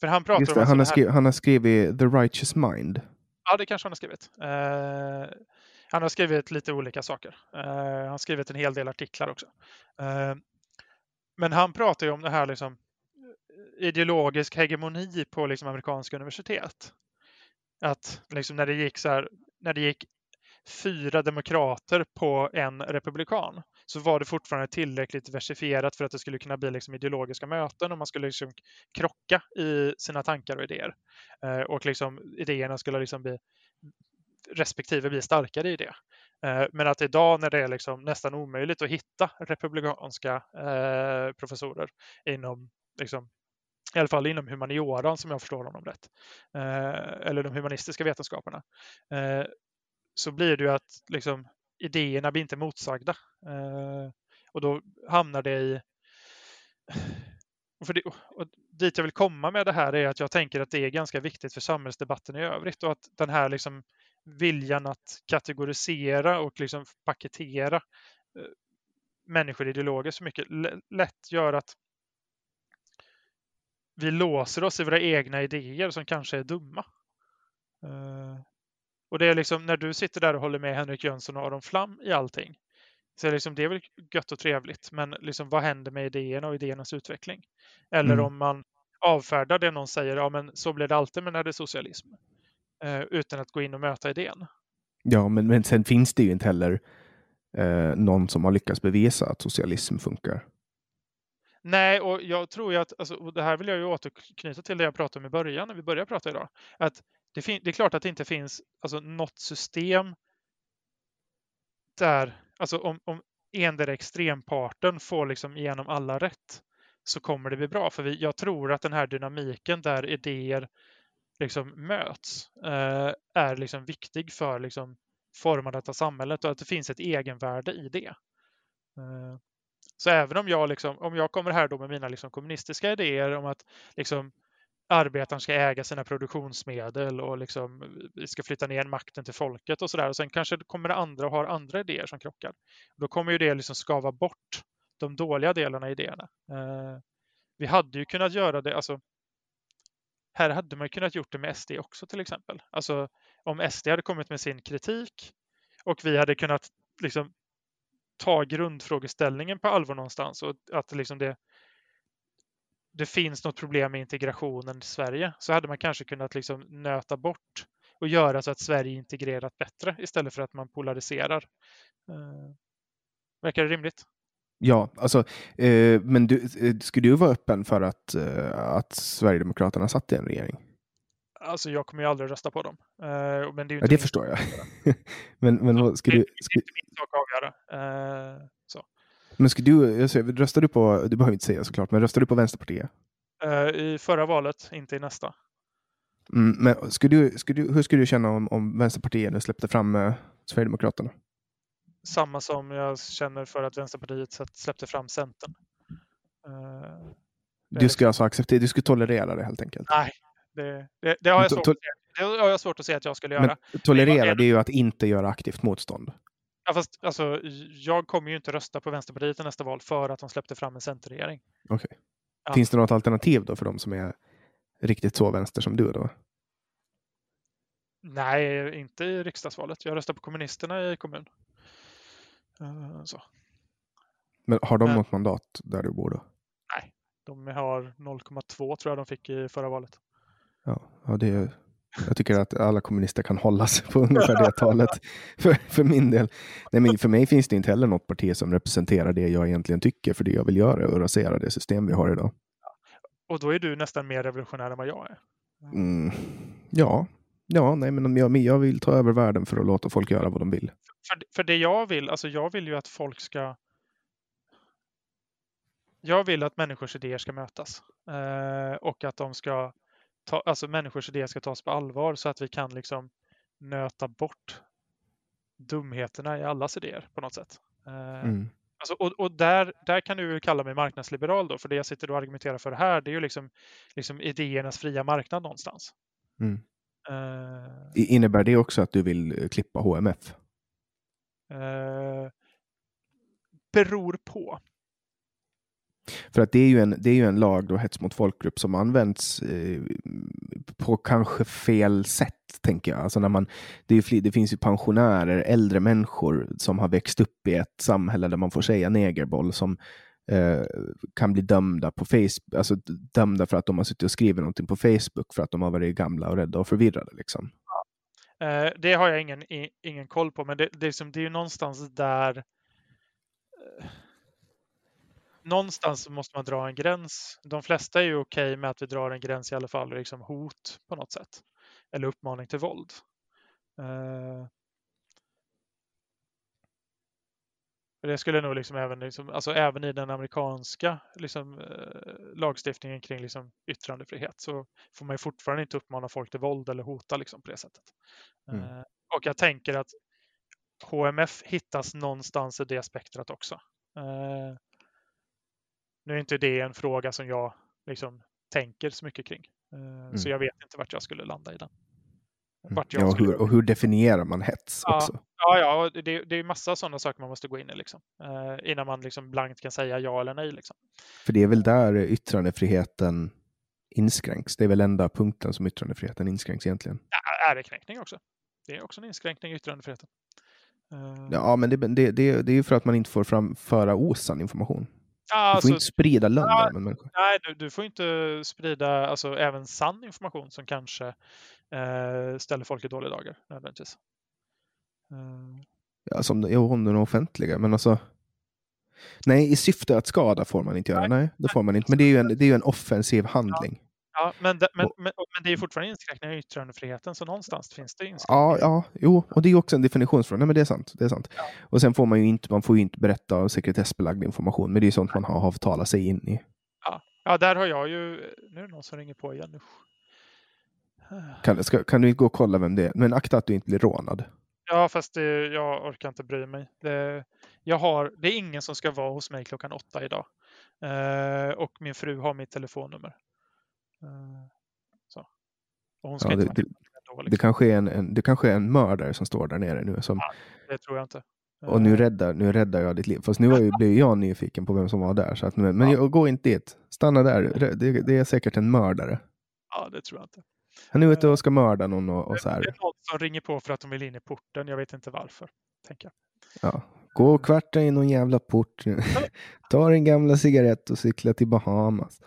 för han pratar det, om... Han har, skrivit, han har skrivit The Righteous Mind. Ja, det kanske han har skrivit. Han har skrivit lite olika saker. Eh, han har skrivit en hel del artiklar också. Eh, men han pratar ju om det här liksom eh, ideologisk hegemoni på liksom amerikanska universitet. Att liksom när det gick så här, när det gick fyra demokrater på en republikan så var det fortfarande tillräckligt diversifierat för att det skulle kunna bli liksom ideologiska möten och man skulle liksom krocka i sina tankar och idéer. Eh, och liksom idéerna skulle liksom bli respektive blir starkare i det. Eh, men att idag när det är liksom nästan omöjligt att hitta republikanska eh, professorer inom liksom, i alla fall inom humanioran som jag förstår honom rätt, eh, eller de humanistiska vetenskaperna, eh, så blir det ju att liksom, idéerna blir inte motsagda. Eh, och då hamnar det i... Och, för det, och dit jag vill komma med det här är att jag tänker att det är ganska viktigt för samhällsdebatten i övrigt och att den här liksom viljan att kategorisera och liksom paketera eh, människor ideologiskt så mycket lätt gör att vi låser oss i våra egna idéer som kanske är dumma. Eh, och det är liksom när du sitter där och håller med Henrik Jönsson och Aron Flam i allting. Så är liksom, det är väl gött och trevligt, men liksom, vad händer med idéerna och idéernas utveckling? Eller mm. om man avfärdar det någon säger, ja men så blir det alltid när det är socialism. Eh, utan att gå in och möta idén. Ja, men, men sen finns det ju inte heller eh, någon som har lyckats bevisa att socialism funkar. Nej, och jag tror ju att, alltså, och det här vill jag ju återknyta till det jag pratade om i början, när vi började prata idag, att det, det, är klart att det inte finns alltså, något system där, alltså om, om endera extremparten får liksom igenom alla rätt så kommer det bli bra. För vi, jag tror att den här dynamiken där idéer liksom möts eh, är liksom viktig för liksom formandet av samhället och att det finns ett egenvärde i det. Eh, så även om jag, liksom, om jag kommer här då med mina liksom kommunistiska idéer om att liksom arbetaren ska äga sina produktionsmedel och liksom vi ska flytta ner makten till folket och sådär. Och sen kanske kommer det andra och har andra idéer som krockar. Då kommer ju det liksom skava bort de dåliga delarna i idéerna. Eh, vi hade ju kunnat göra det, alltså här hade man kunnat gjort det med SD också till exempel. Alltså om SD hade kommit med sin kritik och vi hade kunnat liksom ta grundfrågeställningen på allvar någonstans och att liksom det det finns något problem med integrationen i Sverige så hade man kanske kunnat liksom nöta bort och göra så att Sverige integrerat bättre istället för att man polariserar. Eh, verkar det rimligt? Ja, alltså, eh, men du, eh, skulle du vara öppen för att, eh, att Sverigedemokraterna satt i en regering? Alltså jag kommer ju aldrig rösta på dem. Eh, men det, är ja, det förstår jag. *laughs* men men vad, skulle du... Skulle... Det är inte min sak att avgöra. Eh, så. Men ska du, alltså, röstar du på, du behöver inte säga såklart, men röstar du på Vänsterpartiet? Uh, I förra valet, inte i nästa. Mm, men skulle du, skulle du, hur skulle du känna om, om Vänsterpartiet nu släppte fram Sverigedemokraterna? Samma som jag känner för att Vänsterpartiet släppte fram Centern. Uh, Du ska alltså acceptera, du skulle tolerera det helt enkelt? Nej, det, det, det, har jag svårt, det har jag svårt att se att jag skulle göra. Men tolerera, det är ju att inte göra aktivt motstånd. Ja, fast, alltså, jag kommer ju inte rösta på Vänsterpartiet i nästa val för att de släppte fram en centerregering. Okej. Okay. Ja. Finns det något alternativ då för de som är riktigt så vänster som du då? Nej, inte i riksdagsvalet. Jag röstar på kommunisterna i kommun. Uh, så. Men har de Men, något mandat där du bor då? Nej, de har 0,2 tror jag de fick i förra valet. Ja, ja det är, jag tycker att alla kommunister kan hålla sig på *laughs* ungefär det talet. För, för min del. Nej, men för mig finns det inte heller något parti som representerar det jag egentligen tycker för det jag vill göra och rasera det system vi har idag. Och då är du nästan mer revolutionär än vad jag är. Mm, ja, ja nej, men jag, jag vill ta över världen för att låta folk göra vad de vill. För, för det jag vill, alltså jag vill ju att folk ska jag vill att människors idéer ska mötas eh, och att de ska ta, alltså människors idéer ska tas på allvar så att vi kan liksom nöta bort dumheterna i allas idéer på något sätt. Eh, mm. Alltså, och, och där, där kan du kalla mig marknadsliberal då, för det jag sitter och argumenterar för här, det är ju liksom, liksom idéernas fria marknad någonstans. Mm. Uh, Innebär det också att du vill klippa HMF? Uh, beror på. För att det är ju en, det är ju en lag, då, hets mot folkgrupp, som används eh, på kanske fel sätt, tänker jag. Alltså när man, det, är, det finns ju pensionärer, äldre människor som har växt upp i ett samhälle där man får säga negerboll som eh, kan bli dömda på Facebook, alltså dömda för att de har suttit och skrivit någonting på Facebook för att de har varit gamla och rädda och förvirrade. Liksom. Ja. Eh, det har jag ingen, ingen koll på, men det, det, är, liksom, det är ju någonstans där eh, någonstans måste man dra en gräns. De flesta är ju okej okay med att vi drar en gräns i alla fall, liksom hot på något sätt. Eller uppmaning till våld. Eh, Uh, det skulle nog liksom även, liksom, alltså även i den amerikanska liksom, uh, lagstiftningen kring liksom, yttrandefrihet så får man fortfarande inte uppmana folk till våld eller hota liksom, på det sättet. Mm. Uh, och jag tänker att HMF hittas någonstans i det spektrat också. Uh, nu är inte det en fråga som jag liksom tänker så mycket kring. Eh, mm. Så jag vet inte vart jag skulle landa i den. Mm. Ja, och, hur, och hur definierar man hets ja, också? Ja, ja det, det är massa sådana saker man måste gå in i liksom, eh, innan man liksom blankt kan säga ja eller nej. Liksom. För det är väl där yttrandefriheten inskränks? Det är väl enda punkten som yttrandefriheten inskränks egentligen? Ja, ärekränkning också. Det är också en inskränkning i yttrandefriheten. Eh. Ja, men det, det, det, det är ju för att man inte får framföra osann information. Du får alltså, inte sprida lögner ja. Nej, du, du, får inte sprida alltså, även sann information som kanske eh, ställer folk i dåliga dagar nödvändigtvis. Mm. Ja, som jo, om är offentliga, men alltså. Nej, i syfte att skada får man inte göra. Nej, nej det får man inte. Men det är ju en, det är ju en offensiv handling. Ja, men, det, men, men, men, det är fortfarande inskränkningar i yttrandefriheten, så någonstans finns det inskränkningar. Ja, ja, jo, och det är också en definitionsfråga. Nej, men det är sant. Det är sant. Ja. Och sen får man ju inte, man får ju inte berätta sekretessbelagd information, men det är sånt man har avtalat sig in i. Ja. ja, där har jag ju, nu är det någon som ringer på igen. Kan, ska, kan du inte gå och kolla vem det är? Men akta att du inte blir rånad. Ja, fast det, jag orkar inte bry mig. Det, jag har, det är ingen som ska vara hos mig klockan åtta idag. Eh, och min fru har mitt telefonnummer. Eh, så. hon ska ja, inte det, det, liksom. det, kanske är en, en, det kanske är en mördare som står där nere nu. Som, ja, det tror jag inte. Och nu eh. räddar, nu räddar jag ditt liv. Fast nu jag, blev jag nyfiken på vem som var där. Så att, men ja. gå inte dit. Stanna där. Det, det, är säkert en mördare. Ja, det tror jag inte. Han är ute och ska mörda någon och, och så här. Det är någon som ringer på för att de vill in i porten. Jag vet inte varför. Tänker jag. Ja. Gå och kvarta in någon jävla port. *laughs* Ta din gamla cigarett och cykla till Bahamas.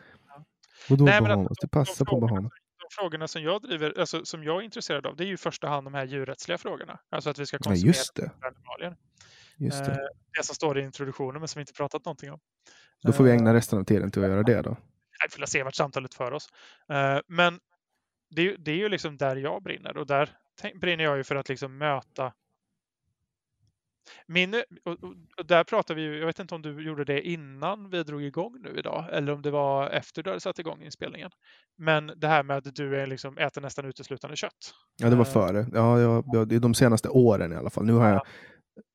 Och då Nej, Bahamas? Att, det passar på Bahamas. De frågorna som jag driver, alltså, som jag är intresserad av, det är ju i första hand de här djurrättsliga frågorna. Alltså att vi ska konsumera ja, just det. animalier. Just det. Eh, det som står i introduktionen men som vi inte pratat någonting om. Då får vi ägna eh, resten av tiden till att göra det då. Vi får se vart samtalet för oss. Eh, men det, det är ju liksom där jag brinner och där brinner jag ju för att liksom möta min, och, och där pratar vi jag vet inte om du gjorde det innan vi drog igång nu idag eller om det var efter du hade satt igång inspelningen. Men det här med att du är liksom, äter nästan uteslutande kött. Ja, det var eh. före. Ja, jag, jag, de senaste åren i alla fall. Nu har jag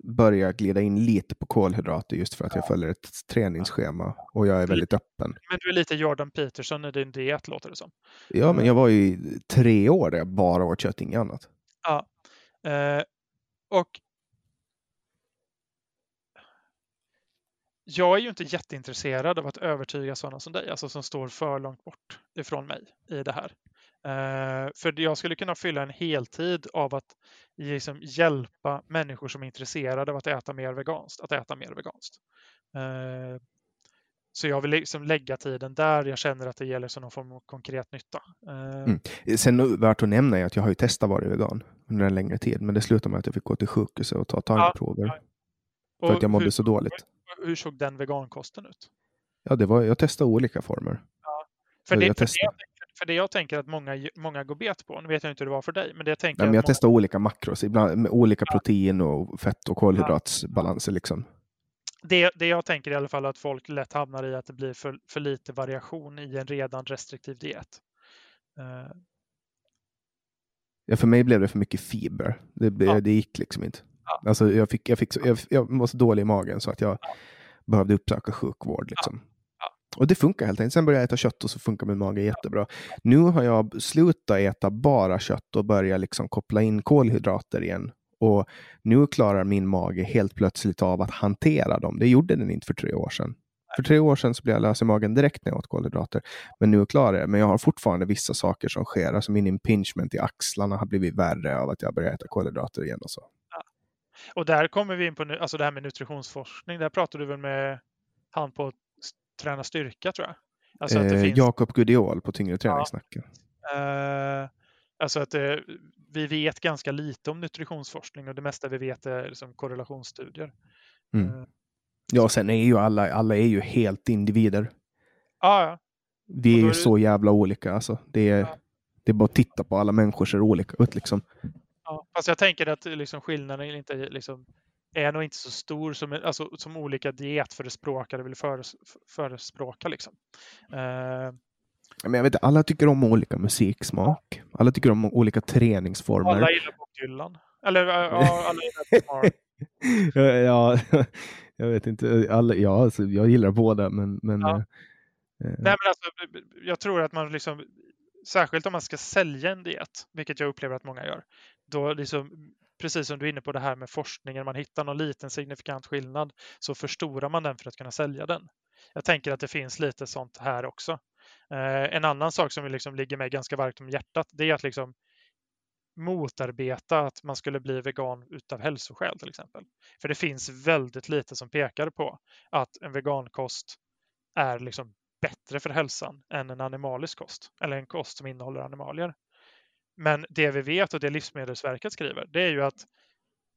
börja glida in lite på kolhydrater just för att jag följer ett träningsschema och jag är väldigt öppen. Men du är lite Jordan Peterson i din diet låter det som. Ja, men jag var ju tre år där jag bara åt kött, inget annat. Ja. Eh, och jag är ju inte jätteintresserad av att övertyga sådana som dig, alltså som står för långt bort ifrån mig i det här. Uh, för jag skulle kunna fylla en heltid av att liksom hjälpa människor som är intresserade av att äta mer veganskt, att äta mer veganskt. Uh, så jag vill liksom lägga tiden där jag känner att det gäller som någon form av konkret nytta. Uh, mm. Sen värt att nämna är att jag har ju testat vara vegan under en längre tid, men det slutade med att jag fick gå till sjukhuset och ta tarmprover. Ja, ja. För att jag mådde hur, så dåligt. Hur, såg den vegankosten ut? Ja, det var, jag testade olika former. Ja. För, det, jag för, det, för det jag tänker att många, många går bet på, nu vet jag inte hur det var för dig, men det jag tänker... Nej, men jag många... testar olika makros, ibland med olika ja. protein och fett och kolhydratsbalanser. Liksom. Det, det jag tänker i alla fall att folk lätt hamnar i att det blir för, för lite variation i en redan restriktiv diet. Uh... Ja, för mig blev det för mycket fiber. Det, ja. det gick liksom inte. Ja. Alltså, jag, fick, jag, fick, jag, jag var så dålig i magen så att jag behövde uppsöka sjukvård. Liksom. Och det funkar helt enkelt. Sen började jag äta kött och så funkar min mage jättebra. Nu har jag slutat äta bara kött och börjat liksom koppla in kolhydrater igen. Och nu klarar min mage helt plötsligt av att hantera dem. Det gjorde den inte för tre år sedan. För tre år sedan så blev jag lös i magen direkt när jag åt kolhydrater. Men nu klarar jag det. Men jag har fortfarande vissa saker som sker. Alltså min impingement i axlarna har blivit värre av att jag börjar äta kolhydrater igen. Och så. Ja. Och där kommer vi in på alltså det här med nutritionsforskning. Där pratar du väl med han på träna styrka tror jag. Alltså eh, finns... Jakob Gudiol på Tyngre träningssnacken. Eh, alltså att det, vi vet ganska lite om nutritionsforskning och det mesta vi vet är liksom korrelationsstudier. Mm. Eh, ja, sen är ju alla, alla är ju helt individer. Ah, ja. Vi är ju så jävla olika alltså. Det är, ja. det är bara att titta på alla människor ser olika ut liksom. Ja, fast jag tänker att liksom skillnaden inte liksom är nog inte så stor som, alltså, som olika dietförespråkare vill föres, förespråka. Liksom. Uh, men jag vet alla tycker om olika musiksmak. Alla tycker om olika träningsformer. Alla gillar Bob Dylan. Eller ja, alla gillar *laughs* ja, jag vet inte. Alla, ja, alltså, jag gillar båda, men... men ja. eh, Nej, men alltså, jag tror att man liksom, särskilt om man ska sälja en diet, vilket jag upplever att många gör, då liksom precis som du är inne på det här med forskningen, man hittar någon liten signifikant skillnad så förstorar man den för att kunna sälja den. Jag tänker att det finns lite sånt här också. Eh, en annan sak som liksom ligger mig ganska varmt om hjärtat, det är att liksom motarbeta att man skulle bli vegan utav hälsoskäl till exempel. För det finns väldigt lite som pekar på att en vegankost är liksom bättre för hälsan än en animalisk kost eller en kost som innehåller animalier. Men det vi vet och det Livsmedelsverket skriver, det är ju att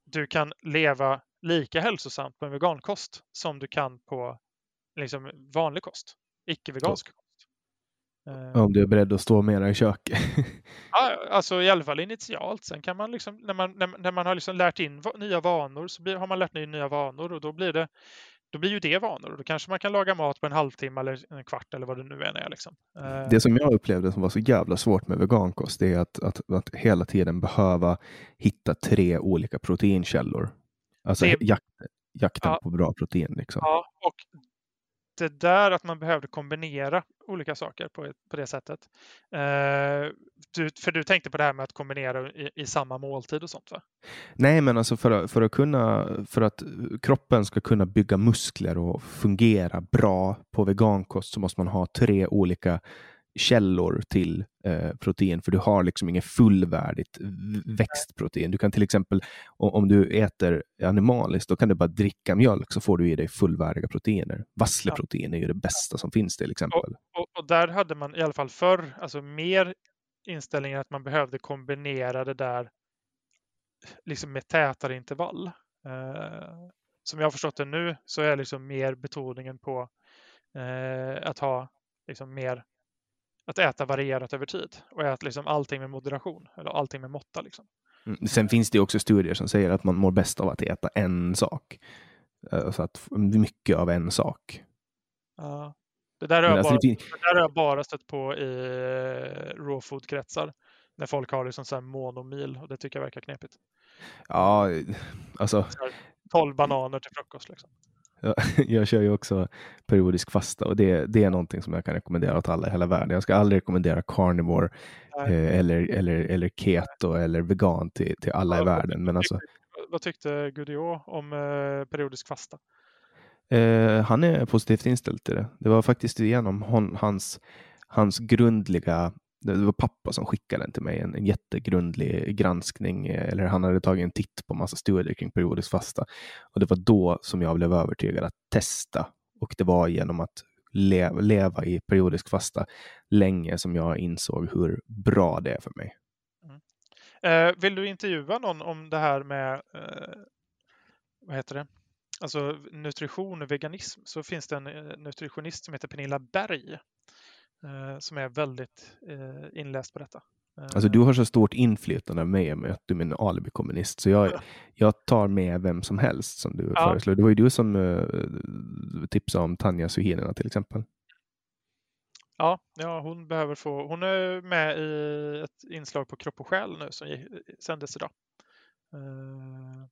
du kan leva lika hälsosamt på en vegankost som du kan på liksom, vanlig kost, icke-vegansk kost. Om du är beredd att stå mera i köket. *laughs* ja, alltså i alla fall initialt. Sen kan man liksom, när man, när, när man har liksom lärt in nya vanor så blir, har man lärt in nya vanor och då blir det då blir ju det vanor då kanske man kan laga mat på en halvtimme eller en kvart eller vad det nu än är. Liksom. Eh. Det som jag upplevde som var så jävla svårt med vegankost är att, att, att hela tiden behöva hitta tre olika proteinkällor. Alltså det... jakt, jakten ja. på bra protein. Liksom. Ja, och det där att man behövde kombinera olika saker på, på det sättet. Eh, du, för du tänkte på det här med att kombinera i, i, samma måltid och sånt va? Nej, men alltså för för att kunna, för att kroppen ska kunna bygga muskler och fungera bra på vegankost så måste man ha tre olika källor till eh, protein, för du har liksom inget fullvärdigt växtprotein. Du kan till exempel, om, du äter animaliskt, då kan du bara dricka mjölk så får du i dig fullvärdiga proteiner. Vassleprotein är ju det bästa som finns till exempel. Och, och, och, där hade man i alla fall förr, alltså mer inställningen att man behövde kombinera det där liksom med tätare intervall. Eh, som jag har förstått det nu så är liksom mer betoningen på eh, att ha liksom mer att äta varierat över tid och äta liksom allting med moderation eller allting med måtta. Liksom. Mm. Sen finns det också studier som säger att man mår bäst av att äta en sak. Alltså att mycket av en sak. Ja. Det där har, jag, alltså, bara, det... det där har jag bara stött på i eh, raw food-kretsar. När folk har liksom så här monomil och det tycker jag verkar knepigt. Ja, alltså 12 bananer till frukost. Liksom. Ja, *laughs* jag kör ju också periodisk fasta och det, det är någonting som jag kan rekommendera åt alla i hela världen. Jag ska aldrig rekommendera carnivore eh, eller, eller, eller keto eller vegan till, till alla i världen. Men alltså, Vad tyckte Gudiot om eh, periodisk fasta? eh, han är positivt inställd till det. Det var faktiskt genom hon, hans, hans grundliga det var pappa som skickade den till mig, en, en jättegrundlig granskning, eh, eller han hade tagit en titt på massa studier kring periodisk fasta. Och det var då som jag blev övertygad att testa. Och det var genom att leva, leva i periodisk fasta länge som jag insåg hur bra det är för mig. Mm. Eh, vill du intervjua någon om det här med eh, vad heter det? Alltså nutrition och veganism så finns det en eh, nutritionist som heter Pernilla Berg som är väldigt eh, inläst på detta. Eh, Alltså du har så stort inflytande av mig med att du är en alibi-kommunist, så jag, *laughs* jag tar med vem som helst som du Ja. föreslår. Det var ju du som uh, tipsade om Tanja Suhinina till exempel. Ja, ja, hon behöver få. Hon är med i ett inslag på Kropp och själ nu som sändes idag. Eh,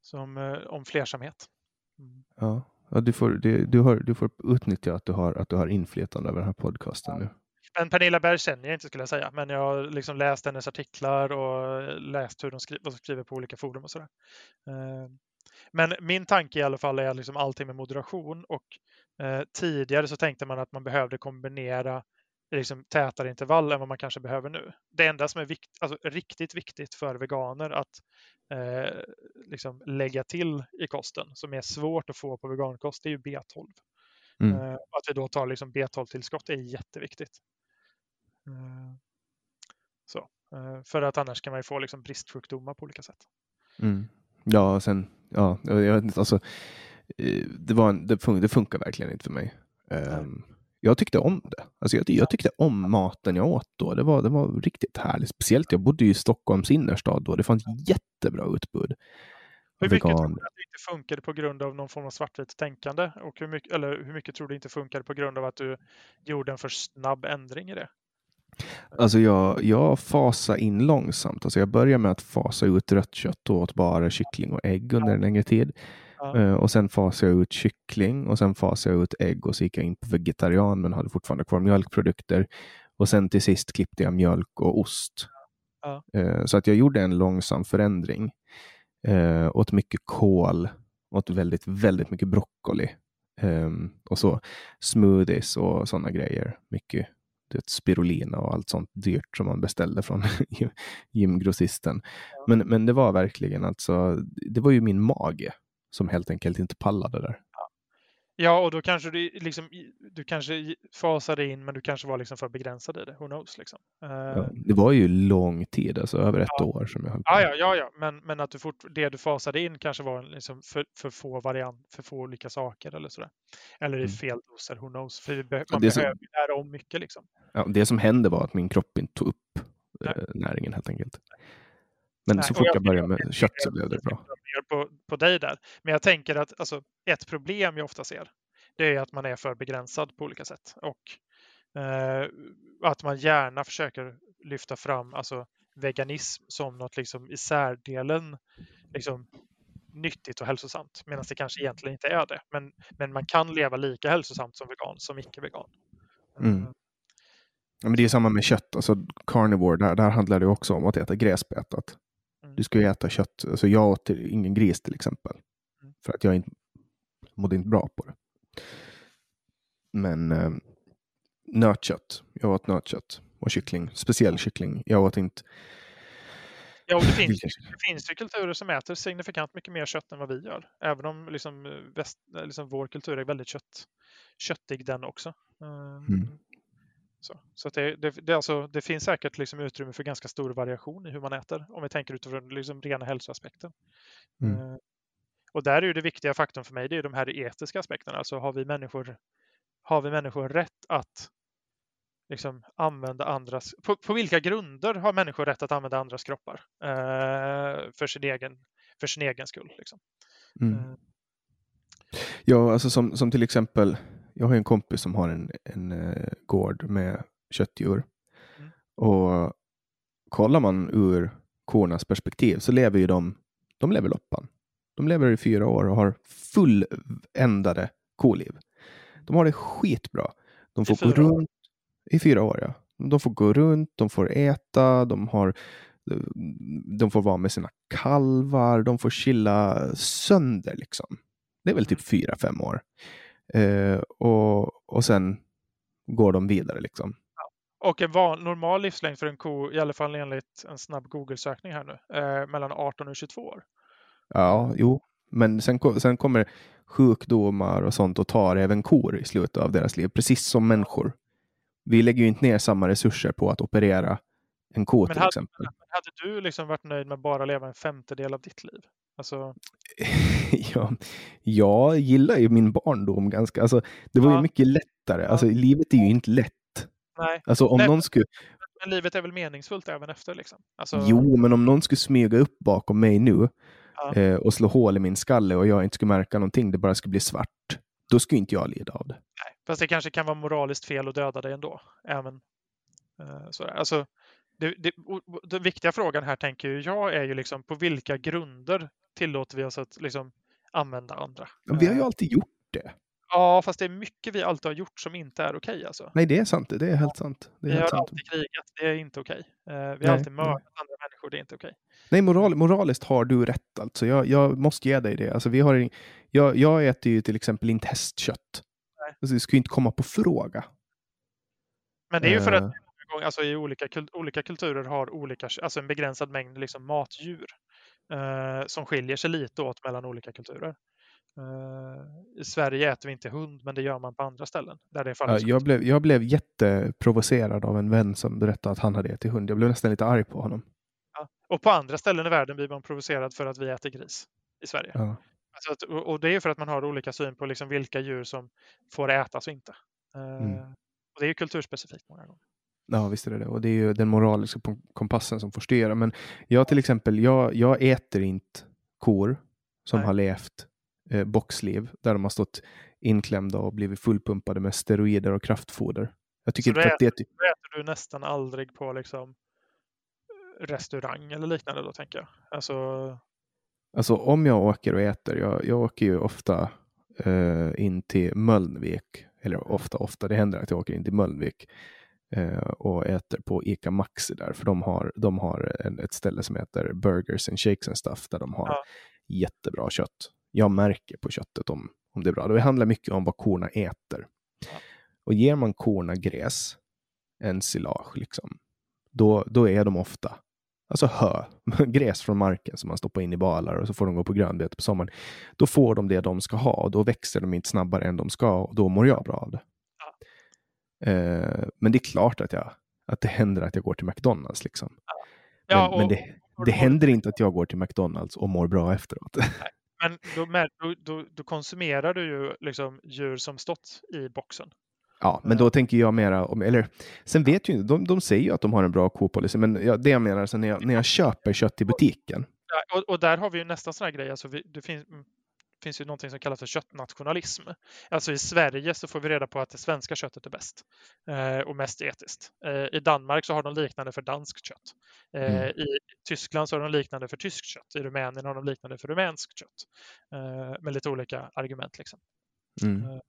som eh, om flersamhet. Mm. Ja, ja du, får, du, du, har, du får utnyttja att du har, att du har inflytande över den här podcasten nu. Men Pernilla Berg känner jag inte skulle jag säga, men jag har liksom läst hennes artiklar och läst hur de skriver, vad de skriver på olika forum och sådär. Eh, Men min tanke i alla fall är liksom allting med moderation och eh, tidigare så tänkte man att man behövde kombinera liksom tätare intervall än vad man kanske behöver nu. Det enda som är vikt, alltså, riktigt viktigt för veganer att eh, liksom lägga till i kosten som är svårt att få på vegankost, det är ju B12. Mm. Eh, att vi då tar liksom B12-tillskott är jätteviktigt. Eh, så. Eh, för att annars kan man ju få liksom bristsjukdomar på olika sätt. Mm. Ja, och sen, ja, jag vet inte, alltså, eh, det, var en, det, fun, det funkar verkligen inte för mig. Ehm, jag tyckte om det. Alltså jag, jag tyckte om maten jag åt då. Det var, det var riktigt härligt. Speciellt, jag bodde ju i Stockholms innerstad då. Det fanns jättebra utbud. Hur mycket tror du att det inte funkade på grund av någon form av svartvitt tänkande? Och hur mycket, eller hur mycket tror du inte funkade på grund av att du gjorde en för snabb ändring i det? Alltså jag, jag fasade in långsamt. Alltså jag började med att fasa ut rött kött och åt bara kyckling och ägg under en längre tid. Ja. Eh, och sen fasade jag ut kyckling och sen fasade jag ut ägg och så gick jag in på vegetarian men hade fortfarande kvar mjölkprodukter. Och sen till sist klippte jag mjölk och ost. Ja. Eh, så att jag gjorde en långsam förändring. Eh, åt mycket kål, åt väldigt, väldigt mycket broccoli. Ehm, och så smoothies och sådana grejer. Mycket vet, spirulina och allt sånt dyrt som man beställde från *laughs* gymgrossisten. Men, men det var verkligen alltså, det var ju min mage som helt enkelt inte pallade där. Ja, och då kanske du liksom, du kanske fasade in, men du kanske var liksom för begränsad i det. Who knows liksom. Eh, Ja, det var ju lång tid, alltså över ett år som jag höll på. Ja, ja, ja, ja. Men, men att du fort, det du fasade in kanske var liksom för, för få variant, för få olika saker eller sådär. Eller i Mm. fel doser, who knows. För Ja, man som- behöver ju lära om mycket liksom. Ja, det som hände var att min kropp inte tog upp Nej. eh, näringen helt enkelt. Men Nej, så fort jag- jag började med kött så blev det bra. på, på dig där. Men jag tänker att alltså, ett problem jag ofta ser, det är att man är för begränsad på olika sätt. Och eh, att man gärna försöker lyfta fram alltså, veganism som något liksom i särdelen liksom, nyttigt och hälsosamt. Medan det kanske egentligen inte är det. Men, men man kan leva lika hälsosamt som vegan som icke-vegan. Mm. Eh, Ja, men det är samma med kött, alltså carnivore, där, där handlar det också om att äta gräsbetat. Du ska ju äta kött, alltså jag åt ingen gris till exempel. Mm. För att jag inte, mådde inte bra på det. Men eh, nötkött, jag åt nötkött och kyckling, speciell kyckling. Jag åt inte Ja, och det finns, det finns ju kulturer som äter signifikant mycket mer kött än vad vi gör. Även om liksom, eh, väst, eh, liksom vår kultur är väldigt kött, köttig den också. Eh, Mm. Så, så det, det, det, alltså, det finns säkert liksom utrymme för ganska stor variation i hur man äter om vi tänker utifrån liksom rena hälsoaspekten. Mm. Eh, och där är ju det viktiga faktorn för mig, det är de här etiska aspekterna. Alltså har vi människor, har vi människor rätt att liksom använda andras... På, på vilka grunder har människor rätt att använda andras kroppar eh, för, sin egen, för sin egen skull? Liksom. Mm. Eh, Ja, alltså som, som till exempel, jag har en kompis som har en, en eh, gård med köttdjur. Mm. Och kollar man ur kornas perspektiv så lever ju de, de lever loppan. De lever i fyra år och har fulländade koliv. De har det skitbra. De får gå runt i fyra år. Ja. De får gå runt, de får äta, de, har, de får vara med sina kalvar, de får chilla sönder. Liksom. Det är väl typ fyra, fem år. Eh, och, och sen går de vidare. Liksom. Och en van, normal livslängd för en ko, i alla fall enligt en snabb Google-sökning här nu, eh, mellan 18 och 22 år. Ja, jo, men sen, sen kommer sjukdomar och sånt och tar även kor i slutet av deras liv, precis som människor. Vi lägger ju inte ner samma resurser på att operera en ko till hade, exempel. Hade du liksom varit nöjd med bara leva en femtedel av ditt liv? Alltså... *laughs* ja, jag gillar ju min barndom ganska. Alltså, det var ja. ju mycket lättare. Alltså, livet är ju inte lätt. Nej. Alltså, om Nej, någon skulle... Men livet är väl meningsfullt även efter? Liksom. Alltså... Jo, men om någon skulle smyga upp bakom mig nu ja. eh, och slå hål i min skalle och jag inte skulle märka någonting, det bara skulle bli svart, då skulle inte jag lida av det. Nej, fast det kanske kan vara moraliskt fel att döda dig ändå. Även, eh, sådär. Alltså, det, det, den viktiga frågan här tänker jag är ju liksom på vilka grunder tillåter vi oss att liksom använda andra? Ja, vi har ju alltid gjort det. Ja, fast det är mycket vi alltid har gjort som inte är okej. Okay, alltså. Nej, det är sant. Det är helt sant. Det är vi helt har sant. alltid krigat. Det är inte okej. Okay. Uh, vi har alltid mördat andra människor. Det är inte okej. Okay. Nej, moral, moraliskt har du rätt. Alltså. Jag, jag måste ge dig det. Alltså, vi har, jag, jag äter ju till exempel inte hästkött. Alltså, det skulle inte komma på fråga. Men det är ju för att uh, alltså, i olika, olika kulturer har olika, alltså en begränsad mängd liksom, matdjur uh, som skiljer sig lite åt mellan olika kulturer. Uh, I Sverige äter vi inte hund, men det gör man på andra ställen. Där det ja, jag, blev, jag blev jätteprovocerad av en vän som berättade att han hade ätit hund. Jag blev nästan lite arg på honom. Ja. Och på andra ställen i världen blir man provocerad för att vi äter gris i Sverige. Ja. Alltså att, och det är för att man har olika syn på liksom vilka djur som får ätas och inte. Uh, mm. och det är kulturspecifikt många gånger. Ja, visst är det det. Och det är ju den moraliska kompassen som får styra. Men jag till exempel, jag, jag äter inte kor som Nej. har levt eh, boxliv där de har stått inklämda och blivit fullpumpade med steroider och kraftfoder. Jag tycker så inte att det är typ... äter du nästan aldrig på liksom restaurang eller liknande då tänker jag? Alltså... Alltså om jag åker och äter, jag, jag åker ju ofta eh, in till Mölnvik, eller ofta, ofta, det händer att jag åker in till Mölnvik och äter på Ica Maxi där, för de har, de har ett ställe som heter Burgers and Shakes and Stuff där de har ja. jättebra kött jag märker på köttet om, om det är bra. Det handlar mycket om vad korna äter. Ja. Och ger man korna gräs, en silage, liksom, då, då är de ofta alltså hö, *laughs* gräs från marken som man stoppar in i balar och så får de gå på grönbete på sommaren. Då får de det de ska ha och då växer de inte snabbare än de ska och då mår jag bra av det. Eh, men det är klart att, jag, att det händer att jag går till McDonalds. Liksom. Ja. Men, och, men det, det händer inte att jag går till McDonalds och mår bra efteråt. Nej. Men då, då, då, då, konsumerar du ju liksom djur som stått i boxen. Ja, men då tänker jag mera om, eller sen vet ju de, de säger ju att de har en bra kopolicy, men ja, det jag menar, så när, jag, när jag köper kött i butiken. Ja, och, och, där har vi ju nästan sådana grejer, alltså vi, det finns, finns ju någonting som kallas för köttnationalism. Alltså i Sverige så får vi reda på att det svenska köttet är bäst eh, och mest etiskt. Eh, I Danmark så har de liknande för danskt kött. Eh, mm. I Tyskland så har de liknande för tyskt kött. I Rumänien har de liknande för rumänskt kött. Med lite olika argument. Liksom. Mm.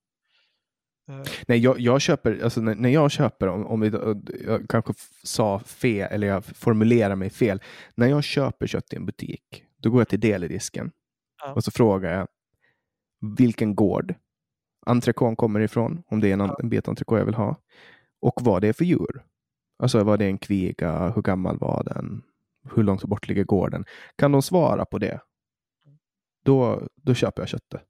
Nej, jag, jag, köper, alltså när, när jag köper, om, om jag kanske sa fel, eller jag formulerar mig fel. När jag köper kött i en butik, då går jag till deledisken ja. och så frågar jag vilken gård entrecôten kommer ifrån, om det är en, en bit entrecote jag vill ha, och vad det är för djur. Alltså var det en kviga, hur gammal var den, hur långt bort ligger gården? Kan de svara på det, då, då köper jag köttet.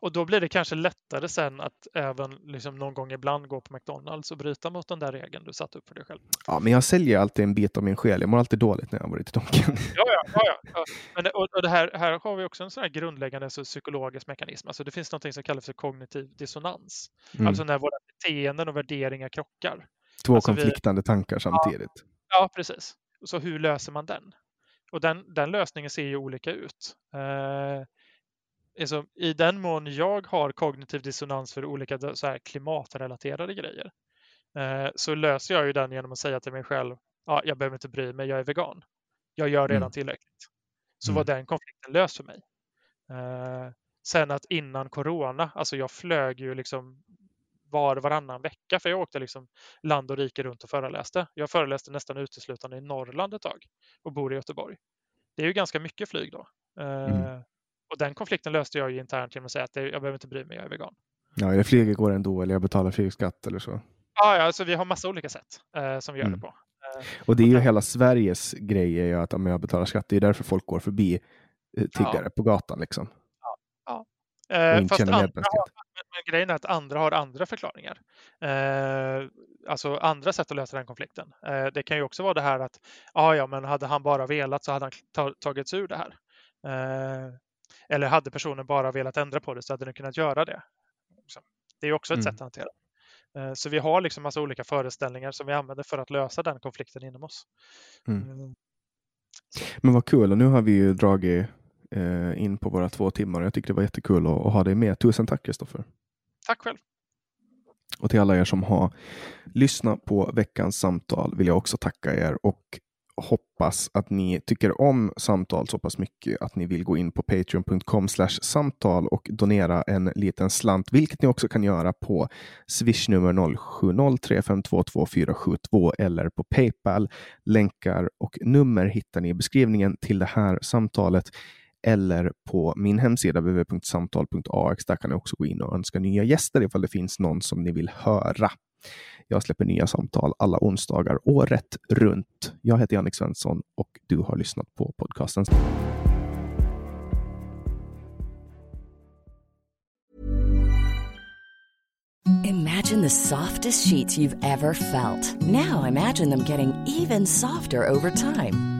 Och då blir det kanske lättare sen att även liksom någon gång ibland gå på McDonalds och bryta mot den där regeln du satt upp för dig själv. Ja, men jag säljer alltid en bit av min själ. Jag mår alltid dåligt när jag varit i Donken. *laughs* Ja, ja, ja, ja. Men, och, och det här, här har vi också en sån här grundläggande alltså, psykologisk mekanism. Alltså det finns något som kallas för kognitiv dissonans. Mm. Alltså när våra beteenden och värderingar krockar. Två alltså konfliktande vi... tankar samtidigt. Ja, ja, precis. Så hur löser man den? Och den, den lösningen ser ju olika ut. Eh, alltså, I den mån jag har kognitiv dissonans för olika så här, klimatrelaterade grejer eh, så löser jag ju den genom att säga till mig själv, ja, jag behöver inte bry mig, jag är vegan. Jag gör redan mm. tillräckligt. Så mm. var den konflikten löst för mig. Eh, sen att innan corona, alltså jag flög ju liksom var varannan vecka för jag åkte liksom land och rike runt och föreläste. Jag föreläste nästan uteslutande i Norrland ett tag och bor i Göteborg. Det är ju ganska mycket flyg då. Mm. Och den konflikten löste jag ju internt genom att säga att det, jag behöver inte bry mig, jag är vegan. Ja, eller flyget går ändå eller jag betalar flygskatt eller så. Ja, ja alltså vi har massa olika sätt uh, som vi gör mm. det på. Uh, och det är ju och hela Sveriges grej är ju att om jag betalar skatt, det är därför folk går förbi tiggare ja. på gatan liksom. Ja, ja. Eh, fast andra har, men grejen är att andra har andra förklaringar. Eh, alltså andra sätt att lösa den konflikten. Eh, det kan ju också vara det här att ah, ja, men hade han bara velat så hade han tagit sig ur det här. Eh, eller hade personen bara velat ändra på det så hade den kunnat göra det. Det är också ett mm. sätt att hantera. Eh, så vi har liksom massa olika föreställningar som vi använder för att lösa den konflikten inom oss. Mm. Eh, men vad kul, och nu har vi ju dragit eh, in på våra två timmar. Jag tycker det var jättekul att, att ha dig med. Tusen tack Kristoffer. Tack själv. Och till alla er som har lyssnat på veckans samtal vill jag också tacka er och hoppas att ni tycker om samtal så pass mycket att ni vill gå in på patreon.com samtal och donera en liten slant, vilket ni också kan göra på swishnummer 0703522472 eller på Paypal. Länkar och nummer hittar ni i beskrivningen till det här samtalet eller på min hemsida www.samtal.ax. Där kan ni också gå in och önska nya gäster ifall det finns någon som ni vill höra. Jag släpper nya samtal alla onsdagar året runt. Jag heter Jannik Svensson och du har lyssnat på podcasten. Imagine the softest sheets you've ever felt. Now imagine them getting even softer over time.